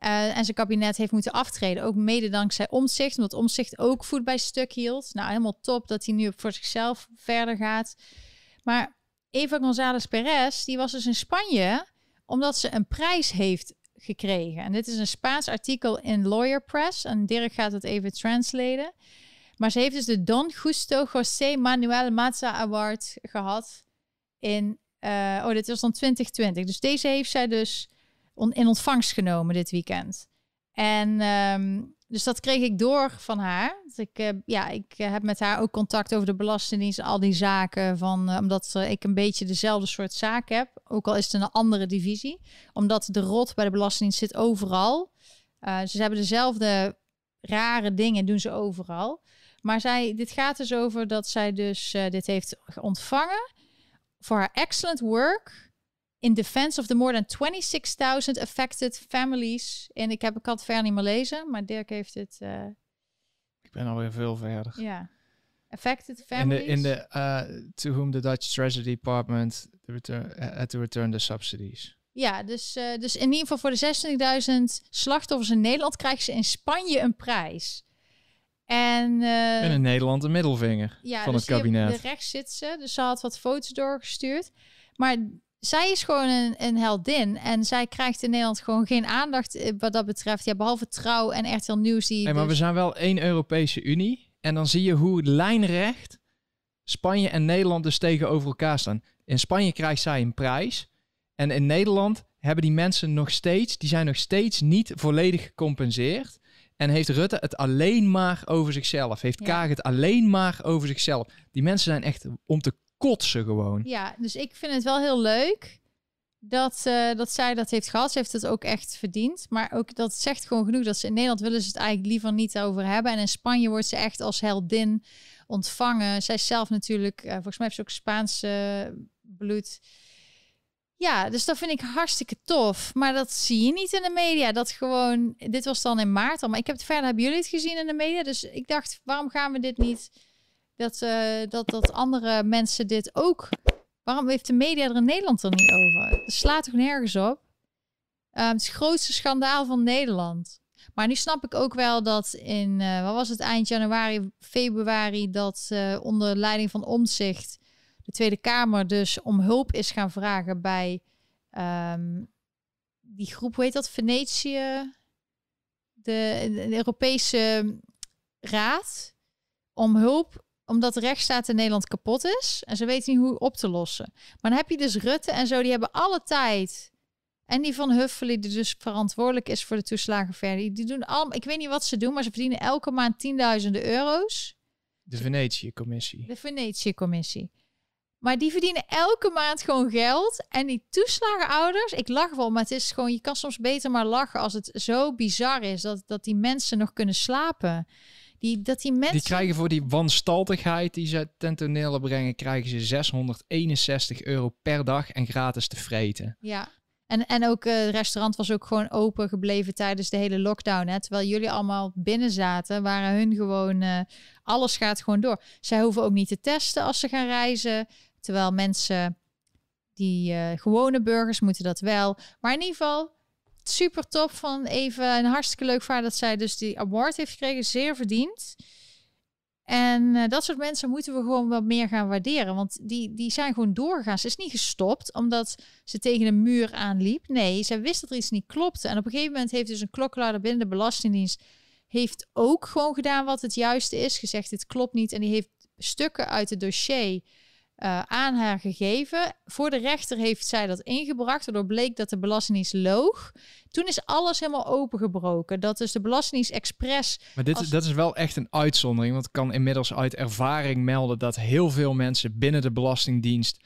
uh, en zijn kabinet heeft moeten aftreden. Ook mede dankzij omzicht, omdat omzicht ook voet bij stuk hield. Nou, helemaal top dat hij nu voor zichzelf verder gaat. Maar Eva González Perez, die was dus in Spanje omdat ze een prijs heeft gekregen. En dit is een Spaans artikel in Lawyer Press. En Dirk gaat het even translaten. Maar ze heeft dus de Don Justo José Manuel Maza Award gehad in... Uh, oh, dit was dan 2020. Dus deze heeft zij dus in ontvangst genomen dit weekend. En um, dus dat kreeg ik door van haar. Dus ik, uh, ja, ik uh, heb met haar ook contact over de Belastingdienst, al die zaken. Van, uh, omdat ik een beetje dezelfde soort zaak heb. Ook al is het een andere divisie. Omdat de rot bij de Belastingdienst zit overal. ze hebben dezelfde rare dingen, doen ze overal. Maar zij, dit gaat dus over dat zij dus dit heeft ontvangen. Voor haar excellent work in defense of the more than 26,000 affected families. En ik heb ik had ver niet meer lezen, maar Dirk heeft het. Uh,
ik ben alweer veel verder.
Ja. Affected families.
In de, in de uh, to whom the Dutch Treasury Department the return, uh, had to return the subsidies.
Ja, dus, uh, dus in ieder geval voor de 26.000 slachtoffers in Nederland krijgen ze in Spanje een prijs. En, uh,
en in Nederland een middelvinger ja, van dus het kabinet.
De rechts zit ze, dus ze had wat foto's doorgestuurd. Maar zij is gewoon een, een, heldin. En zij krijgt in Nederland gewoon geen aandacht eh, wat dat betreft. Ja, behalve trouw en RTL Nieuws. Die
hey, maar we dus- zijn wel één Europese Unie. En dan zie je hoe lijnrecht Spanje en Nederland dus tegenover elkaar staan. In Spanje krijgt zij een prijs. En in Nederland hebben die mensen nog steeds, die zijn nog steeds niet volledig gecompenseerd. En heeft Rutte het alleen maar over zichzelf. Heeft Kaag het alleen maar over zichzelf. Die mensen zijn echt om te kotsen gewoon.
Ja, dus ik vind het wel heel leuk dat, uh, dat zij dat heeft gehad. Ze heeft het ook echt verdiend. Maar ook dat zegt gewoon genoeg dat ze in Nederland willen ze het eigenlijk liever niet over hebben. En in Spanje wordt ze echt als heldin ontvangen. Zij zelf natuurlijk, uh, volgens mij heeft ze ook Spaanse bloed. Ja, dus dat vind ik hartstikke tof. Maar dat zie je niet in de media. Dat gewoon, dit was dan in maart al. Maar ik heb het verder, hebben jullie het gezien in de media? Dus ik dacht, waarom gaan we dit niet dat, uh, dat, dat andere mensen dit ook. Waarom heeft de media er in Nederland er niet over? Het slaat toch nergens op? Um, het, grootste schandaal van Nederland. Maar nu snap ik ook wel dat in, uh, wat was het, eind januari, februari, dat uh, onder leiding van Omzicht de Tweede Kamer dus om hulp is gaan vragen bij um, die groep, hoe heet dat, Venetië, de Europese Raad, om hulp omdat de rechtsstaat in Nederland kapot is. En ze weten niet hoe op te lossen. Maar dan heb je dus Rutte en zo, die hebben alle tijd. En die van Huffelen, die dus verantwoordelijk is voor de toeslagenverder. Die doen allemaal, ik weet niet wat ze doen, maar ze verdienen elke maand tienduizenden euro's.
De Venetië-commissie.
De Venetië-commissie. Maar die verdienen elke maand gewoon geld. En die toeslagenouders, ik lach wel, maar het is gewoon, je kan soms beter maar lachen als het zo bizar is dat, dat die mensen nog kunnen slapen. Die, dat die mensen...
Die krijgen voor die wanstaltigheid die ze ten tonele brengen, krijgen ze 661 euro per dag en gratis te vreten.
Ja, en, en ook uh, het restaurant was ook gewoon open gebleven tijdens de hele lockdown. Hè? Terwijl jullie allemaal binnen zaten, waren hun gewoon... Uh, alles gaat gewoon door. Zij hoeven ook niet te testen als ze gaan reizen. Terwijl mensen die uh, gewone burgers moeten dat wel. Maar in ieder geval, super top van even een hartstikke leuk verhaal dat zij dus die award heeft gekregen, zeer verdiend. En uh, dat soort mensen moeten we gewoon wat meer gaan waarderen. Want die, die zijn gewoon doorgegaan. Ze is niet gestopt omdat ze tegen een muur aanliep. Nee, ze wist dat er iets niet klopte. En op een gegeven moment heeft dus een klokkenluider binnen de Belastingdienst... heeft ook gewoon gedaan wat het juiste is. Gezegd, dit klopt niet. En die heeft stukken uit het dossier uh, aan haar gegeven. Voor de rechter heeft zij dat ingebracht, waardoor bleek dat de Belastingdienst loog. Toen is alles helemaal opengebroken. Dat is de Belastingdienst expres.
Maar dit, dat is wel echt een uitzondering, want ik kan inmiddels uit ervaring melden dat heel veel mensen binnen de Belastingdienst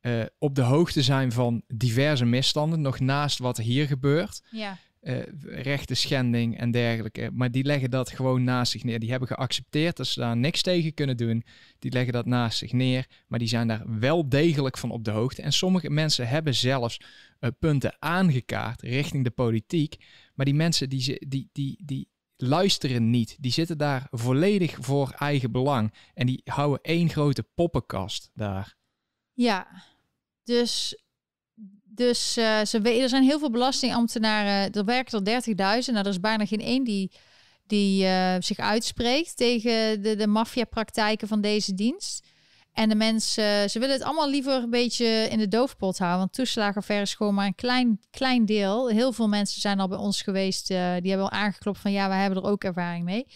uh, op de hoogte zijn van diverse misstanden, nog naast wat hier gebeurt.
Ja
uh, schending en dergelijke. Maar die leggen dat gewoon naast zich neer. Die hebben geaccepteerd dat ze daar niks tegen kunnen doen. Die leggen dat naast zich neer. Maar die zijn daar wel degelijk van op de hoogte. En sommige mensen hebben zelfs uh, punten aangekaart richting de politiek. Maar die mensen die, die, die, die luisteren niet. Die zitten daar volledig voor eigen belang. En die houden één grote poppenkast daar.
Ja, dus dus uh, ze, er zijn heel veel belastingambtenaren. Er werken er 30.000. Nou, er is bijna geen één die, die uh, zich uitspreekt tegen de, de maffiapraktijken van deze dienst. En de mensen, ze willen het allemaal liever een beetje in de doofpot houden. Want toeslagenaffaire is gewoon maar een klein, klein deel. Heel veel mensen zijn al bij ons geweest. Uh, die hebben al aangeklopt van ja, wij hebben er ook ervaring mee.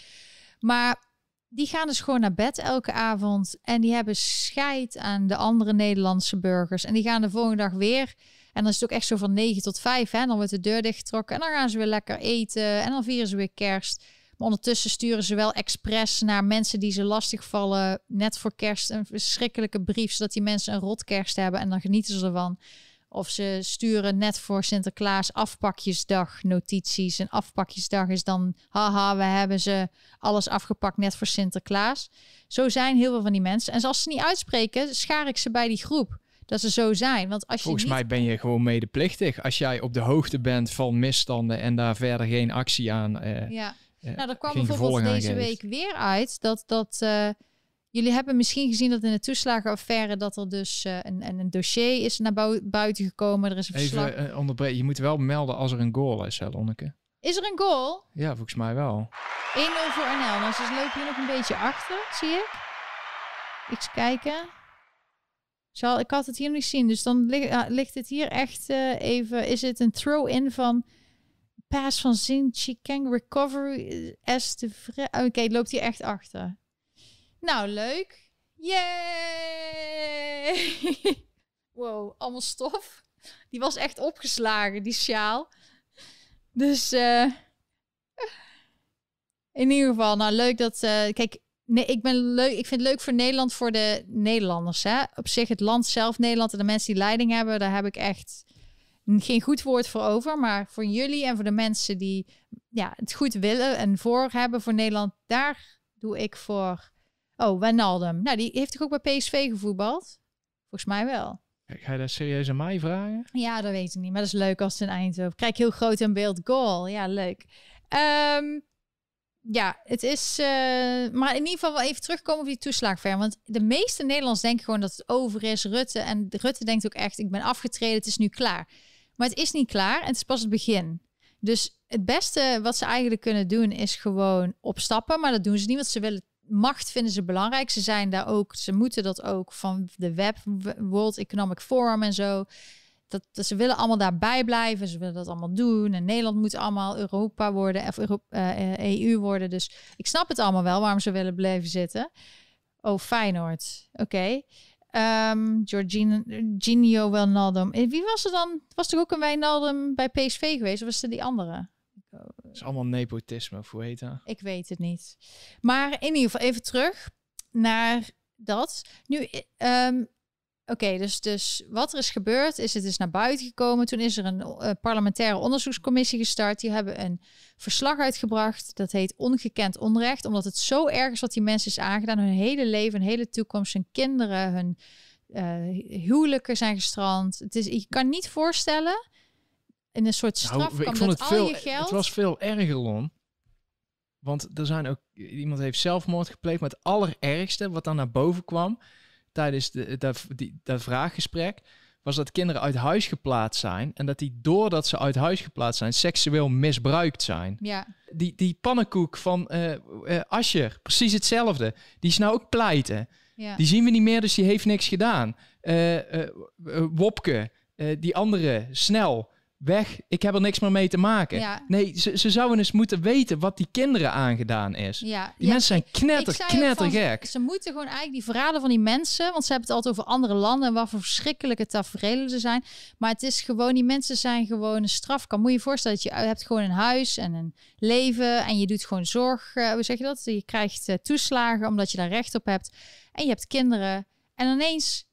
Maar die gaan dus gewoon naar bed elke avond. En die hebben scheid aan de andere Nederlandse burgers. En die gaan de volgende dag weer en dan is het ook echt zo van 9 tot 5. Hè? Dan wordt de deur dichtgetrokken en dan gaan ze weer lekker eten. En dan vieren ze weer kerst. Maar ondertussen sturen ze wel expres naar mensen die ze lastigvallen. Net voor kerst een verschrikkelijke brief. Zodat die mensen een rot kerst hebben. En dan genieten ze ervan. Of ze sturen net voor Sinterklaas afpakjesdag notities. En afpakjesdag is dan, haha, we hebben ze alles afgepakt net voor Sinterklaas. Zo zijn heel veel van die mensen. En als ze niet uitspreken, schaar ik ze bij die groep dat ze zo zijn. Want als je
Volgens mij ben je gewoon medeplichtig. Als jij op de hoogte bent van misstanden en daar verder geen actie aan.
Uh, ja, uh, nou, er kwam bijvoorbeeld deze week weer uit dat. dat uh, Jullie hebben misschien gezien dat in de toeslagenaffaire dat er dus een, een, dossier is naar buiten gekomen. Er is een verslag.
Even uh, onderbreken. Je moet wel melden als er een goal is, hè, Lonneke.
Is er een goal?
Ja, volgens mij wel. 1-0
voor NL. Nou, ze lopen hier nog een beetje achter, zie ik. Eens kijken. Zal, ik had het hier niet zien, dus dan ligt, ligt het hier echt uh, even. Is het een throw-in van pass van Zinchi Kang recovery as de Oké, okay, loopt hier echt achter. Nou, leuk. Yay! [laughs] wow, allemaal stof. Die was echt opgeslagen, die sjaal. Dus uh, in ieder geval, nou leuk dat. Uh, kijk, Nee, ik ben leuk. Ik vind het leuk voor Nederland, voor de Nederlanders. Hè? Op zich, het land zelf, Nederland en de mensen die leiding hebben, daar heb ik echt geen goed woord voor over. Maar voor jullie en voor de mensen die ja, het goed willen en voor hebben voor Nederland, daar doe ik voor. Oh, Wijnaldum. Nou, die heeft toch ook bij PSV gevoetbald? Volgens mij wel.
Ga je dat serieus aan mij vragen?
Ja, dat weet ik niet. Maar dat is leuk als het een Eindhoven. Krijg heel groot in beeld goal. Ja, leuk. Um, ja, het is. Uh, maar in ieder geval wel even terugkomen op die toeslagver. Want de meeste Nederlanders denken gewoon dat het over is. Rutte. En Rutte denkt ook echt: ik ben afgetreden, het is nu klaar. Maar het is niet klaar en het is pas het begin. Dus het beste wat ze eigenlijk kunnen doen is gewoon opstappen. Maar dat doen ze niet, want ze willen macht vinden ze belangrijk. Ze zijn daar ook, ze moeten dat ook van de web, World Economic Forum en zo dat, ze willen allemaal daarbij blijven. Ze willen dat allemaal doen. En Nederland moet allemaal Europa worden of Europa, uh, EU e worden. Dus ik snap het allemaal wel waarom ze willen blijven zitten. Oh, Feyenoord. Oké. Okay. Um, Jorginho Wijnaldum. Eh, wie was er dan? Was er ook een Wijnaldum bij PSV geweest? Of was er die andere?
Het is allemaal nepotisme, of hoe heet dat?
Ik weet het niet. Maar in ieder geval even terug naar dat. Nu, um, Oké, dus, dus wat er is gebeurd is, het is naar buiten gekomen. Toen is er een uh, parlementaire onderzoekscommissie gestart. Die hebben een verslag uitgebracht. Dat heet Ongekend Onrecht. Omdat het zo erg is wat die mensen is aangedaan. Hun hele leven, hun hele toekomst, hun kinderen, hun uh, huwelijken zijn gestrand. Het is, je kan niet voorstellen, in een soort nou, straf nou, ik vond het veel, geld...
Het was veel erger, Lon. Want er zijn ook... Iemand heeft zelfmoord gepleegd. Maar het allerergste wat dan naar boven kwam tijdens de, dat, die, dat vraaggesprek was dat kinderen uit huis geplaatst zijn. En dat die doordat ze uit huis geplaatst zijn, seksueel misbruikt zijn.
Ja.
Die, die pannenkoek van uh, uh, Ascher, precies hetzelfde. Die is nou ook pleiten. Ja. Die zien we niet meer, dus die heeft niks gedaan. Uh, Wopke, die andere, snel weg. Ik heb er niks meer mee te maken. Nee, ze, ze zouden eens moeten weten wat die kinderen aangedaan is. Ja. Die mensen zijn knetter, knetter gek.
Ze moeten gewoon eigenlijk die verhalen van die mensen, want ze hebben het altijd over andere landen en wat voor verschrikkelijke tafereelen er zijn. Maar het is gewoon, die mensen zijn gewoon een strafkamp. Moet je je voorstellen dat je hebt gewoon een huis en een leven en je doet gewoon zorg, uh, hoe zeg je dat? Je krijgt uh, toeslagen omdat je daar recht op hebt. En je hebt kinderen. En ineens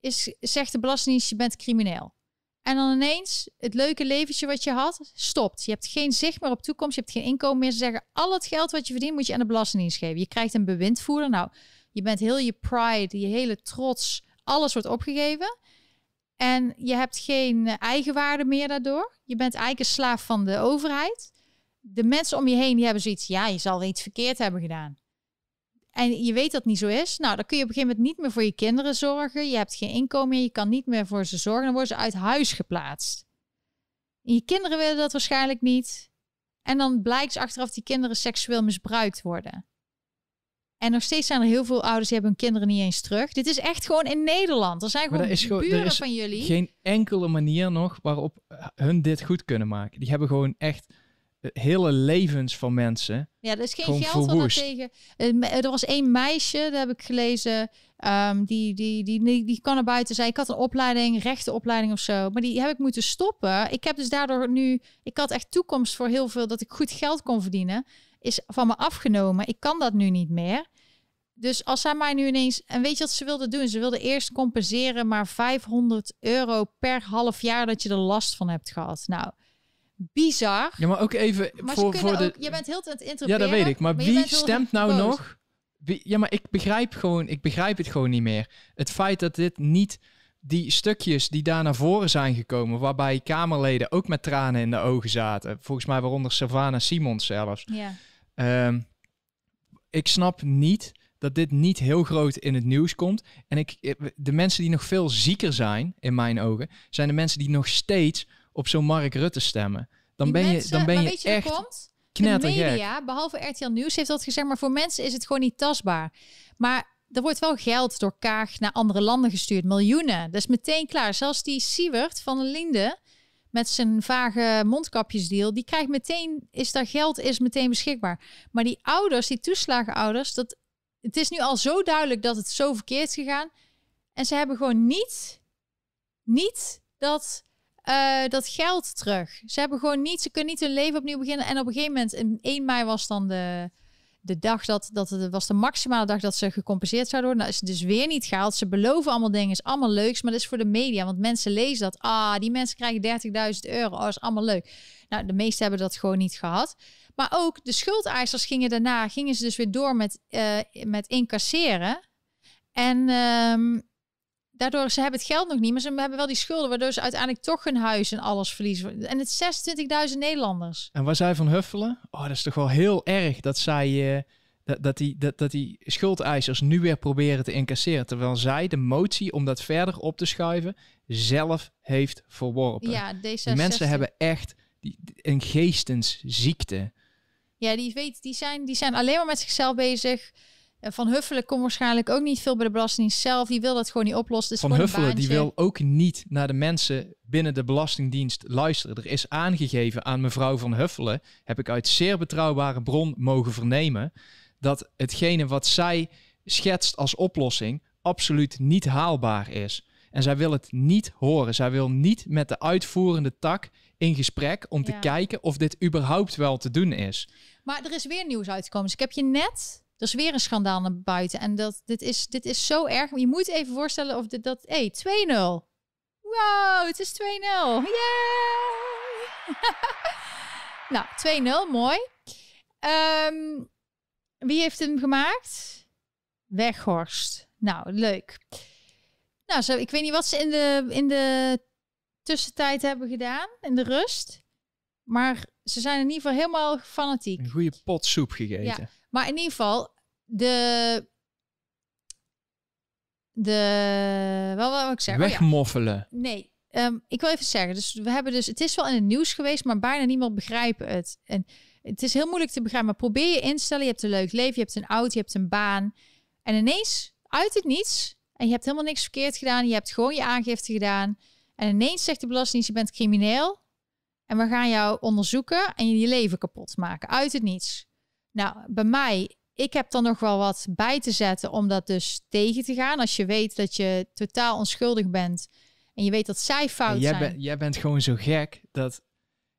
is, zegt de Belastingdienst, je bent crimineel. En dan ineens het leuke leventje wat je had, stopt. Je hebt geen zicht meer op toekomst. Je hebt geen inkomen meer. Ze zeggen, al het geld wat je verdient, moet je aan de Belastingdienst geven. Je krijgt een bewindvoerder. Nou, je bent heel je pride, je hele trots, alles wordt opgegeven. En je hebt geen eigenwaarde meer daardoor. Je bent eigenlijk een slaaf van de overheid. De mensen om je heen, die hebben zoiets, ja, je zal iets verkeerd hebben gedaan en je weet dat het niet zo is, nou, dan kun je op een gegeven moment niet meer voor je kinderen zorgen. Je hebt geen inkomen meer, je kan niet meer voor ze zorgen. Dan worden ze uit huis geplaatst. En je kinderen willen dat waarschijnlijk niet. En dan blijkt achteraf die kinderen seksueel misbruikt worden. En nog steeds zijn er heel veel ouders die hebben hun kinderen niet eens terug. Dit is echt gewoon in Nederland. Er zijn gewoon, is gewoon buren er is van jullie.
Geen enkele manier nog waarop hun dit goed kunnen maken. Die hebben gewoon echt hele levens van mensen.
Ja, er is geen geld wat tegen. Eh, er was één meisje, dat heb ik gelezen. Um, die, die, die, die, die kan er buiten zijn. Ik had een opleiding, rechtenopleiding of zo. Maar die heb ik moeten stoppen. Ik heb dus daardoor nu. Ik had echt toekomst voor heel veel dat ik goed geld kon verdienen. Is van me afgenomen. Ik kan dat nu niet meer. Dus als zij mij nu ineens. En weet je wat ze wilde doen? Ze wilde eerst compenseren, maar 500 euro per half jaar dat je er last van hebt gehad. Nou, bizar.
Ja, maar ook even
maar
voor, voor de...
je bent heel het
interpreteren. Ja, dat weet ik. Maar, wie stemt nou nog? Wie, ja, maar ik begrijp gewoon, ik begrijp het gewoon niet meer. Het feit dat dit niet die stukjes die daar naar voren zijn gekomen, waarbij Kamerleden ook met tranen in de ogen zaten, volgens mij waaronder Savannah Simons zelfs. Ja. Um, ik snap niet dat dit niet heel groot in het nieuws komt. En ik, de mensen die nog veel zieker zijn, in mijn ogen, zijn de mensen die nog steeds op zo'n Mark Rutte stemmen. Dan ben je, dan ben je, je echt komt? De
media, behalve RTL Nieuws, heeft dat gezegd, maar voor mensen is het gewoon niet tastbaar. Maar er wordt wel geld door Kaag naar andere landen gestuurd, miljoenen. Dat is meteen klaar. Zelfs die Siewert van de Linde met zijn vage mondkapjesdeal, die krijgt meteen, is daar geld, is meteen beschikbaar. Maar die ouders, die toeslagenouders, dat, het is nu al zo duidelijk dat het zo verkeerd is gegaan. En ze hebben gewoon niet, niet dat uh, dat geld terug. Ze hebben gewoon niet, ze kunnen niet hun leven opnieuw beginnen. En op een gegeven moment, in 1 mei was dan de, de dag dat, dat het was de maximale dag dat ze gecompenseerd zouden worden. Nou is het dus weer niet gehaald. Ze beloven allemaal dingen, is allemaal leuks, maar dat is voor de media. Want mensen lezen dat, ah, die mensen krijgen 30.000 euro, oh, is allemaal leuk. Nou, de meesten hebben dat gewoon niet gehad. Maar ook de schuldeisers gingen daarna, gingen ze dus weer door met, uh, met incasseren. En um, Daardoor, ze hebben het geld nog niet, maar ze hebben wel die schulden, waardoor ze uiteindelijk toch hun huis en alles verliezen. En het is 26.000 Nederlanders.
En waar zij van huffelen? Oh, dat is toch wel heel erg dat zij, uh, dat, dat, die, dat, dat die schuldeisers nu weer proberen te incasseren. Terwijl zij de motie om dat verder op te schuiven zelf heeft verworpen.
Ja, deze
mensen hebben echt die, een geestensziekte.
Ja, die, weet, die, zijn, die zijn alleen maar met zichzelf bezig. Van Huffelen komt waarschijnlijk ook niet veel bij de Belastingdienst zelf. Die wil dat gewoon niet oplossen.
Van Huffelen die wil ook niet naar de mensen binnen de Belastingdienst luisteren. Er is aangegeven aan mevrouw Van Huffelen, heb ik uit zeer betrouwbare bron mogen vernemen, dat hetgene wat zij schetst als oplossing absoluut niet haalbaar is. En zij wil het niet horen. Zij wil niet met de uitvoerende tak in gesprek om te kijken of dit überhaupt wel te doen is.
Maar er is weer nieuws uitgekomen. Dus ik heb je net er is weer een schandaal naar buiten. En dat, dit, is, dit is zo erg. Je moet even voorstellen of dit, dat... hey, 2-0. Wow, het is 2-0. Yay! [laughs] nou, 2-0, mooi. Um, wie heeft hem gemaakt? Weghorst. Nou, leuk. Nou, zo, ik weet niet wat ze in de, in de tussentijd hebben gedaan, in de rust. Maar ze zijn in ieder geval helemaal fanatiek.
Een goede pot soep gegeten. Ja.
Maar in ieder geval, de, de... Wel, wat wil ik zeggen?
Oh Wegmoffelen.
Nee, ehm, ik wil even zeggen. Dus we hebben dus... Het is wel in het nieuws geweest, maar bijna niemand begrijpt het. En het is heel moeilijk te begrijpen, maar probeer je instellen. Je hebt een leuk leven, je hebt een auto, je hebt een baan. En ineens, uit het niets, en je hebt helemaal niks verkeerd gedaan. Je hebt gewoon je aangifte gedaan. En ineens zegt de Belastingdienst, je bent crimineel. En we gaan jou onderzoeken en je je leven kapot maken. Uit het niets. Nou, bij mij, ik heb dan nog wel wat bij te zetten om dat dus tegen te gaan. Als je weet dat je totaal onschuldig bent en je weet dat zij fout
jij
zijn.
jij bent gewoon zo gek dat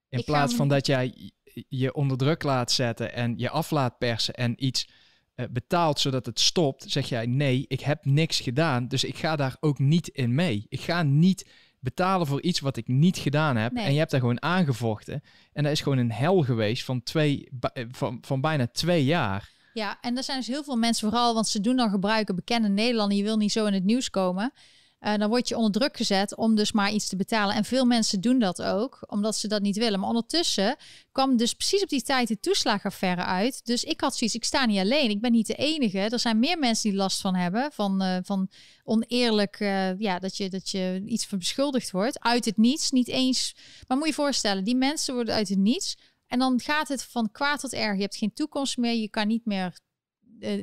in plaats van dat jij je onder druk laat zetten en je af laat persen en iets uh, betaalt zodat het stopt, zeg jij nee, ik heb niks gedaan, dus ik ga daar ook niet in mee. Ik ga niet betalen voor iets wat ik niet gedaan heb. En je hebt daar gewoon aangevochten. En dat is gewoon een hel geweest van, twee, eh, van, van bijna twee jaar.
Ja, en er zijn dus heel veel mensen vooral, want ze doen dan gebruiken bekende Nederlander. Je wil niet zo in het nieuws komen. Uh, dan word je onder druk gezet om dus maar iets te betalen. En veel mensen doen dat ook, omdat ze dat niet willen. Maar ondertussen kwam dus precies op die tijd de toeslagaffaire uit. Dus ik had zoiets, ik sta niet alleen. Ik ben niet de enige. Er zijn meer mensen die last van hebben. Van, uh, van oneerlijk, uh, ja, dat je, dat je iets van beschuldigd wordt. Uit het niets, niet eens. Maar moet je voorstellen, die mensen worden uit het niets. En dan gaat het van kwaad tot erg. Je hebt geen toekomst meer. Je kan niet meer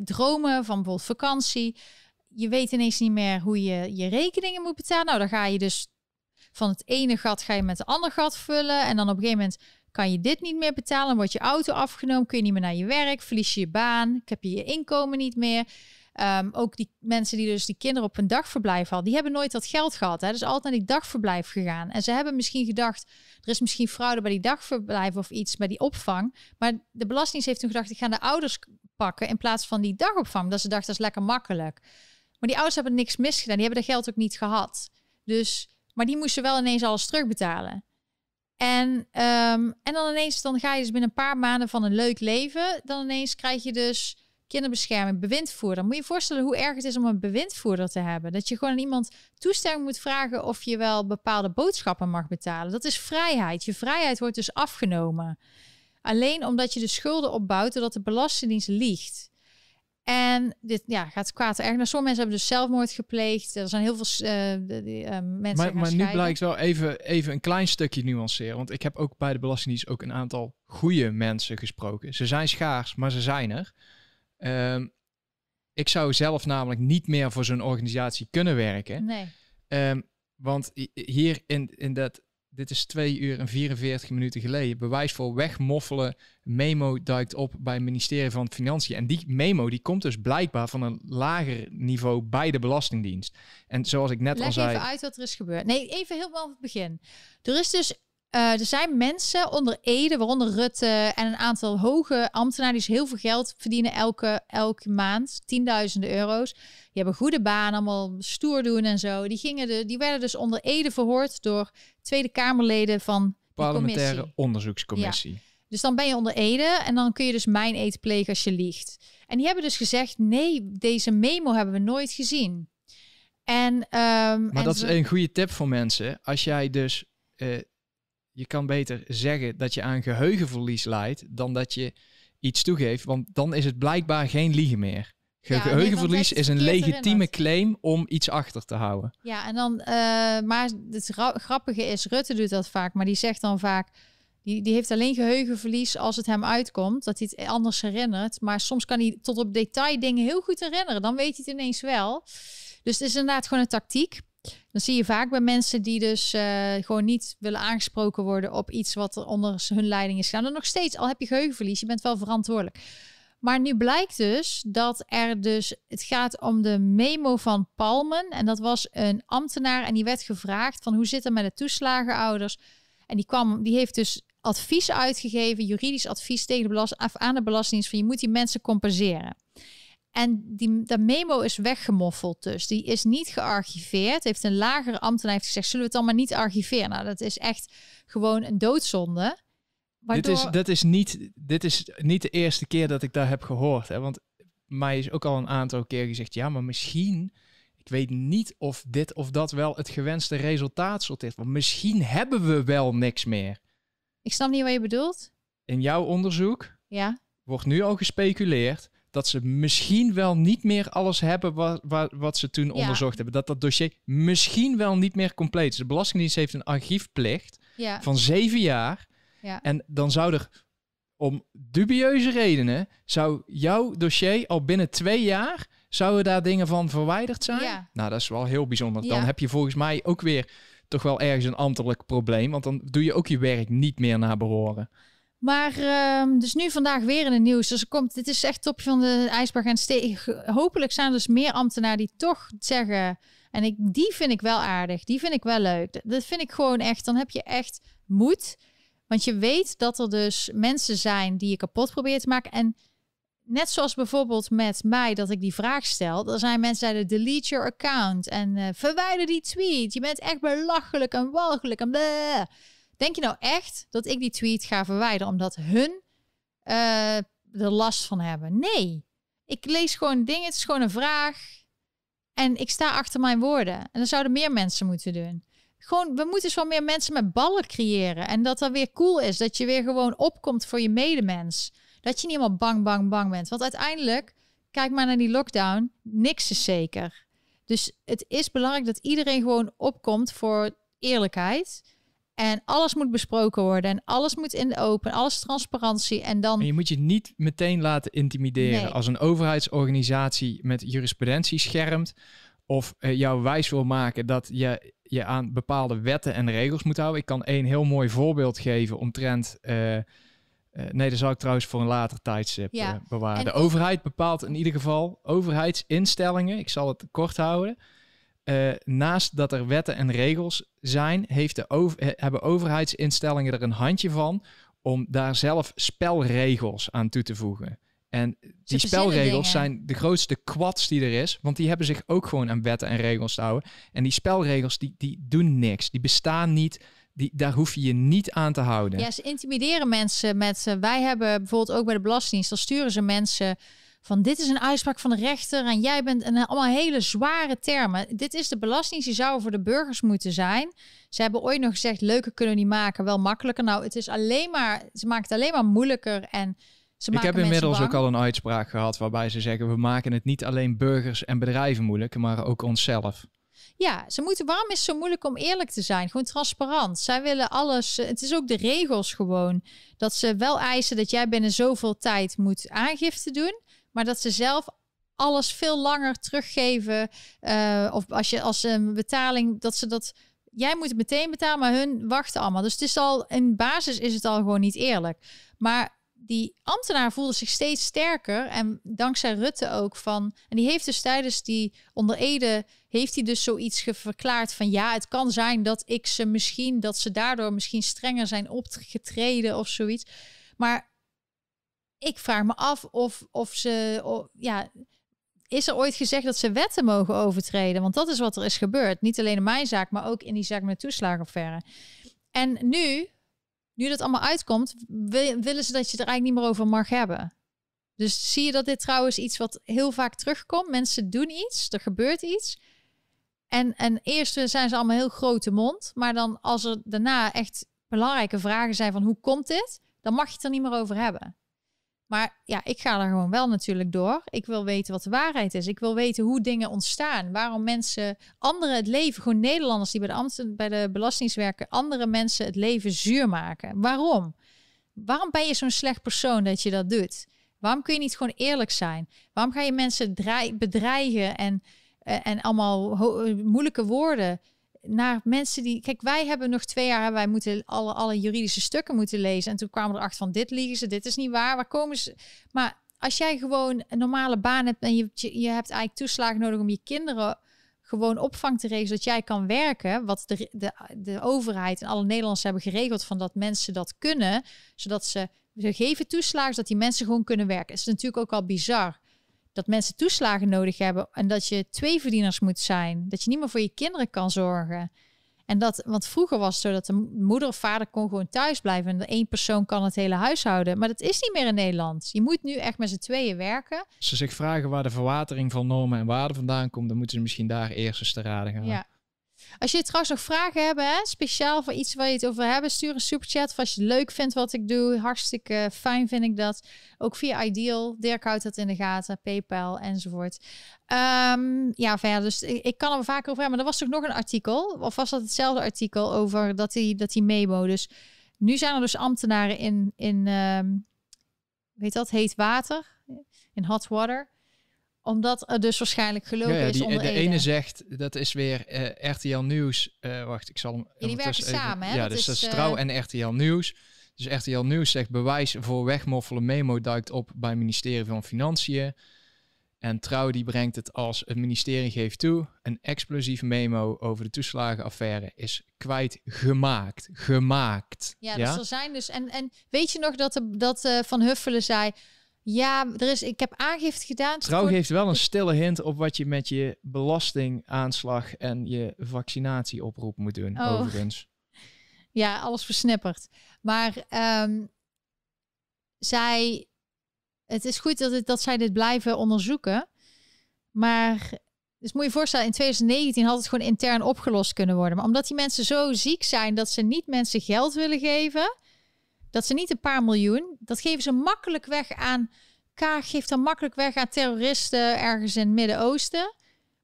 dromen van bijvoorbeeld vakantie je weet ineens niet meer hoe je je rekeningen moet betalen. Nou, dan ga je dus van het ene gat ga je met het andere gat vullen. En dan op een gegeven moment kan je dit niet meer betalen. Wordt je auto afgenomen, kun je niet meer naar je werk, verlies je je baan, heb je je inkomen niet meer. Um, ook die mensen die dus die kinderen op een dagverblijf hadden, die hebben nooit dat geld gehad. Hè? Dus altijd naar die dagverblijf gegaan. En ze hebben misschien gedacht, er is misschien fraude bij die dagverblijf of iets bij die opvang. Maar de Belastingdienst heeft toen gedacht, ik ga de ouders pakken in plaats van die dagopvang. Dat ze dachten, dat is lekker makkelijk. Maar die ouders hebben niks misgedaan. Die hebben dat geld ook niet gehad. Dus, maar die moesten wel ineens alles terugbetalen. En, um, en dan ineens, dan ga je dus binnen een paar maanden van een leuk leven. Dan ineens krijg je dus kinderbescherming, bewindvoerder. Moet je je voorstellen hoe erg het is om een bewindvoerder te hebben. Dat je gewoon aan iemand toestemming moet vragen of je wel bepaalde boodschappen mag betalen. Dat is vrijheid. Je vrijheid wordt dus afgenomen. Alleen omdat je de schulden opbouwt doordat de Belastingdienst liegt. En dit ja, gaat kwaad erg. Nou, sommige mensen hebben dus zelfmoord gepleegd. Er zijn heel veel uh, die, uh, mensen.
Maar, maar nu blijkt wel even, even een klein stukje nuanceren. Want ik heb ook bij de Belastingdienst ook een aantal goede mensen gesproken. Ze zijn schaars, maar ze zijn er. Um, ik zou zelf namelijk niet meer voor zo'n organisatie kunnen werken.
Nee.
Um, want hier in, in dat dit is 2 uur en 44 minuten geleden. Bewijs voor wegmoffelen. Memo duikt op bij het ministerie van Financiën. En die memo die komt dus blijkbaar van een lager niveau bij de Belastingdienst. En zoals ik net
Leg
al zei.
even uit wat er is gebeurd. Nee, even helemaal op het begin. Er is dus uh, er zijn mensen onder Ede, waaronder Rutte en een aantal hoge ambtenaren die dus heel veel geld verdienen elke, elke maand, tienduizenden euro's. Die hebben goede banen, allemaal stoer doen en zo. Die, gingen de, die werden dus onder Ede verhoord door Tweede Kamerleden van
Parlementaire onderzoekscommissie.
Dus dan ben je onder Ede en dan kun je dus mijn eten plegen als je liegt. En die hebben dus gezegd, nee, deze memo hebben we nooit gezien. En, um,
maar
en
dat is een goede tip voor mensen. Als jij dus uh, je kan beter zeggen dat je aan geheugenverlies leidt dan dat je iets toegeeft, want dan is het blijkbaar geen liegen meer. geheugenverlies is een legitieme claim om iets achter te houden.
Ja, en dan, uh, maar het grappige is, Rutte doet dat vaak, maar die zegt dan vaak, die, die heeft alleen geheugenverlies als het hem uitkomt, dat hij het anders herinnert. Maar soms kan hij tot op detail dingen heel goed herinneren, dan weet hij het ineens wel. Dus het is inderdaad gewoon een tactiek. Dan zie je vaak bij mensen die dus uh, gewoon niet willen aangesproken worden op iets wat er onder hun leiding is gaan. En nog steeds, al heb je geheugenverlies, je bent wel verantwoordelijk. Maar nu blijkt dus dat er dus, het gaat om de memo van Palmen. En dat was een ambtenaar en die werd gevraagd van hoe zit het met de toeslagenouders. En die kwam, die heeft dus advies uitgegeven, juridisch advies tegen de belast, aan de Belastingdienst van je moet die mensen compenseren. En die, dat memo is weggemoffeld dus. Die is niet gearchiveerd. Heeft een lagere ambtenaar heeft gezegd, zullen we het dan maar niet archiveren? Nou, dat is echt gewoon een doodzonde.
Waardoor... Dit, is, dat is niet, dit is niet de eerste keer dat ik daar heb gehoord. Hè? Want mij is ook al een aantal keer gezegd, ja, maar misschien... Ik weet niet of dit of dat wel het gewenste resultaat sorteert. Want misschien hebben we wel niks meer.
Ik snap niet wat je bedoelt.
In jouw onderzoek
ja.
wordt nu al gespeculeerd dat ze misschien wel niet meer alles hebben wat, wat, wat ze toen onderzocht hebben. Dat dat dossier misschien wel niet meer compleet is. De Belastingdienst heeft een archiefplicht
Ja.
van zeven jaar.
Ja.
En dan zou er om dubieuze redenen, zou jouw dossier al binnen twee jaar, zouden daar dingen van verwijderd zijn? Nou, dat is wel heel bijzonder. Dan heb je volgens mij ook weer toch wel ergens een ambtelijk probleem, want dan doe je ook je werk niet meer naar behoren.
Maar ehm, dus nu vandaag weer in het nieuws. Dus er komt, dit is echt topje van de ijsberg. En hopelijk zijn er dus meer ambtenaren die toch zeggen. En ik, die vind ik wel aardig. Die vind ik wel leuk. Dat- vind ik gewoon echt. Dan heb je echt moed. Want je weet dat er dus mensen zijn die je kapot proberen te maken. En net zoals bijvoorbeeld met mij dat ik die vraag stel. Er zijn mensen die zeiden delete your account. En eh, verwijder die tweet. Je bent echt belachelijk en walgelijk en bleh. Denk je nou echt dat ik die tweet ga verwijderen omdat hun eh, er last van hebben? Nee. Ik lees gewoon dingen. Het is gewoon een vraag. En ik sta achter mijn woorden. En dat zouden meer mensen moeten doen. Gewoon, we moeten zo meer mensen met ballen creëren. En dat dat weer cool is. Dat je weer gewoon opkomt voor je medemens. Dat je niet helemaal bang, bang, bang bent. Want uiteindelijk, kijk maar naar die lockdown. Niks is zeker. Dus het is belangrijk dat iedereen gewoon opkomt voor eerlijkheid. En alles moet besproken worden. En alles moet in de open. Alles transparantie. En dan...
Je moet je niet meteen laten intimideren
Nee.
als een overheidsorganisatie met jurisprudentie schermt of eh, jou wijs wil maken dat je je aan bepaalde wetten en regels moet houden. Ik kan één heel mooi voorbeeld geven omtrent. eh, eh, nee, dat zal ik trouwens voor een later tijdstip
Ja.
bewaren.
En
De overheid bepaalt in ieder geval overheidsinstellingen. Ik zal het kort houden. Eh, naast dat er wetten en regels zijn, heeft de over, hebben overheidsinstellingen er een handje van om daar zelf spelregels aan toe te voegen. En die spelregels zijn de grootste kwads die er is, want die hebben zich ook gewoon aan wetten en regels te houden. En die spelregels die, die doen niks, die bestaan niet, die, daar hoef je je niet aan te houden.
Ja, ze intimideren mensen met... eh, wij hebben bijvoorbeeld ook bij de Belastingdienst... dan sturen ze mensen van... dit is een uitspraak van de rechter en jij bent... En allemaal hele zware termen. Dit is de Belastingdienst, die zou voor de burgers moeten zijn. Ze hebben ooit nog gezegd... leuker kunnen we niet maken, wel makkelijker. Nou, het is alleen maar... Ze maken het alleen maar moeilijker en... Ze
Ik heb inmiddels
bang.
ook al een uitspraak gehad waarbij ze zeggen: we maken het niet alleen burgers en bedrijven moeilijk, maar ook onszelf.
Ja, ze moeten. Waarom is het zo moeilijk om eerlijk te zijn? Gewoon transparant. Zij willen alles. eh, Het is ook de regels gewoon. Dat ze wel eisen dat jij binnen zoveel tijd moet aangifte doen. Maar dat ze zelf alles veel langer teruggeven. eh, of als je als een betaling. Dat ze dat. Jij moet het meteen betalen, maar hun wachten allemaal. Dus het is al. In basis is het al gewoon niet eerlijk. Maar die ambtenaar voelde zich steeds sterker. En dankzij Rutte ook van. En die heeft dus tijdens die onder Ede. Heeft hij dus zoiets verklaard van ja, het kan zijn dat ik ze misschien, dat ze daardoor misschien strenger zijn opgetreden of zoiets. Maar ik vraag me af of, of ze, ja, is er ooit gezegd dat ze wetten mogen overtreden? Want dat is wat er is gebeurd. Niet alleen in mijn zaak, maar ook in die zaak met toeslagenaffaire. En nu, nu dat allemaal uitkomt, wi- willen ze dat je er eigenlijk niet meer over mag hebben. Dus zie je dat dit trouwens iets wat heel vaak terugkomt? Mensen doen iets, er gebeurt iets. En, en eerst zijn ze allemaal heel grote mond. Maar dan als er daarna echt belangrijke vragen zijn van hoe komt dit? Dan mag je het er niet meer over hebben. Maar ja, ik ga er gewoon wel natuurlijk door. Ik wil weten wat de waarheid is. Ik wil weten hoe dingen ontstaan. Waarom mensen, anderen het leven, gewoon Nederlanders die bij de, ambten, bij de andere mensen het leven zuur maken. Waarom? Waarom ben je zo'n slecht persoon dat je dat doet? Waarom kun je niet gewoon eerlijk zijn? Waarom ga je mensen bedreigen en, eh, en allemaal moeilijke woorden naar mensen die... Kijk, wij hebben nog twee jaar wij moeten alle, alle juridische stukken moeten lezen. En toen kwamen we erachter van dit liegen ze, dit is niet waar. Waar komen ze? Maar als jij gewoon een normale baan hebt en je, je, hebt eigenlijk toeslagen nodig om je kinderen gewoon opvang te regelen, zodat jij kan werken, wat de, de, de overheid en alle Nederlanders hebben geregeld van dat mensen dat kunnen, zodat ze, ze geven toeslagen, zodat die mensen gewoon kunnen werken. Is natuurlijk ook al bizar dat mensen toeslagen nodig hebben en dat je twee verdieners moet zijn, dat je niet meer voor je kinderen kan zorgen. En dat, want vroeger was het zo dat de moeder of vader kon gewoon thuis blijven en de één persoon kan het hele huishouden. Maar dat is niet meer in Nederland. Je moet nu echt met z'n tweeën werken.
Als ze zich vragen waar de verwatering van normen en waarden vandaan komt, dan moeten ze misschien daar eerst eens te raden gaan.
Ja. Als je trouwens nog vragen hebt, hè, speciaal voor iets waar je het over hebben, stuur een superchat. Of als je het leuk vindt wat ik doe, hartstikke fijn vind ik dat. Ook via Ideal. Dirk houdt dat in de gaten, PayPal enzovoort. Um, ja, verder, dus ik, kan er vaak over hebben. Maar er was toch nog een artikel, of was dat hetzelfde artikel over dat die, dat die memo. Dus nu zijn er dus ambtenaren in, in um, weet dat, heet water, in hot water omdat er dus waarschijnlijk gelopen ja, ja, die, is onder
De ene zegt, dat is weer uh, RTL Nieuws. Uh, wacht, ik zal hem...
Ja, die werken samen, hè?
Ja, dat dus is, dat is Trouw en RTL Nieuws. Dus RTL Nieuws zegt bewijs voor wegmoffelen memo duikt op bij het ministerie van Financiën. En Trouw die brengt het als het ministerie geeft toe. Een explosieve memo over de toeslagenaffaire is kwijtgemaakt. Gemaakt.
Ja, ja? Dus er zijn dus... En, en weet je nog dat, de, dat Van Huffelen zei... Ja, er is, ik heb aangifte gedaan.
Trouw geeft wel een stille hint op wat je met je belastingaanslag en je vaccinatieoproep moet doen, oh. overigens.
Ja, alles versnipperd. Maar um, zij, het is goed dat, het, dat zij dit blijven onderzoeken. Maar dus moet je voorstellen, in 2019 had het gewoon intern opgelost kunnen worden. Maar omdat die mensen zo ziek zijn dat ze niet mensen geld willen geven, dat ze niet een paar miljoen, dat geven ze makkelijk weg aan. Kaag geeft dan makkelijk weg aan terroristen ergens in het Midden-Oosten.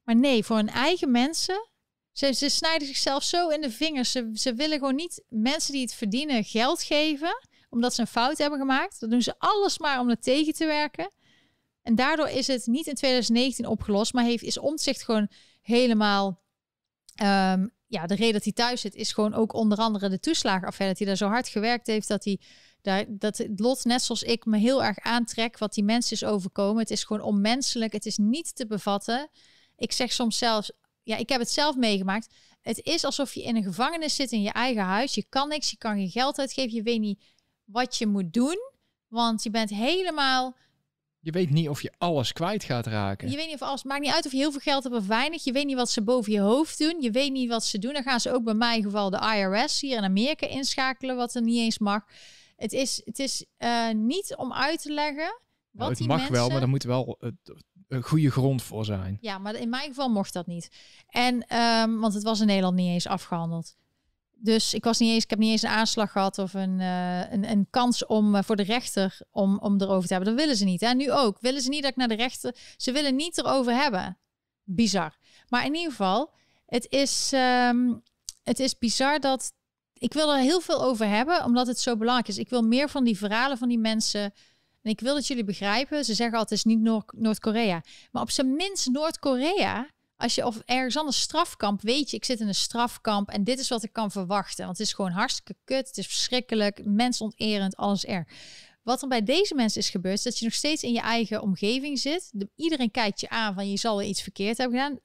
Maar nee, voor hun eigen mensen. Ze, ze snijden zichzelf zo in de vingers. Ze, ze willen gewoon niet mensen die het verdienen geld geven. Omdat ze een fout hebben gemaakt. Dan doen ze alles maar om er tegen te werken. En daardoor is het niet in 2019 opgelost. Maar heeft, is omzicht gewoon helemaal um, ja, de reden dat hij thuis zit is gewoon ook onder andere de toeslagenaffaire. Dat hij daar zo hard gewerkt heeft dat hij daar, dat het lot, net zoals ik, me heel erg aantrek wat die mensen is overkomen. Het is gewoon onmenselijk. Het is niet te bevatten. Ik zeg soms zelfs, ja, ik heb het zelf meegemaakt. Het is alsof je in een gevangenis zit in je eigen huis. Je kan niks, je kan geen geld uitgeven. Je weet niet wat je moet doen. Want je bent helemaal
je weet niet of je alles kwijt gaat raken.
Je weet niet of alles. Maakt niet uit of je heel veel geld hebt of weinig. Je weet niet wat ze boven je hoofd doen. Je weet niet wat ze doen. Dan gaan ze ook bij mijn geval de IRS hier in Amerika inschakelen, wat er niet eens mag. Het is, het is uh, niet om uit te leggen. Nou, wat nou, het
die
mag
mensen... wel, maar er moet wel uh, een goede grond voor zijn.
Ja, maar in mijn geval mocht dat niet. En um, want het was in Nederland niet eens afgehandeld. Dus ik was niet eens, ik heb niet eens een aanslag gehad of een, uh, een, een, kans om uh, voor de rechter om, om erover te hebben. Dat willen ze niet. En nu ook. Willen ze niet dat ik naar de rechter. Ze willen niet erover hebben. Bizar. Maar in ieder geval, het is, um, het is bizar dat. Ik wil er heel veel over hebben, omdat het zo belangrijk is. Ik wil meer van die verhalen van die mensen. En ik wil dat jullie begrijpen. Ze zeggen altijd: is niet Noord-Korea. Maar op zijn minst Noord-Korea als je of ergens anders strafkamp weet je, ik zit in een strafkamp en dit is wat ik kan verwachten. Want het is gewoon hartstikke kut, het is verschrikkelijk, mensonterend, alles er. Wat er bij deze mensen is gebeurd, is dat je nog steeds in je eigen omgeving zit. iedereen kijkt je aan van je zal iets verkeerd hebben gedaan.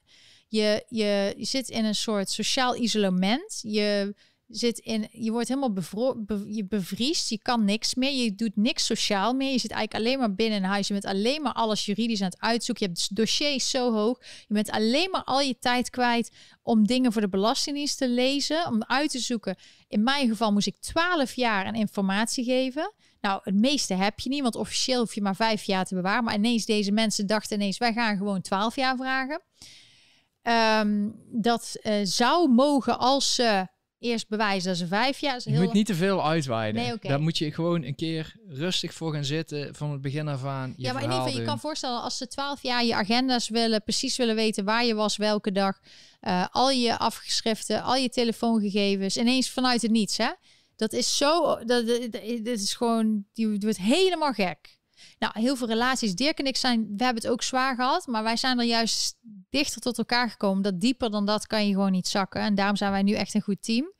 Je, je, je zit in een soort sociaal isolement. Je zit in, je wordt helemaal bevro je bevriest, je kan niks meer, je doet niks sociaal meer, je zit eigenlijk alleen maar binnen in huis, je bent alleen maar alles juridisch aan het uitzoeken, je hebt dossiers zo hoog, je bent alleen maar al je tijd kwijt om dingen voor de Belastingdienst te lezen, om uit te zoeken. In mijn geval moest ik 12 jaar aan informatie geven. Nou, het meeste heb je niet, want officieel hoef je maar vijf jaar te bewaren. Maar ineens deze mensen dachten ineens, wij gaan gewoon 12 jaar vragen. Um, dat uh, zou mogen als ze eerst bewijzen dat ze vijf jaar. Is
je moet niet te veel uitweiden. Nee, Daar moet je gewoon een keer rustig voor gaan zitten van het begin af aan.
ja, maar in ieder geval, je kan voorstellen als ze twaalf jaar je agenda's willen, precies willen weten waar je was, welke dag, uh, al je afgeschriften, al je telefoongegevens, ineens vanuit het niets, hè? Dat is zo, dat, dat, dat is gewoon, die wordt helemaal gek. Nou, heel veel relaties. Dirk en ik zijn, we hebben het ook zwaar gehad, maar wij zijn er juist dichter tot elkaar gekomen. Dat dieper dan dat kan je gewoon niet zakken. En daarom zijn wij nu echt een goed team.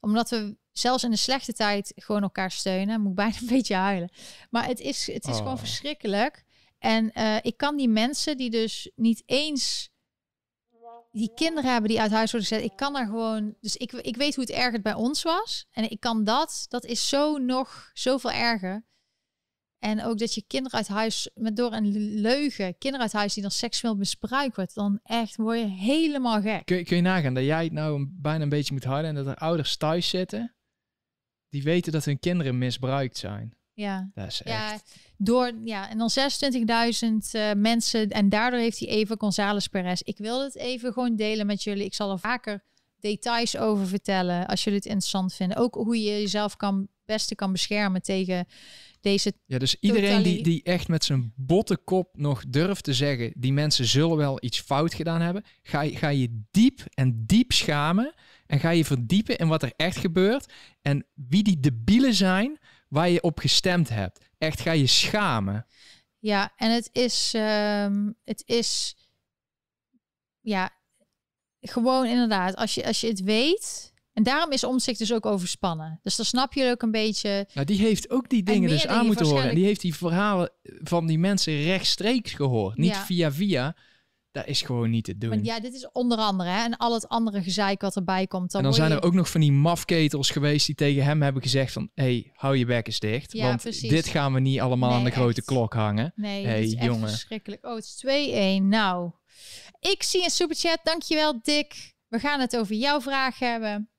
Omdat we zelfs in de slechte tijd gewoon elkaar steunen. Moet bijna een beetje huilen. Maar het is, het is gewoon oh. verschrikkelijk. En uh, ik kan die mensen die dus niet eens die kinderen hebben die uit huis worden gezet. Ik kan daar gewoon. Dus ik, ik weet hoe het erger bij ons was. En ik kan dat. Dat is zo nog zoveel erger. En ook dat je kinderen uit huis, met door een leugen, kinderen uit huis die dan seksueel misbruikt wordt, dan echt word je helemaal gek.
Kun, kun je nagaan dat jij het nou bijna een beetje moet houden en dat er ouders thuis zitten, die weten dat hun kinderen misbruikt zijn.
Ja,
dat is
ja, door, ja, en dan 26.000 uh, mensen. En daardoor heeft hij even González Perez. Ik wil het even gewoon delen met jullie. Ik zal er vaker details over vertellen als jullie het interessant vinden. Ook hoe je jezelf kan beste kan beschermen tegen deze.
Ja, dus iedereen die, die echt met zijn botte kop nog durft te zeggen, die mensen zullen wel iets fout gedaan hebben, ga, je, ga je diep en diep schamen en ga je verdiepen in wat er echt gebeurt en wie die debielen zijn waar je op gestemd hebt. Echt ga je schamen.
Ja, en het is, ehm, het is, ja, gewoon inderdaad, als je, als je het weet, en daarom is Omzicht dus ook overspannen. Dus dan snap je ook een beetje.
Nou, die heeft ook die dingen dus aan moeten horen. En die heeft die verhalen van die mensen rechtstreeks gehoord. Niet via via. Dat is gewoon niet te doen.
Maar ja, dit is onder andere. Hè, en al het andere gezeik wat erbij komt.
Dan en dan zijn er ook nog van die mafketels geweest die tegen hem hebben gezegd van... hey, hou je bek eens dicht. Ja, want precies. dit gaan we niet allemaal aan de grote klok hangen.
Nee, hey, is jongen. verschrikkelijk. Oh, het is 2-1. Nou, ik zie een superchat. Dankjewel, Dick. We gaan het over jouw vraag hebben.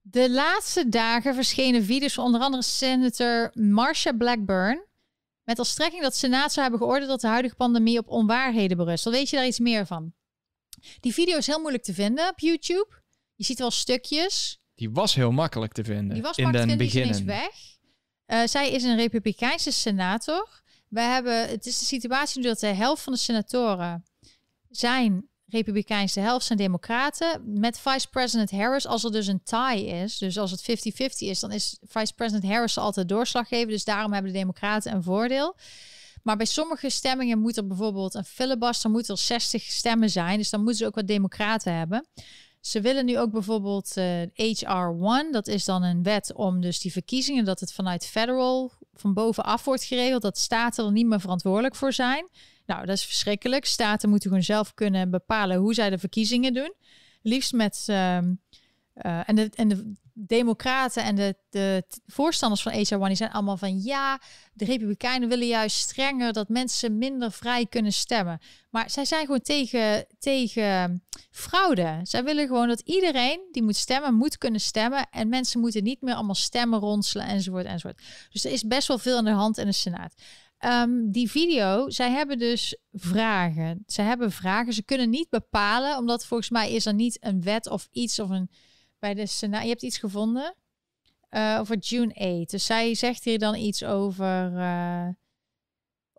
De laatste dagen verschenen video's van onder andere senator Marsha Blackburn. Met als strekking dat de Senaat zou hebben geoordeeld dat de huidige pandemie op onwaarheden berust. Dan weet je daar iets meer van. Die video is heel moeilijk te vinden op YouTube. Je ziet wel stukjes.
Die was heel makkelijk te vinden. Die was in begin.
is weg. Uh, zij is een republikeinse senator. We hebben, het is de situatie nu dat de helft van de senatoren zijn Republikeins, de helft zijn Democraten. Met Vice President Harris, als er dus een tie is, dus als het 50-50 is, dan is Vice President Harris altijd doorslag geven. Dus daarom hebben de Democraten een voordeel. Maar bij sommige stemmingen moet er bijvoorbeeld een filibuster, moet er 60 stemmen zijn. Dus dan moeten ze ook wat Democraten hebben. Ze willen nu ook bijvoorbeeld uh, eh, HR1, dat is dan een wet om dus die verkiezingen, dat het vanuit federal van bovenaf wordt geregeld, dat staten er niet meer verantwoordelijk voor zijn. Nou, dat is verschrikkelijk. Staten moeten gewoon zelf kunnen bepalen hoe zij de verkiezingen doen. Liefst met. Ehm, eh, en, de, en de Democraten en de, de voorstanders van HR1 die zijn allemaal van ja, de Republikeinen willen juist strenger dat mensen minder vrij kunnen stemmen. Maar zij zijn gewoon tegen, tegen fraude. Zij willen gewoon dat iedereen die moet stemmen, moet kunnen stemmen. En mensen moeten niet meer allemaal stemmen ronselen enzovoort enzovoort. Dus er is best wel veel aan de hand in de Senaat. Um, die video, zij hebben dus vragen. Ze hebben vragen. Ze kunnen niet bepalen, omdat volgens mij is er niet een wet of iets of een bij de Senaat. Je hebt iets gevonden uh, over June 8. Dus zij zegt hier dan iets over. Uh,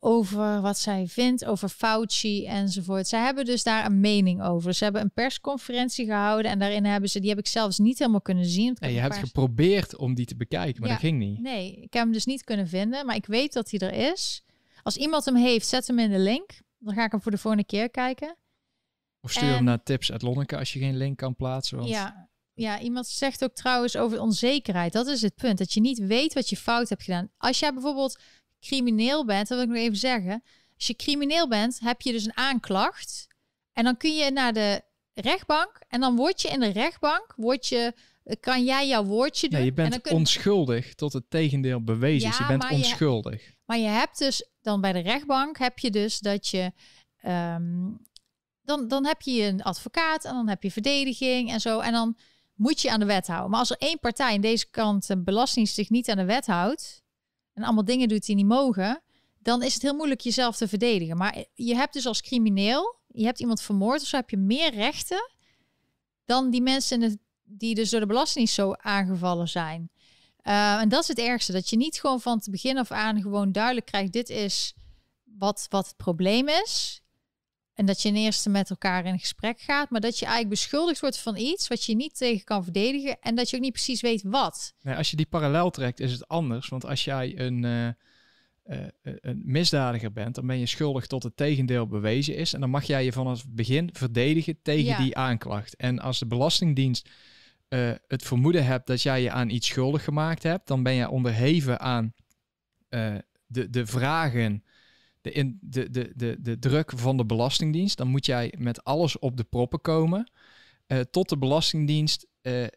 over wat zij vindt, over Fauci enzovoort. Zij hebben dus daar een mening over. Ze hebben een persconferentie gehouden en daarin hebben ze, die heb ik zelfs niet helemaal kunnen zien.
En je hebt geprobeerd om die te bekijken, maar dat ging niet.
Nee, ik heb hem dus niet kunnen vinden, maar ik weet dat hij er is. Als iemand hem heeft, zet hem in de link. Dan ga ik hem voor de volgende keer kijken.
Of stuur hem naar tips uit Lonneke als je geen link kan plaatsen. Want...
Ja, ja, iemand zegt ook trouwens over onzekerheid. Dat is het punt. Dat je niet weet wat je fout hebt gedaan. Als jij bijvoorbeeld crimineel bent, dat wil ik nog even zeggen. Als je crimineel bent, heb je dus een aanklacht. En dan kun je naar de rechtbank. En dan word je in de rechtbank, word je, kan jij jouw woordje doen.
Nee, je bent onschuldig tot het tegendeel bewezen is. Je bent onschuldig.
maar je hebt dus dan bij de rechtbank heb je dus dat je. Ehm, dan, dan heb je een advocaat en dan heb je verdediging en zo. En dan moet je aan de wet houden. Maar als er één partij in deze kant een belasting zich niet aan de wet houdt, en allemaal dingen doet die niet mogen, dan is het heel moeilijk jezelf te verdedigen. Maar je hebt dus als crimineel, je hebt iemand vermoord, zo heb je meer rechten dan die mensen die dus door de belasting zo aangevallen zijn. Uh, en dat is het ergste, dat je niet gewoon van het begin af aan gewoon duidelijk krijgt, dit is wat, wat het probleem is. En dat je in eerste met elkaar in gesprek gaat, maar dat je eigenlijk beschuldigd wordt van iets wat je niet tegen kan verdedigen en dat je ook niet precies weet wat.
Nee, als je die parallel trekt, is het anders. Want als jij een, uh, uh, een misdadiger bent, dan ben je schuldig tot het tegendeel bewezen is. En dan mag jij je vanaf het begin verdedigen tegen die aanklacht. En als de Belastingdienst uh, het vermoeden hebt dat jij je aan iets schuldig gemaakt hebt, dan ben je onderheven aan de, de vragen de, in, de, de, de, de druk van de Belastingdienst, dan moet jij met alles op de proppen komen. Uh, tot de Belastingdienst uh, eh,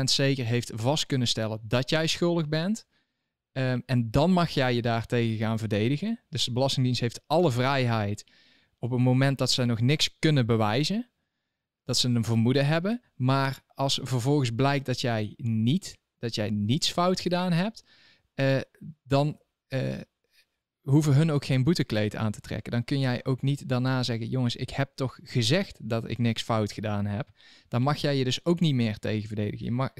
100% zeker heeft vast kunnen stellen dat jij schuldig bent. Um, en dan mag jij je daartegen gaan verdedigen. Dus de Belastingdienst heeft alle vrijheid op het moment dat ze nog niks kunnen bewijzen. Dat ze een vermoeden hebben. Maar als vervolgens blijkt dat jij niet, dat jij niets fout gedaan hebt, uh, dan hoeven hun ook geen boetekleed aan te trekken. Dan kun jij ook niet daarna zeggen: jongens, ik heb toch gezegd dat ik niks fout gedaan heb. Dan mag jij je dus ook niet meer tegen verdedigen. Je mag,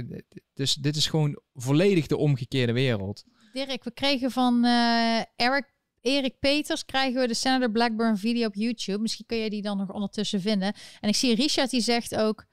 dus dit is gewoon volledig de omgekeerde wereld.
Dirk, we kregen van uh, Eric Erik Peters krijgen we de Senator Blackburn video op YouTube. Misschien kun je die dan nog ondertussen vinden. En ik zie Richard die zegt ook...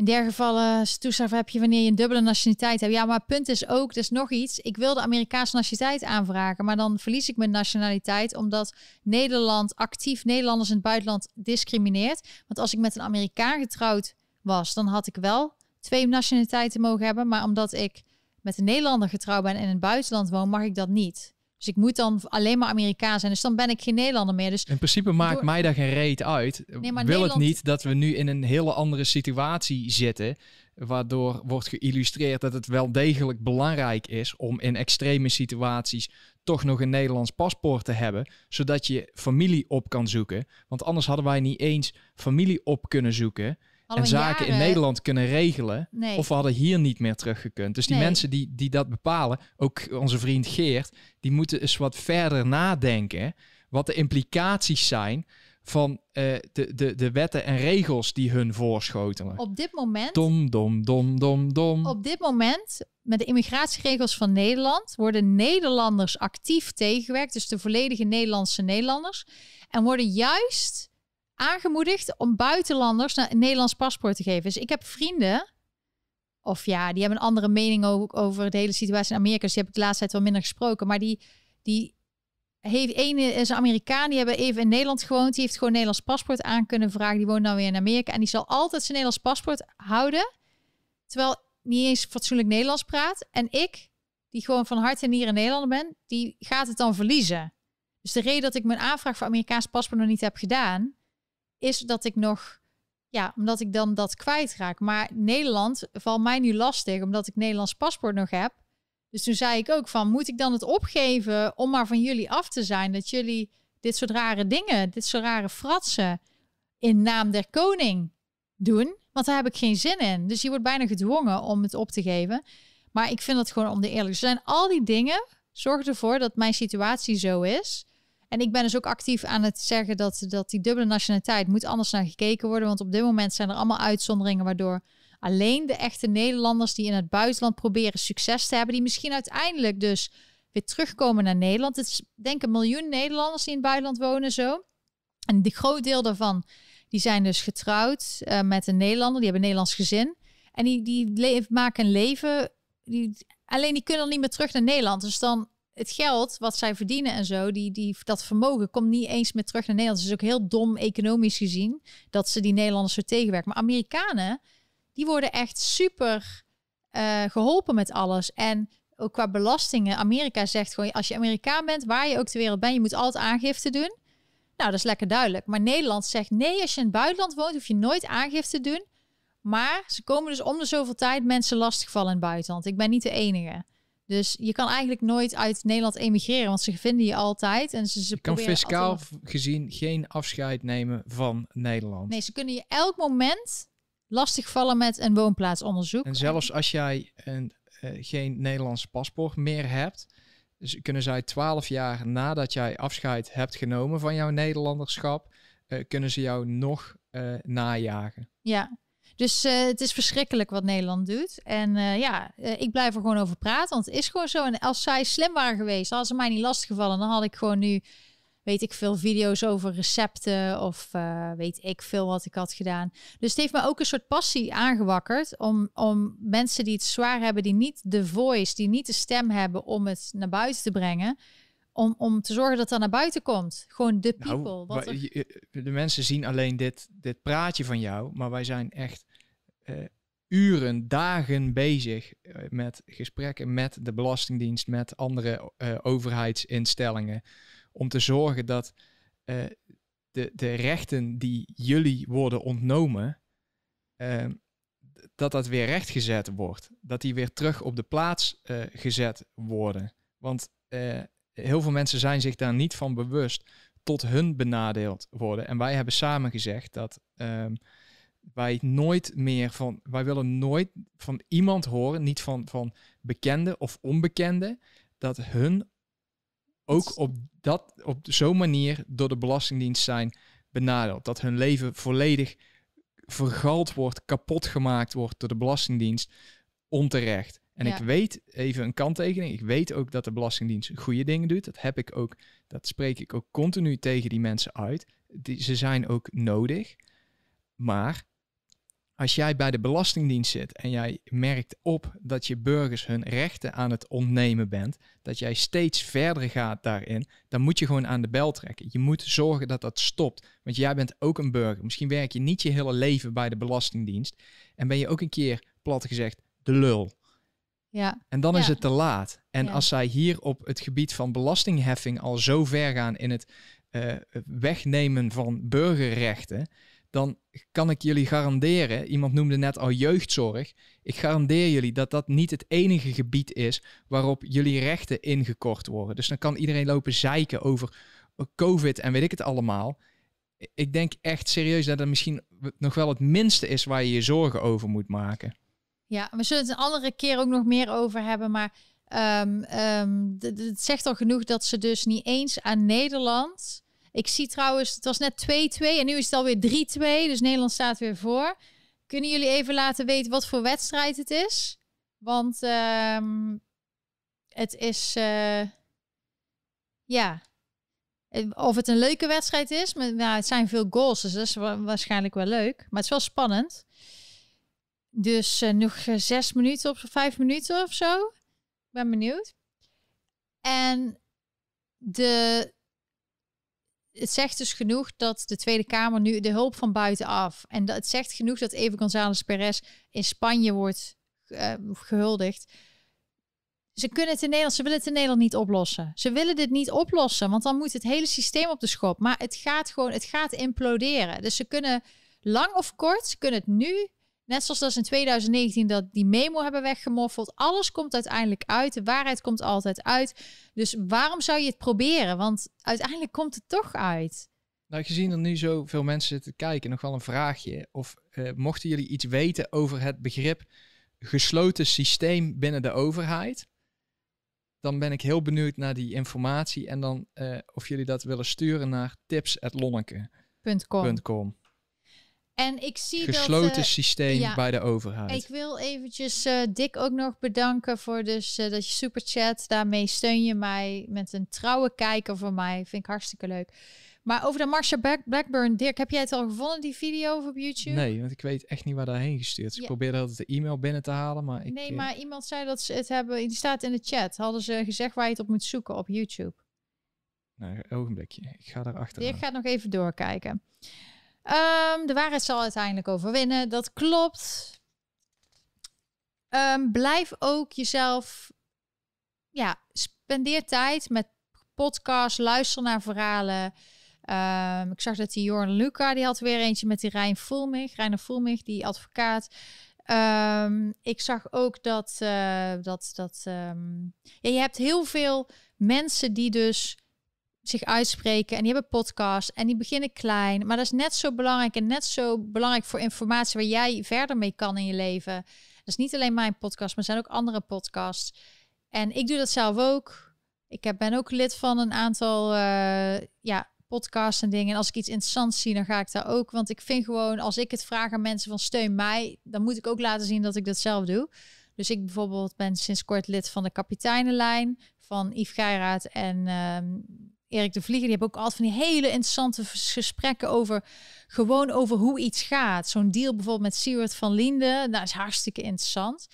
In dergelijke gevallen toestraf heb je wanneer je een dubbele nationaliteit hebt. Ja, maar het punt is ook, dus nog iets. Ik wil de Amerikaanse nationaliteit aanvragen, maar dan verlies ik mijn nationaliteit omdat Nederland actief Nederlanders in het buitenland discrimineert. Want als ik met een Amerikaan getrouwd was, dan had ik wel twee nationaliteiten mogen hebben. Maar omdat ik met een Nederlander getrouwd ben en in het buitenland woon, mag ik dat niet. Dus ik moet dan alleen maar Amerikaan zijn. Dus dan ben ik geen Nederlander meer. Dus
in principe maakt mij daar geen reet uit. Nee, Wil het niet dat we nu in een hele andere situatie zitten. Waardoor wordt geïllustreerd dat het wel degelijk belangrijk is om in extreme situaties toch nog een Nederlands paspoort te hebben. Zodat je familie op kan zoeken. Want anders hadden wij niet eens familie op kunnen zoeken en zaken in Nederland kunnen regelen. Of we hadden hier niet meer teruggekund. Dus die mensen die, die dat bepalen, ook onze vriend Geert, die moeten eens wat verder nadenken. Wat de implicaties zijn van uh, de, de, de wetten en regels die hun voorschotelen.
Op dit moment.
Dom, dom, dom, dom, dom.
Op dit moment, met de immigratieregels van Nederland, worden Nederlanders actief tegengewerkt. Dus de volledige Nederlandse Nederlanders. En worden juist aangemoedigd om buitenlanders een Nederlands paspoort te geven. Dus ik heb vrienden, of ja, die hebben een andere mening ook over de hele situatie in Amerika. Dus die heb ik de laatste tijd wel minder gesproken. Maar die, die heeft een is een Amerikaan, die hebben even in Nederland gewoond. Die heeft gewoon een Nederlands paspoort aan kunnen vragen. Die woont nou weer in Amerika. En die zal altijd zijn Nederlands paspoort houden. Terwijl niet eens fatsoenlijk Nederlands praat. En ik, die gewoon van hart en nieren Nederlander ben, die gaat het dan verliezen. Dus de reden dat ik mijn aanvraag voor Amerikaans paspoort nog niet heb gedaan, is dat ik nog, ja, omdat ik dan dat kwijtraak. Maar Nederland valt mij nu lastig, omdat ik Nederlands paspoort nog heb. Dus toen zei ik ook van, moet ik dan het opgeven om maar van jullie af te zijn? Dat jullie dit soort rare dingen, dit soort rare fratsen in naam der koning doen? Want daar heb ik geen zin in. Dus je wordt bijna gedwongen om het op te geven. Maar ik vind het gewoon om de eerlijk. Er zijn al die dingen. Zorg ervoor dat mijn situatie zo is. En ik ben dus ook actief aan het zeggen dat, dat die dubbele nationaliteit moet anders naar gekeken worden. Want op dit moment zijn er allemaal uitzonderingen waardoor alleen de echte Nederlanders die in het buitenland proberen succes te hebben, die misschien uiteindelijk dus weer terugkomen naar Nederland. Het is denk een miljoen Nederlanders die in het buitenland wonen zo. En die groot deel daarvan, die zijn dus getrouwd uh, met een Nederlander, die hebben een Nederlands gezin. En die, die maken een leven, die, alleen die kunnen dan niet meer terug naar Nederland. Dus dan het geld wat zij verdienen en zo, die, die, dat vermogen komt niet eens meer terug naar Nederland. Het is ook heel dom economisch gezien dat ze die Nederlanders zo tegenwerken. Maar Amerikanen, die worden echt super uh, geholpen met alles. En ook qua belastingen. Amerika zegt gewoon, als je Amerikaan bent, waar je ook ter wereld bent, je moet altijd aangifte doen. Nou, dat is lekker duidelijk. Maar Nederland zegt nee, als je in het buitenland woont, hoef je nooit aangifte te doen. Maar ze komen dus om de zoveel tijd mensen lastigvallen in het buitenland. Ik ben niet de enige. Dus je kan eigenlijk nooit uit Nederland emigreren, want ze vinden je altijd. En ze, ze
je kan fiscaal gezien geen afscheid nemen van Nederland.
Nee, ze kunnen je elk moment lastigvallen met een woonplaatsonderzoek.
En zelfs als jij een, uh, geen Nederlands paspoort meer hebt, dus kunnen zij twaalf jaar nadat jij afscheid hebt genomen van jouw Nederlanderschap, uh, kunnen ze jou nog uh, najagen.
Ja, dus uh, het is verschrikkelijk wat Nederland doet. En uh, ja, uh, ik blijf er gewoon over praten, want het is gewoon zo. En als zij slim waren geweest, als ze mij niet lastiggevallen, dan had ik gewoon nu, weet ik veel, video's over recepten of weet ik veel wat ik had gedaan. Dus het heeft me ook een soort passie aangewakkerd om, om mensen die het zwaar hebben, die niet de voice, die niet de stem hebben om het naar buiten te brengen, om, om te zorgen dat dat naar buiten komt. Gewoon de nou, people. wat
De mensen zien alleen dit, dit praatje van jou, maar wij zijn echt uren, dagen bezig uh, met gesprekken met de Belastingdienst, met andere uh, overheidsinstellingen, om te zorgen dat de, de rechten die jullie worden ontnomen, dat dat weer rechtgezet wordt. Dat die weer terug op de plaats gezet worden. Want heel veel mensen zijn zich daar niet van bewust tot hun benadeeld worden. En wij hebben samen gezegd dat um, wij nooit meer van, wij willen nooit van iemand horen, niet van, van bekende of onbekende, dat hun ook op, dat, op zo'n manier door de Belastingdienst zijn benadeeld. Dat hun leven volledig vergald wordt, kapot gemaakt wordt door de Belastingdienst onterecht. En ik weet, even een kanttekening, ik weet ook dat de Belastingdienst goede dingen doet. Dat heb ik ook, dat spreek ik ook continu tegen die mensen uit. Die, ze zijn ook nodig. Maar als jij bij de Belastingdienst zit en jij merkt op dat je burgers hun rechten aan het ontnemen bent, dat jij steeds verder gaat daarin, dan moet je gewoon aan de bel trekken. Je moet zorgen dat dat stopt. Want jij bent ook een burger. Misschien werk je niet je hele leven bij de Belastingdienst en ben je ook een keer, plat gezegd, de lul.
Ja.
En dan is het te laat. En als zij hier op het gebied van belastingheffing al zo ver gaan in het uh, wegnemen van burgerrechten, dan kan ik jullie garanderen, iemand noemde net al jeugdzorg, ik garandeer jullie dat dat niet het enige gebied is waarop jullie rechten ingekort worden. Dus dan kan iedereen lopen zeiken over COVID en weet ik het allemaal. Ik denk echt serieus dat dat misschien nog wel het minste is waar je je zorgen over moet maken.
Ja, we zullen het een andere keer ook nog meer over hebben, maar um, um, het zegt al genoeg dat ze dus niet eens aan Nederland ik zie trouwens, het was net 2-2 en nu is het alweer 3-2. Dus Nederland staat weer voor. Kunnen jullie even laten weten wat voor wedstrijd het is? Want uh, het is, uh, ja, of het een leuke wedstrijd is. Maar, nou, het zijn veel goals, dus dat is waarschijnlijk wel leuk. Maar het is wel spannend. Dus uh, nog zes minuten of vijf minuten of zo. Ik ben benieuwd. En de het zegt dus genoeg dat de Tweede Kamer nu de hulp van buitenaf. En dat, het zegt genoeg dat Eva González Perez in Spanje wordt uh, gehuldigd. Ze kunnen het in Nederland, ze willen het in Nederland niet oplossen. Ze willen dit niet oplossen, want dan moet het hele systeem op de schop. Maar het gaat gewoon, het gaat imploderen. Dus ze kunnen lang of kort, ze kunnen het nu Net zoals dat in 2019 dat die memo hebben weggemoffeld. Alles komt uiteindelijk uit. De waarheid komt altijd uit. Dus waarom zou je het proberen? Want uiteindelijk komt het toch uit.
Nou, gezien er nu zoveel mensen zitten kijken, nog wel een vraagje. Of uh, mochten jullie iets weten over het begrip gesloten systeem binnen de overheid? Dan ben ik heel benieuwd naar die informatie en dan uh, of jullie dat willen sturen naar tips.lonneke.com.
En ik zie
Gesloten
dat, uh,
systeem bij de overheid.
Ik wil eventjes uh, Dick ook nog bedanken voor dus, uh, dat je superchat. Daarmee steun je mij met een trouwe kijker voor mij. Vind ik hartstikke leuk. Maar over de Marsha Blackburn, Dirk, heb jij het al gevonden, die video op YouTube?
Nee, want ik weet echt niet waar daarheen gestuurd is. Ik probeerde altijd de e-mail binnen te halen, maar ik...
Nee, maar iemand zei dat ze het hebben... Die staat in de chat. Hadden ze gezegd waar je het op moet zoeken op YouTube.
Nou, een ogenblikje. Ik ga daar achter.
Dirk gaat nog even doorkijken. Um, de waarheid zal uiteindelijk overwinnen. Dat klopt. Um, blijf ook jezelf. Ja, spendeer tijd met podcasts. Luister naar verhalen. Um, ik zag dat die Jorn Luca, die had weer eentje met die Rijn Voelmich. Reiner Voelmich, die advocaat. ik zag ook dat, uh, dat, dat ja, je hebt heel veel mensen die dus zich uitspreken en die hebben podcast en die beginnen klein. Maar dat is net zo belangrijk en net zo belangrijk voor informatie waar jij verder mee kan in je leven. Dat is niet alleen mijn podcast, maar er zijn ook andere podcasts. En ik doe dat zelf ook. Ik ben ook lid van een aantal uh, ja, podcasts en dingen. En als ik iets interessants zie, dan ga ik daar ook. Want ik vind gewoon, als ik het vraag aan mensen van steun mij, dan moet ik ook laten zien dat ik dat zelf doe. Dus ik bijvoorbeeld ben sinds kort lid van de kapiteinenlijn van Yves Geiraat en um, Erik de Vlieger, die hebben ook altijd van die hele interessante gesprekken over gewoon over hoe iets gaat. Zo'n deal bijvoorbeeld met Siewert van Linden, dat is hartstikke interessant.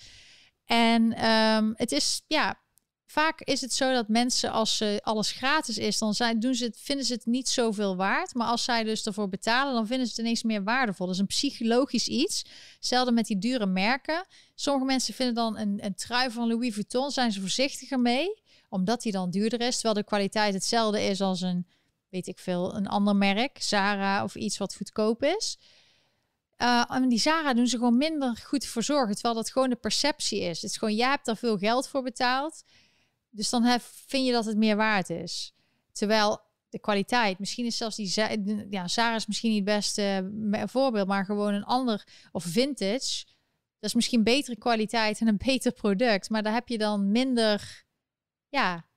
En um, het is, ja, vaak is het zo dat mensen als alles gratis is, dan zijn, doen ze het, vinden ze het niet zoveel waard. Maar als zij dus ervoor betalen, dan vinden ze het ineens meer waardevol. Dat is een psychologisch iets. Hetzelfde met die dure merken. Sommige mensen vinden dan een, een trui van Louis Vuitton, zijn ze voorzichtiger mee omdat die dan duurder is, terwijl de kwaliteit hetzelfde is als een, weet ik veel, een ander merk, Zara of iets wat goedkoop is. Uh, en die Zara doen ze gewoon minder goed verzorgen, terwijl dat gewoon de perceptie is. Het is gewoon, jij hebt daar veel geld voor betaald, dus dan heb, vind je dat het meer waard is. Terwijl de kwaliteit, misschien is zelfs die, ja, Zara is misschien niet het beste voorbeeld, maar gewoon een ander, of vintage, dat is misschien betere kwaliteit en een [laughs] beter product, maar daar heb je dan minder ja,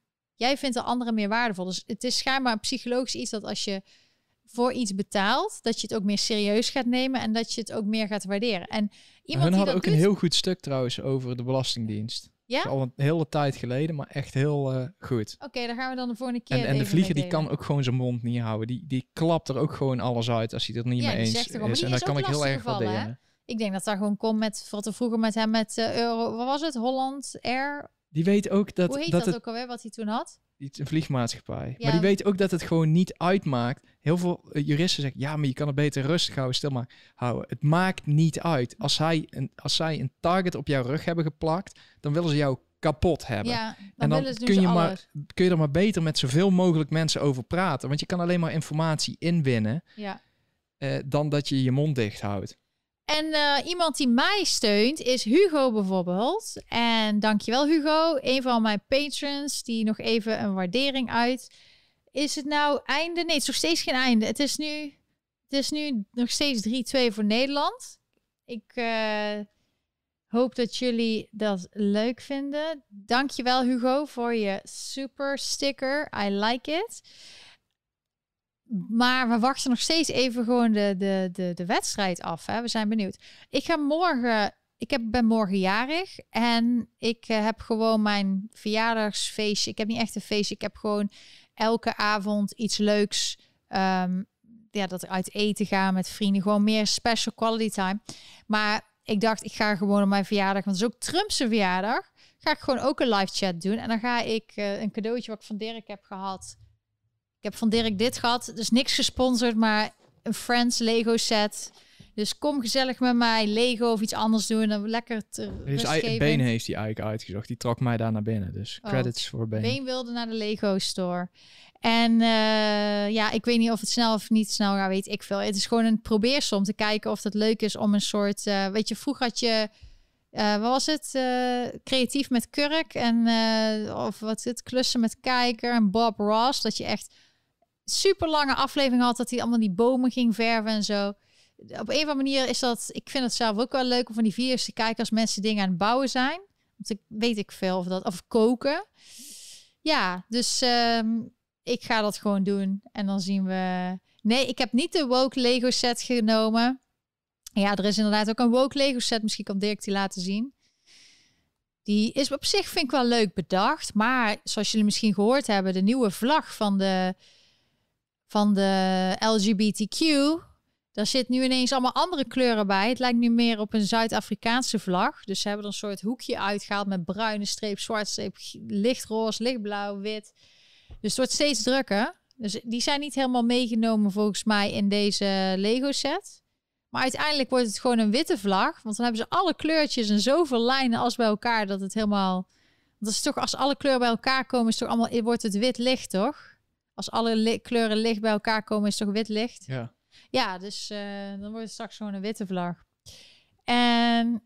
Jij vindt de andere meer waardevol. Dus het is schijnbaar psychologisch iets dat als je voor iets betaalt, dat je het ook meer serieus gaat nemen en dat je het ook meer gaat waarderen. En
iemand Hun hadden ook een heel goed stuk trouwens over de Belastingdienst. Ja? Al een hele tijd geleden, maar echt heel uh, goed.
Oké, dan gaan we dan de volgende keer.
En, en de vlieger die kan ook gewoon zijn mond niet houden. Die, die klapt er ook gewoon alles uit als hij er niet mee eens is. En dat kan ik heel erg waarderen.
Ik denk dat daar gewoon komt met wat er vroeger met hem met uh, Euro, wat was het? Holland Air.
Die weet ook dat.
Hoe heet
dat,
dat ook alweer wat hij toen had?
Iets, een vliegmaatschappij. Maar die weet ook dat het gewoon niet uitmaakt. Heel veel eh, juristen zeggen, ja, maar je kan het beter rustig houden, stil maar houden. Het maakt niet uit. Als, zij een, als zij een target op jouw rug hebben geplakt, dan willen ze jou kapot hebben.
Ja, dan
en dan
dus
kun je, maar, kun je er maar beter met zoveel mogelijk mensen over praten. Want je kan alleen maar informatie inwinnen
ja.
Uh, dan dat je je mond dicht houdt.
En uh, iemand die mij steunt is Hugo bijvoorbeeld. En dankjewel Hugo, een van mijn patrons die nog even een waardering uit. Is het nou einde? Nee, het is nog steeds geen einde. Het is nu, het is nu nog steeds 3-2 voor Nederland. Ik uh, hoop dat jullie dat leuk vinden. Dankjewel Hugo voor je super sticker. I like it. Maar we wachten nog steeds even gewoon de, de, de, de wedstrijd af. Hè? We zijn benieuwd. Ik ga morgen. Ik heb, ben morgen jarig en ik uh, heb gewoon mijn verjaardagsfeestje. Ik heb niet echt een feestje. Ik heb gewoon elke avond iets leuks. Um, ja, dat uit eten gaan met vrienden. Gewoon meer special quality time. Maar ik dacht, ik ga gewoon op mijn verjaardag, want het is ook Trump's verjaardag. Ga ik gewoon ook een live chat doen. En dan ga ik uh, een cadeautje wat ik van Dirk heb gehad ik heb van Dirk dit gehad. Dus niks gesponsord, maar een Friends Lego set. Dus kom gezellig met mij Lego of iets anders doen. Dan lekker te
dus Been heeft hij eigenlijk uitgezocht. Die trok mij daar naar binnen. Dus oh. credits voor Been.
Been wilde naar de Lego store. En uh, ja, ik weet niet of het snel of niet snel gaat, weet ik veel. Het is gewoon een probeersel om te kijken of het leuk is om een soort... Uh, weet je, vroeger had je... Uh, wat was het? creatief met Kurk en of wat is het? Klussen met Kijker en Bob Ross. Dat je echt super lange aflevering had dat hij allemaal die bomen ging verven en zo. Op een of andere manier is dat, ik vind het zelf ook wel leuk om van die video's te kijken als mensen dingen aan het bouwen zijn. Want ik weet ik veel of dat, of koken. Ja, dus ehm, ik ga dat gewoon doen en dan zien we. Nee, ik heb niet de woke Lego set genomen. Ja, er is inderdaad ook een woke Lego set. Misschien kan Dirk die laten zien. Die is op zich vind ik wel leuk bedacht, maar zoals jullie misschien gehoord hebben, de nieuwe vlag van de van de LGBTQ. Daar zit nu ineens allemaal andere kleuren bij. Het lijkt nu meer op een Zuid-Afrikaanse vlag. Dus ze hebben er een soort hoekje uitgehaald met bruine streep, zwarte streep, lichtroze, lichtblauw, wit. Dus het wordt steeds drukker. Dus die zijn niet helemaal meegenomen volgens mij in deze Lego set. Maar uiteindelijk wordt het gewoon een witte vlag. Want dan hebben ze alle kleurtjes en zoveel lijnen als bij elkaar dat het helemaal... Dat is toch, als alle kleuren bij elkaar komen, is toch allemaal, wordt het wit licht, toch? Als alle kleuren licht bij elkaar komen, is het toch wit licht?
Ja.
Ja, dus uh, dan wordt het straks gewoon een witte vlag. En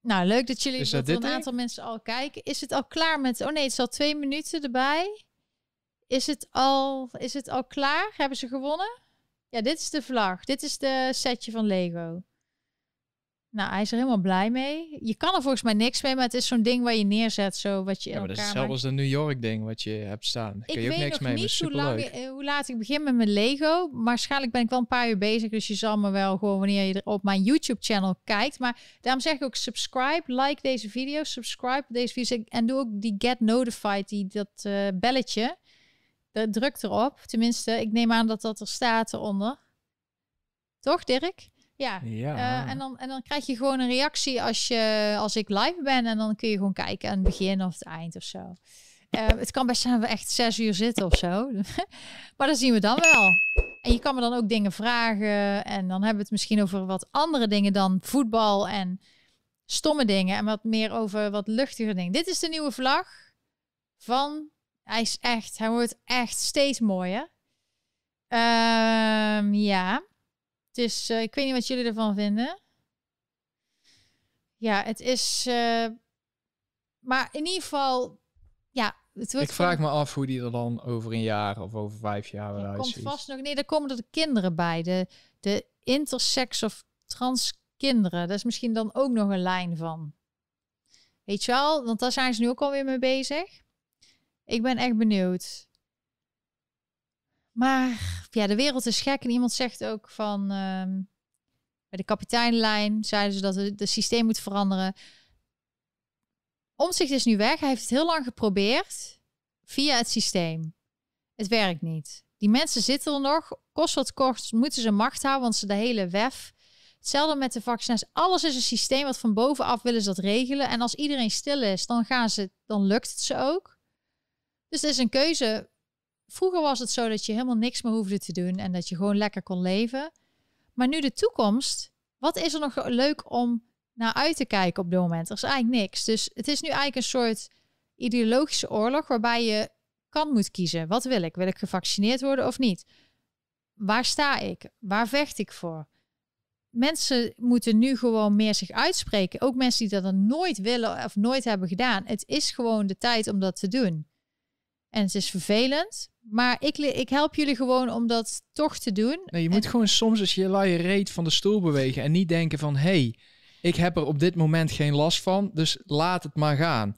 nou, leuk dat jullie dat, dat een aantal mensen al kijken. Is het al klaar met? Oh nee, het is al twee minuten erbij. Is het al? Is het al klaar? Hebben ze gewonnen? Ja, dit is de vlag. Dit is de setje van Lego. Nou, hij is er helemaal blij mee. Je kan er volgens mij niks mee, maar het is zo'n ding waar je neerzet, zo wat je.
Ja,
maar
dat is hetzelfde als de New York ding wat je hebt staan. Daar
ik
kun je ook niks mee. Niet
hoe, lang, eh, hoe laat ik begin met mijn Lego. Maar waarschijnlijk ben ik wel een paar uur bezig, dus je zal me wel gewoon wanneer je er op mijn YouTube channel kijkt. Maar daarom zeg ik ook subscribe, like deze video, subscribe deze video en doe ook die get notified, die dat uh, belletje. Druk erop. Tenminste, ik neem aan dat dat er staat eronder. Toch, Dirk? Ja, ja. Uh, en, dan, en dan krijg je gewoon een reactie als, je, als ik live ben. En dan kun je gewoon kijken aan het begin of het eind of zo. Uh, het kan best zijn dat we echt zes uur zitten of zo. [laughs] maar dat zien we dan wel. En je kan me dan ook dingen vragen. En dan hebben we het misschien over wat andere dingen dan voetbal en stomme dingen. En wat meer over wat luchtige dingen. Dit is de nieuwe vlag van... Hij is echt, hij wordt echt steeds mooier. Um, ja. Dus uh, ik weet niet wat jullie ervan vinden. Ja, het is. Uh, maar in ieder geval. Ja, het wordt
ik vraag me af hoe die er dan over een jaar of over vijf jaar weer
uitziet. komt vast nog. Nee, daar komen er de kinderen bij. De, de intersex of trans kinderen. Dat is misschien dan ook nog een lijn van. Weet je wel? Want daar zijn ze nu ook alweer mee bezig. Ik ben echt benieuwd. Maar ja, de wereld is gek. En iemand zegt ook van... Um, bij de kapiteinlijn zeiden ze dat het, het systeem moet veranderen. Omzicht is nu weg. Hij heeft het heel lang geprobeerd via het systeem. Het werkt niet. Die mensen zitten er nog. Kost wat kost, moeten ze macht houden, want ze de hele WEF. Hetzelfde met de vaccins. Alles is een systeem wat van bovenaf willen ze dat regelen. En als iedereen stil is, dan gaan ze, dan lukt het ze ook. Dus het is een keuze. Vroeger was het zo dat je helemaal niks meer hoefde te doen en dat je gewoon lekker kon leven. Maar nu de toekomst, wat is er nog leuk om naar uit te kijken op dit moment? Er is eigenlijk niks. Dus het is nu eigenlijk een soort ideologische oorlog waarbij je kan moet kiezen. Wat wil ik? Wil ik gevaccineerd worden of niet? Waar sta ik? Waar vecht ik voor? Mensen moeten nu gewoon meer zich uitspreken. Ook mensen die dat dan nooit willen of nooit hebben gedaan. Het is gewoon de tijd om dat te doen. En het is vervelend, maar ik, ik help jullie gewoon om dat toch te doen.
Nee, je moet gewoon soms eens je laaie reet van de stoel bewegen en niet denken van... hé, hey, ik heb er op dit moment geen last van, dus laat het maar gaan.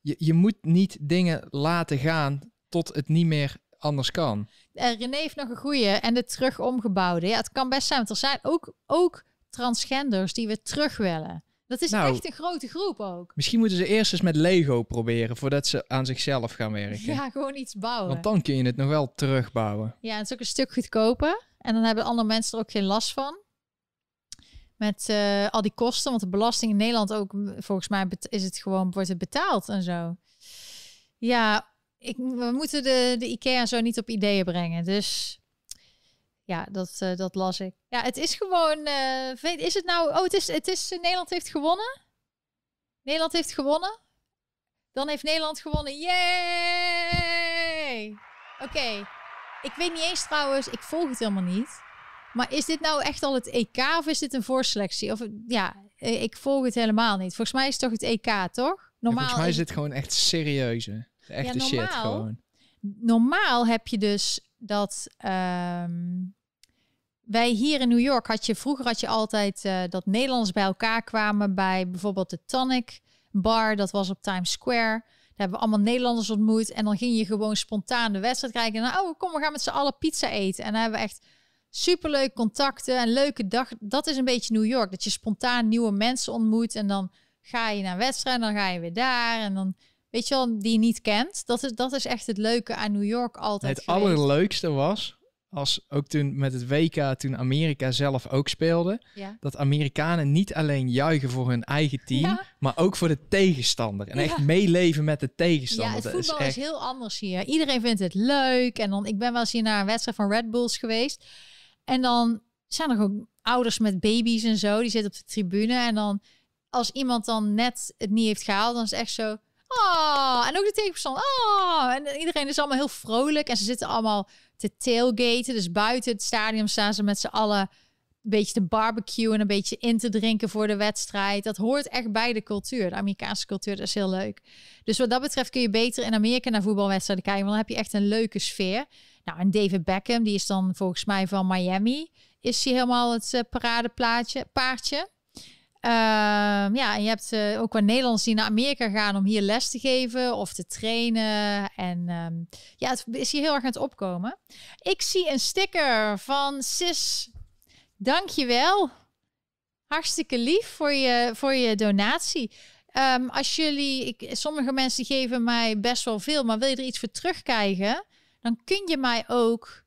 Je, je moet niet dingen laten gaan tot het niet meer anders kan.
Uh, René heeft nog een goede en de terug omgebouwde. Ja, het kan best zijn, want er zijn ook, ook transgenders die we terug willen. Dat is nou, echt een grote groep ook.
Misschien moeten ze eerst eens met Lego proberen voordat ze aan zichzelf gaan werken.
Ja, gewoon iets bouwen.
Want dan kun je het nog wel terugbouwen.
Ja, het is ook een stuk goedkoper. En dan hebben andere mensen er ook geen last van. Met uh, al die kosten, want de belasting in Nederland ook, volgens mij is het gewoon, wordt het betaald en zo. Ja, ik, we moeten de, de IKEA zo niet op ideeën brengen. Dus ja, dat, uh, dat las ik. Ja, het is gewoon. Uh, weet, is het nou. Oh, het is, het is. Nederland heeft gewonnen. Nederland heeft gewonnen. Dan heeft Nederland gewonnen. Yay! Oké. Ik weet niet eens trouwens. Ik volg het helemaal niet. Maar is dit nou echt al het EK of is dit een voorselectie? Of ja, ik volg het helemaal niet. Volgens mij is het toch het EK, toch?
Normaal. volgens mij is het gewoon echt serieuze. Echte ja, normaal, shit gewoon.
Normaal heb je dus dat ehm, wij hier in New York had je vroeger had je altijd uh, dat Nederlanders bij elkaar kwamen bij bijvoorbeeld de Tonic Bar, dat was op Times Square. Daar hebben we allemaal Nederlanders ontmoet en dan ging je gewoon spontaan de wedstrijd kijken. Nou, oh, kom, we gaan met z'n allen pizza eten. En dan hebben we echt superleuke contacten en leuke dag. Dat is een beetje New York, dat je spontaan nieuwe mensen ontmoet en dan ga je naar wedstrijd en dan ga je weer daar en dan weet je wel, die je niet kent. Dat is, dat is echt het leuke aan New York altijd.
Het allerleukste was, als ook toen met het WK, toen Amerika zelf ook speelde, dat Amerikanen niet alleen juichen voor hun eigen team, maar ook voor de tegenstander. En echt meeleven met de tegenstander.
Ja, het voetbal is, echt... is, heel anders hier. Iedereen vindt het leuk. En dan, ik ben wel eens hier naar een wedstrijd van Red Bulls geweest. En dan zijn er ook ouders met baby's en zo, die zitten op de tribune. En dan, als iemand dan net het niet heeft gehaald, dan is het echt zo Oh, en ook de tegenstander. Oh, en iedereen is allemaal heel vrolijk. En ze zitten allemaal te tailgaten. Dus buiten het stadion staan ze met z'n allen een beetje te barbecue en een beetje in te drinken voor de wedstrijd. Dat hoort echt bij de cultuur. De Amerikaanse cultuur, dat is heel leuk. Dus wat dat betreft kun je beter in Amerika naar voetbalwedstrijden kijken. Want dan heb je echt een leuke sfeer. Nou, en David Beckham, die is dan volgens mij van Miami. Is hij helemaal het uh, paradeplaatje, paardje. Ehm, ja, en je hebt uh, ook wel Nederlanders die naar Amerika gaan om hier les te geven of te trainen. En ehm, ja, het is hier heel erg aan het opkomen. Ik zie een sticker van Sis. Dankjewel. Hartstikke lief voor je, voor je donatie. Um, als jullie, ik, sommige mensen geven mij best wel veel, maar wil je er iets voor terugkrijgen, dan kun je mij ook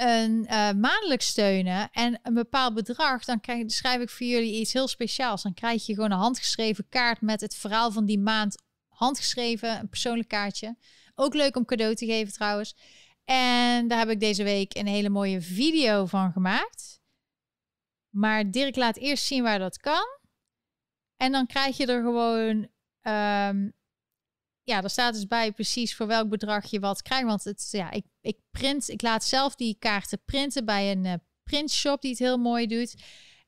een uh, maandelijk steunen en een bepaald bedrag, dan krijg, schrijf ik voor jullie iets heel speciaals. Dan krijg je gewoon een handgeschreven kaart met het verhaal van die maand handgeschreven, een persoonlijk kaartje. Ook leuk om cadeau te geven trouwens. En daar heb ik deze week een hele mooie video van gemaakt. Maar Dirk laat eerst zien waar dat kan. En dan krijg je er gewoon um, ja, er staat dus bij precies voor welk bedrag je wat krijgt. Want het, ja, ik, ik print, ik laat zelf die kaarten printen bij een uh, printshop die het heel mooi doet.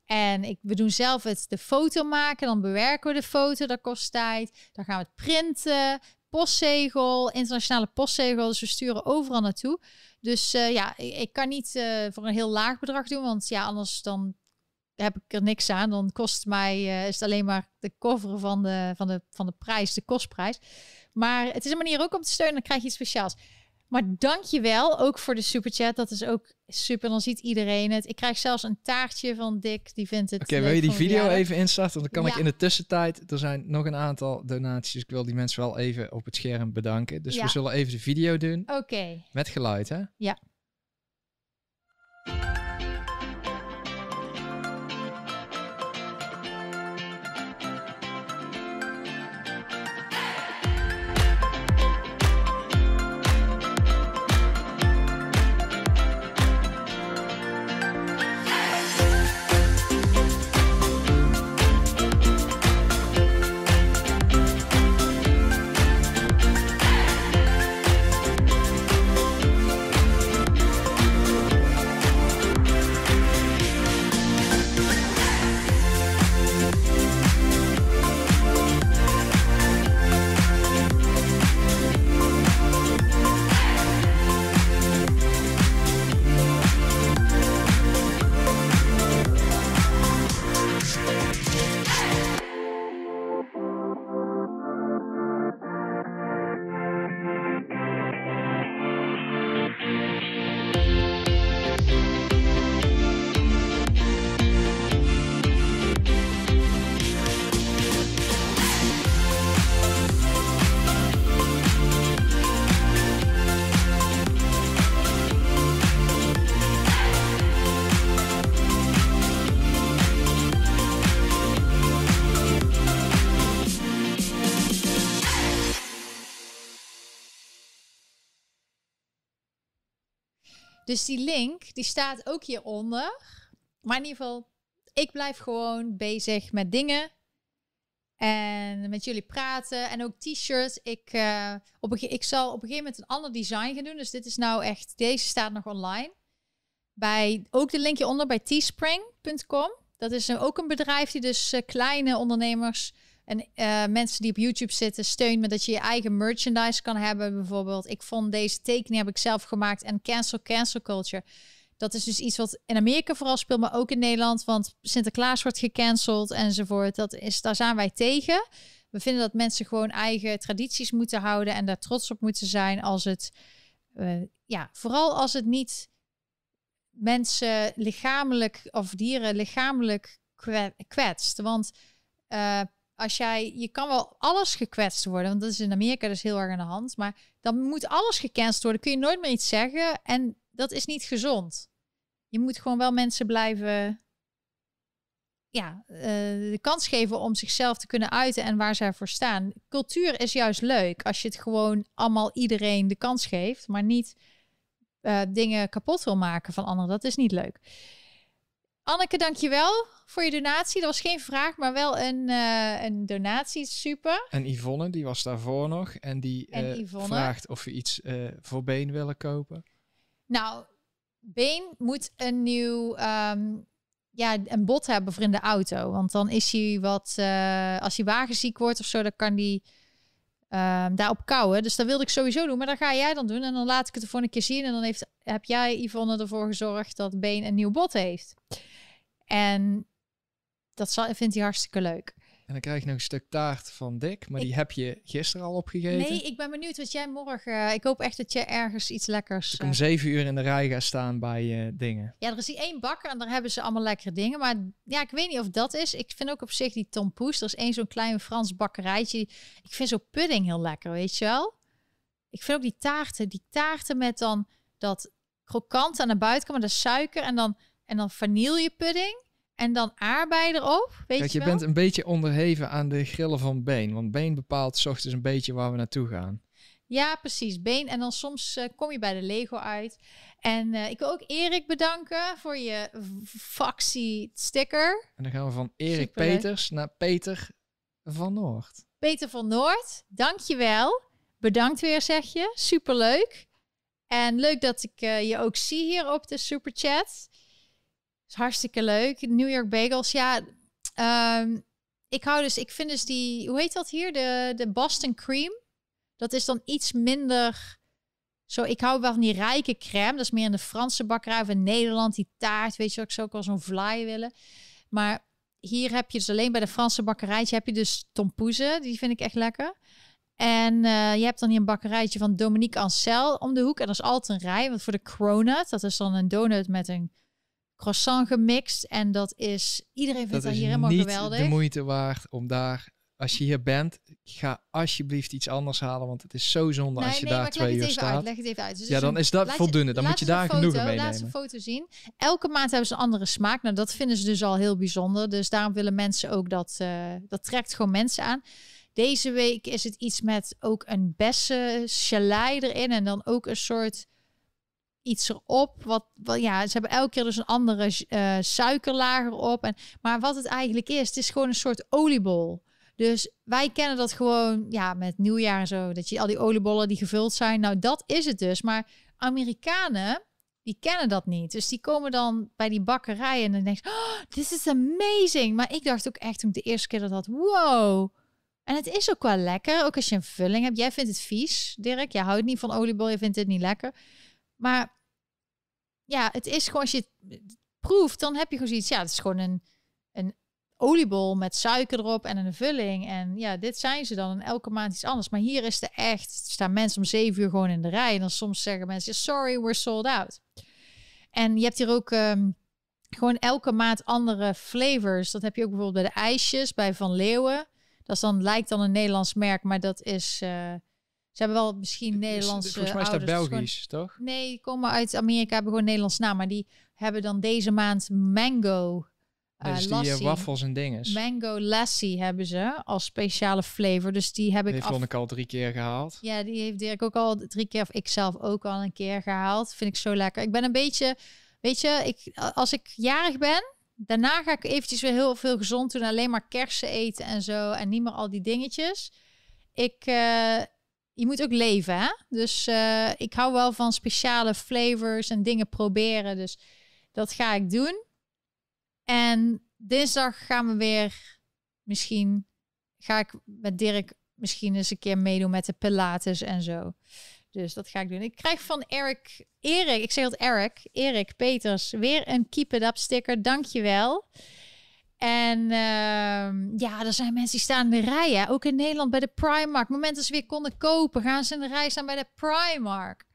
En ik, we doen zelf het de foto maken, dan bewerken we de foto, dat kost tijd. Dan gaan we het printen, postzegel, internationale postzegel. Dus we sturen overal naartoe. Dus uh, ja, ik, kan niet uh, voor een heel laag bedrag doen, want ja, anders dan heb ik er niks aan. Dan kost mij, is het alleen maar de cover van de, van, de, van de prijs, de kostprijs. Maar het is een manier ook om te steunen. Dan krijg je iets speciaals. Maar dank je wel, ook voor de superchat. Dat is ook super. Dan ziet iedereen het. Ik krijg zelfs een taartje van Dick. Die vindt het.
Oké, wil je die video even instarten? Dan kan ik in de tussentijd. Er zijn nog een aantal donaties. Ik wil die mensen wel even op het scherm bedanken. Dus we zullen even de video doen.
Oké.
Met geluid, hè?
Ja. Dus die link, die staat ook hieronder. Maar in ieder geval, ik blijf gewoon bezig met dingen. En met jullie praten. En ook t-shirts. Ik, uh, op een, ik zal op een gegeven moment een ander design gaan doen. Dus dit is nou echt, deze staat nog online. Bij, ook de linkje onder bij teespring.com. Dat is ook een bedrijf die dus uh, kleine ondernemers en uh, mensen die op YouTube zitten, steun me dat je je eigen merchandise kan hebben. Bijvoorbeeld, ik vond deze tekening heb ik zelf gemaakt. En cancel, cancel culture. Dat is dus iets wat in Amerika vooral speelt, maar ook in Nederland. Want Sinterklaas wordt gecanceld enzovoort. Dat is, daar zijn wij tegen. We vinden dat mensen gewoon eigen tradities moeten houden en daar trots op moeten zijn als het, uh, ja, vooral als het niet mensen lichamelijk of dieren lichamelijk kwetst. Want uh, als jij, je kan wel alles gekwetst worden, want dat is in Amerika dus heel erg aan de hand. Maar dan moet alles gecanceld worden, kun je nooit meer iets zeggen. En dat is niet gezond. Je moet gewoon wel mensen blijven, ja, uh, de kans geven om zichzelf te kunnen uiten en waar zij voor staan. Cultuur is juist leuk als je het gewoon allemaal iedereen de kans geeft, maar niet uh, dingen kapot wil maken van anderen. Dat is niet leuk. Anneke, dankjewel voor je donatie. Dat was geen vraag, maar wel een, uh, een donatie. Super.
En Yvonne, die was daarvoor nog. En die uh, vraagt of we iets uh, voor Been willen kopen.
Nou, Been moet een nieuw... Um, ja, een bot hebben voor in de auto. Want dan is hij wat... als hij wagenziek wordt of zo, dan kan hij... Um, daarop kouwen. Dus dat wilde ik sowieso doen. Maar dan ga jij dan doen. En dan laat ik het er voor een keer zien. En dan heeft, heb jij, Yvonne, ervoor gezorgd dat Been een nieuw bot heeft. En dat zal, vindt hij hartstikke leuk.
En dan krijg je nog een stuk taart van Dick, maar die heb je gisteren al opgegeten.
Nee, ik ben benieuwd wat jij morgen... Uh, ik hoop echt dat je ergens iets lekkers...
Ik om zeven uur in de rij ga staan bij uh, dingen.
Ja, er is die één bakker en daar hebben ze allemaal lekkere dingen. Maar ja, ik weet niet of dat is. Ik vind ook op zich die Tom Poes. Er is één zo'n klein Frans bakkerijtje. Ik vind zo'n pudding heel lekker, weet je wel? Ik vind ook die taarten. Die taarten met dan dat krokant aan de buitenkant met de suiker en dan, en dan vanillepudding. En dan aardbei erop. Weet
Kijk,
je,
je bent een beetje onderheven aan de grillen van Been. Want Been bepaalt s ochtends een beetje waar we naartoe gaan.
Ja, precies. Been. En dan soms uh, kom je bij de Lego uit. En uh, ik wil ook Erik bedanken voor je factie sticker.
En dan gaan we van Erik Superleuk. Peters naar Peter van Noord.
Peter van Noord, dankjewel. Bedankt weer, zeg je. Superleuk. En leuk dat ik uh, je ook zie hier op de superchat is hartstikke leuk. New York Bagels, ja. Um, ik hou dus, ik vind dus die, hoe heet dat hier? De, de Boston Cream. Dat is dan iets minder. Zo, ik hou wel van die rijke crème. Dat is meer in de Franse bakkerij of in Nederland. Die taart, weet je, ik zou ook wel zo'n vlaai willen. Maar hier heb je dus alleen bij de Franse bakkerijtje heb je dus tompoezen. Die vind ik echt lekker. En uh, je hebt dan hier een bakkerijtje van Dominique Ancel om de hoek. En dat is altijd een rij. Want voor de cronut, dat is dan een donut met een croissant gemixt. En dat is, iedereen vindt dat, hier helemaal geweldig.
de moeite waard om daar, als je hier bent, ga alsjeblieft iets anders halen. Want het is zo zonde als je daar twee uur staat.
Uit, leg het even uit. Dus
ja, dan is dat voldoende. Dan moet je daar genoeg meenemen.
Laat ze een foto zien. Elke maand hebben ze een andere smaak. Nou, dat vinden ze dus al heel bijzonder. Dus daarom willen mensen ook dat, uh, dat trekt gewoon mensen aan. Deze week is het iets met ook een bessen erin. En dan ook een soort iets erop. Wat, wat ja, ze hebben elke keer dus een andere uh, suikerlager op. En, maar wat het eigenlijk is, het is gewoon een soort oliebol. Dus wij kennen dat gewoon ja, met nieuwjaar en zo. Dat je al die oliebollen die gevuld zijn. Nou, dat is het dus. Maar Amerikanen, die kennen dat niet. Dus die komen dan bij die bakkerij en dan denk je, oh, this is amazing. Maar ik dacht ook echt toen de eerste keer dat had, wow. En het is ook wel lekker, ook als je een vulling hebt. Jij vindt het vies, Dirk. Jij houdt niet van oliebol, je vindt het niet lekker. Maar ja, het is gewoon, als je het proeft, dan heb je gewoon zoiets. Ja, het is gewoon een, een oliebol met suiker erop en een vulling. En ja, dit zijn ze dan. En elke maand iets anders. Maar hier is er echt, staan mensen om zeven uur gewoon in de rij. En dan soms zeggen mensen, sorry, we're sold out. En je hebt hier ook ehm, gewoon elke maand andere flavors. Dat heb je ook bijvoorbeeld bij de ijsjes, bij Van Leeuwen. Dat is dan, lijkt dan een Nederlands merk, maar dat is... Uh, ze hebben wel misschien Nederlandse
Volgens mij is dat Belgisch, toch?
Nee, die komen uit Amerika, hebben gewoon Nederlands naam. Maar die hebben dan deze maand mango
uh, dus die uh, waffels en dingen.
Mango lassie hebben ze als speciale flavor. Dus die heb ik.
Die heeft ik al drie keer gehaald.
Ja, die heeft Dirk ook al drie keer, of ik zelf ook al een keer gehaald. Vind ik zo lekker. Ik ben een beetje, weet je, ik, als ik jarig ben, daarna ga ik eventjes weer heel veel gezond doen. Alleen maar kersen eten en zo. En niet meer al die dingetjes. Ik, uh, je moet ook leven, hè? Dus uh, ik hou wel van speciale flavors en dingen proberen. Dus dat ga ik doen. En dinsdag gaan we weer, misschien ga ik met Dirk misschien eens een keer meedoen met de Pilates en zo. Dus dat ga ik doen. Ik krijg van Erik, Erik, ik zeg het Erik, Erik Peters, weer een Keep It Up sticker. Dankjewel. En uh, ja, er zijn mensen die staan in de rij. Ook in Nederland bij de Primark. Moment dat ze weer konden kopen, gaan ze in de rij staan bij de Primark.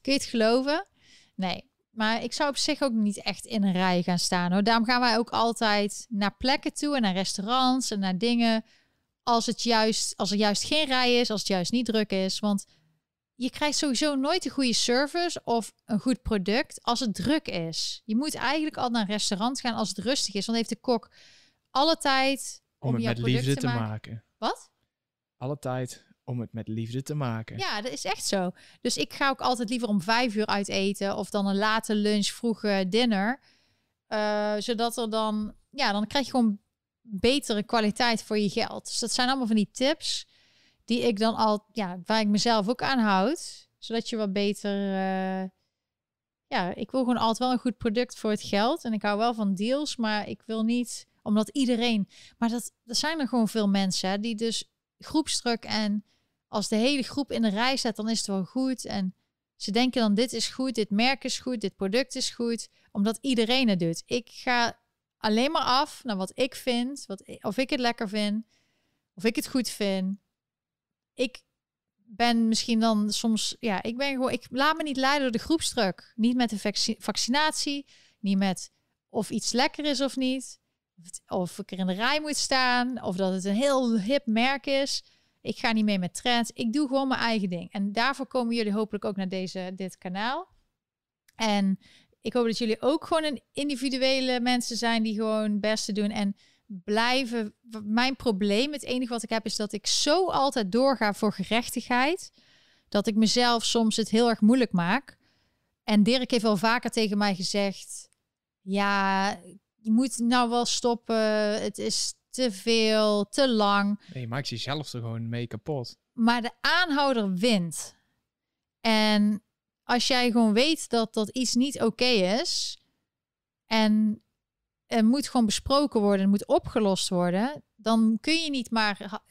Kun je het geloven? Nee. Maar ik zou op zich ook niet echt in een rij gaan staan. Hoor. Daarom gaan wij ook altijd naar plekken toe en naar restaurants en naar dingen. Als, het juist, als er juist geen rij is, als het juist niet druk is. Want je krijgt sowieso nooit een goede service of een goed product als het druk is. Je moet eigenlijk al naar een restaurant gaan als het rustig is. Want heeft de kok alle tijd
om, om het met liefde te maken.
Wat?
Alle tijd om het met liefde te maken.
Ja, dat is echt zo. Dus ik ga ook altijd liever om vijf uur uit eten of dan een late lunch, vroege dinner. Uh, zodat er dan, ja, dan krijg je gewoon betere kwaliteit voor je geld. Dus dat zijn allemaal van die tips die ik dan al, ja, waar ik mezelf ook aan houd. Zodat je wat beter, uh, ja, ik wil gewoon altijd wel een goed product voor het geld. En ik hou wel van deals, maar ik wil niet, omdat iedereen, maar dat, er zijn er gewoon veel mensen hè, die dus groepsdruk en als de hele groep in de rij staat, dan is het wel goed. En ze denken dan, dit is goed, dit merk is goed, dit product is goed, omdat iedereen het doet. Ik ga alleen maar af naar wat ik vind, wat, of ik het lekker vind, of ik het goed vind ik ben misschien dan soms, ja, ik ben gewoon, ik laat me niet leiden door de groepsdruk. Niet met de vaccinatie, niet met of iets lekker is of niet. Of ik er in de rij moet staan, of dat het een heel hip merk is. Ik ga niet mee met trends. Ik doe gewoon mijn eigen ding. En daarvoor komen jullie hopelijk ook naar deze, dit kanaal. En ik hoop dat jullie ook gewoon een individuele mensen zijn die gewoon het beste doen. En blijven. Mijn probleem, het enige wat ik heb, is dat ik zo altijd doorga voor gerechtigheid. Dat ik mezelf soms het heel erg moeilijk maak. En Dirk heeft wel vaker tegen mij gezegd: Ja, je moet nou wel stoppen. Het is te veel, te lang.
Nee, je maakt jezelf er gewoon mee kapot.
Maar de aanhouder wint. En als jij gewoon weet dat dat iets niet oké is. En er moet gewoon besproken worden, moet opgelost worden. Dan kun je niet maar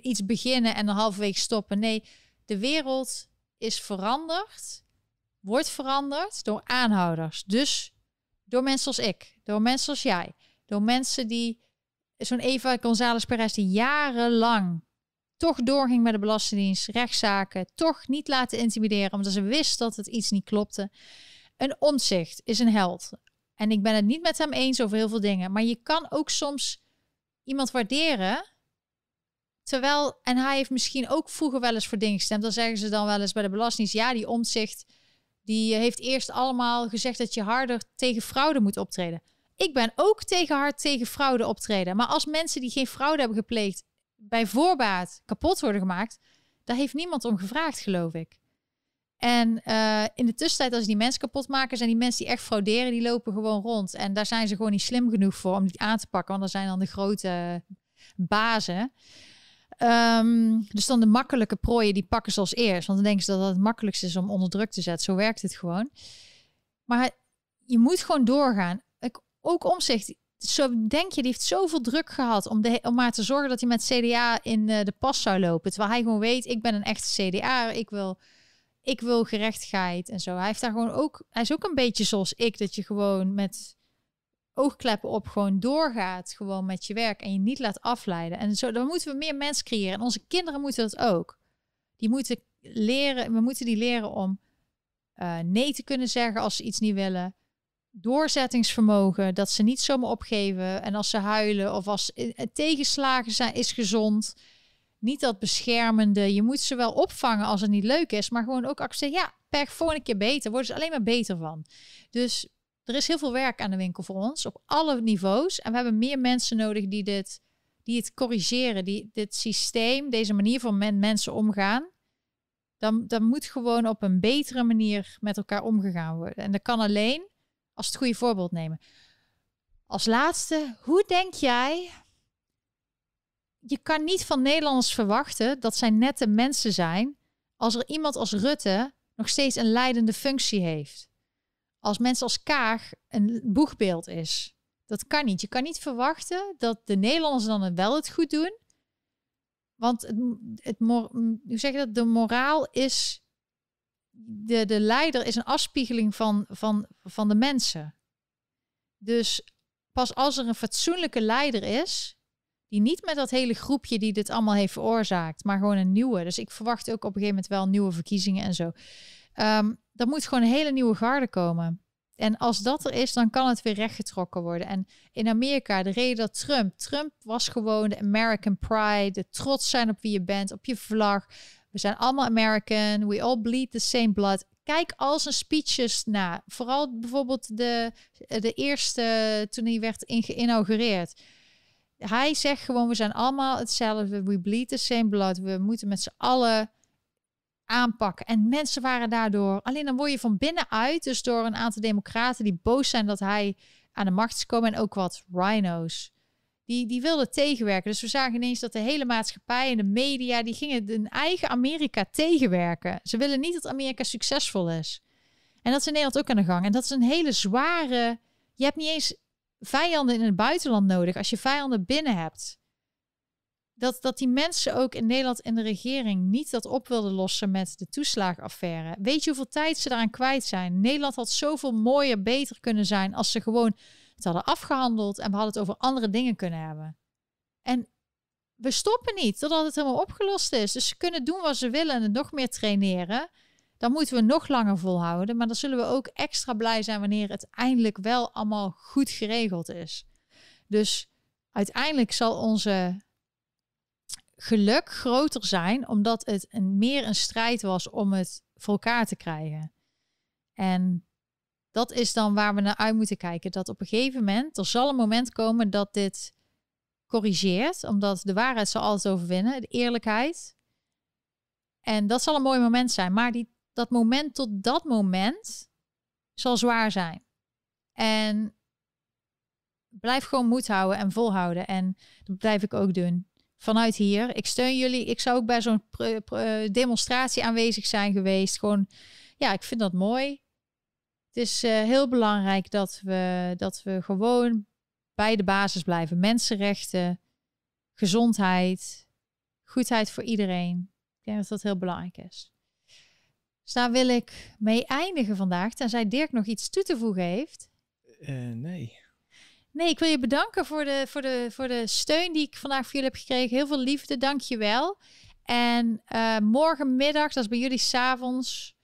iets beginnen en een halverwege stoppen. Nee, de wereld is veranderd, wordt veranderd door aanhouders. Dus door mensen als ik, door mensen als jij, door mensen die, zo'n Eva González Perez, die jarenlang toch doorging met de Belastingdienst, rechtszaken, toch niet laten intimideren, omdat ze wist dat het iets niet klopte. Een omzicht is een held. En ik ben het niet met hem eens over heel veel dingen. Maar je kan ook soms iemand waarderen. Terwijl, en hij heeft misschien ook vroeger wel eens voor dingen gestemd. Dan zeggen ze dan wel eens bij de Belastingdienst, ja, die omzicht, die heeft eerst allemaal gezegd dat je harder tegen fraude moet optreden. Ik ben ook tegen hard tegen fraude optreden. Maar als mensen die geen fraude hebben gepleegd bij voorbaat kapot worden gemaakt, daar heeft niemand om gevraagd, geloof ik. En uh, in de tussentijd, als die mensen kapot maken, zijn die mensen die echt frauderen, die lopen gewoon rond. En daar zijn ze gewoon niet slim genoeg voor om die aan te pakken, want dat zijn dan de grote bazen. Um, dus dan de makkelijke prooien, die pakken ze als eerst. Want dan denken ze dat het het makkelijkste is om onder druk te zetten. Zo werkt het gewoon. Maar je moet gewoon doorgaan. Ook omzicht, zo denk je, die heeft zoveel druk gehad om, de, om maar te zorgen dat hij met CDA in uh, de pas zou lopen. Terwijl hij gewoon weet, ik ben een echte CDA, ik wil, ik wil gerechtigheid en zo. Hij heeft daar gewoon ook, hij is ook een beetje zoals ik, dat je gewoon met oogkleppen op gewoon doorgaat, gewoon met je werk en je niet laat afleiden. En zo, dan moeten we meer mensen creëren. En onze kinderen moeten dat ook. Die moeten leren, we moeten die leren om uh, nee te kunnen zeggen als ze iets niet willen doorzettingsvermogen, dat ze niet zomaar opgeven en als ze huilen of als tegenslagen zijn, is gezond. Niet dat beschermende, je moet ze wel opvangen als het niet leuk is, maar gewoon ook accepteren, ja, per volgende keer beter, worden ze alleen maar beter van. Dus er is heel veel werk aan de winkel voor ons op alle niveaus en we hebben meer mensen nodig die dit, die het corrigeren, die dit systeem, deze manier van met mensen omgaan. Dan, dan moet gewoon op een betere manier met elkaar omgegaan worden. En dat kan alleen als het goede voorbeeld nemen. Als laatste, hoe denk jij? Je kan niet van Nederlanders verwachten dat zij nette mensen zijn als er iemand als Rutte nog steeds een leidende functie heeft. Als mensen als Kaag een boegbeeld is. Dat kan niet. Je kan niet verwachten dat de Nederlanders dan wel het goed doen. Want het, het hoe zeg je dat? De moraal is de, de leider is een afspiegeling van, van, van de mensen. Dus pas als er een fatsoenlijke leider is, die niet met dat hele groepje die dit allemaal heeft veroorzaakt, maar gewoon een nieuwe. Dus ik verwacht ook op een gegeven moment wel nieuwe verkiezingen en zo. Um, ehm, dat moet gewoon een hele nieuwe garde komen. En als dat er is, dan kan het weer rechtgetrokken worden. En in Amerika, de reden dat Trump, Trump was gewoon de American pride, de trots zijn op wie je bent, op je vlag. We zijn allemaal American. We all bleed the same blood. Kijk al zijn speeches na. Vooral bijvoorbeeld de, de eerste toen hij werd geïnaugureerd. Hij zegt gewoon, we zijn allemaal hetzelfde. We bleed the same blood. We moeten met z'n allen aanpakken. En mensen waren daardoor... Alleen dan word je van binnenuit, dus door een aantal democraten die boos zijn dat hij aan de macht is gekomen. En ook wat rhino's die, die wilden tegenwerken. Dus we zagen ineens dat de hele maatschappij en de media, die gingen hun eigen Amerika tegenwerken. Ze willen niet dat Amerika succesvol is. En dat is Nederland ook aan de gang. En dat is een hele zware. Je hebt niet eens vijanden in het buitenland nodig als je vijanden binnen hebt. Dat, dat die mensen ook in Nederland in de regering niet dat op wilden lossen met de toeslagenaffaire. Weet je hoeveel tijd ze daaraan kwijt zijn? Nederland had zoveel mooier, beter kunnen zijn als ze gewoon het hadden afgehandeld en we hadden het over andere dingen kunnen hebben. En we stoppen niet totdat het helemaal opgelost is. Dus ze kunnen doen wat ze willen en nog meer traineren. Dan moeten we nog langer volhouden. Maar dan zullen we ook extra blij zijn wanneer het eindelijk wel allemaal goed geregeld is. Dus uiteindelijk zal onze geluk groter zijn, omdat het meer een strijd was om het voor elkaar te krijgen. En dat is dan waar we naar uit moeten kijken. Dat op een gegeven moment, er zal een moment komen dat dit corrigeert, omdat de waarheid zal altijd overwinnen, de eerlijkheid. En dat zal een mooi moment zijn. Maar die, dat moment tot dat moment zal zwaar zijn. En blijf gewoon moed houden en volhouden. En dat blijf ik ook doen. Vanuit hier. Ik steun jullie. Ik zou ook bij zo'n demonstratie aanwezig zijn geweest. Gewoon, ja, ik vind dat mooi. Het is uh, heel belangrijk dat we, dat we gewoon bij de basis blijven. Mensenrechten, gezondheid, goedheid voor iedereen. Ik denk dat dat heel belangrijk is. Dus daar wil ik mee eindigen vandaag. Tenzij Dirk nog iets toe te voegen heeft.
Uh, nee.
Nee, ik wil je bedanken voor de, voor, de, voor de steun die ik vandaag voor jullie heb gekregen. Heel veel liefde, dank je wel. En uh, morgenmiddag, dat is bij jullie s'avonds,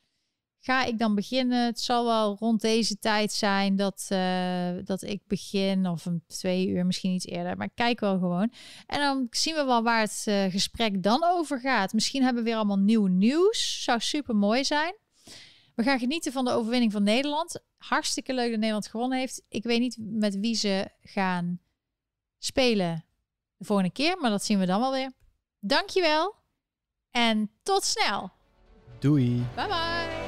ga ik dan beginnen. Het zal wel rond deze tijd zijn dat, uh, dat ik begin, of een twee uur, misschien iets eerder. Maar kijk wel gewoon. En dan zien we wel waar het uh, gesprek dan over gaat. Misschien hebben we weer allemaal nieuw nieuws. Zou super mooi zijn. We gaan genieten van de overwinning van Nederland. Hartstikke leuk dat Nederland gewonnen heeft. Ik weet niet met wie ze gaan spelen de volgende keer, maar dat zien we dan wel weer. Dankjewel en tot snel.
Doei.
Bye bye.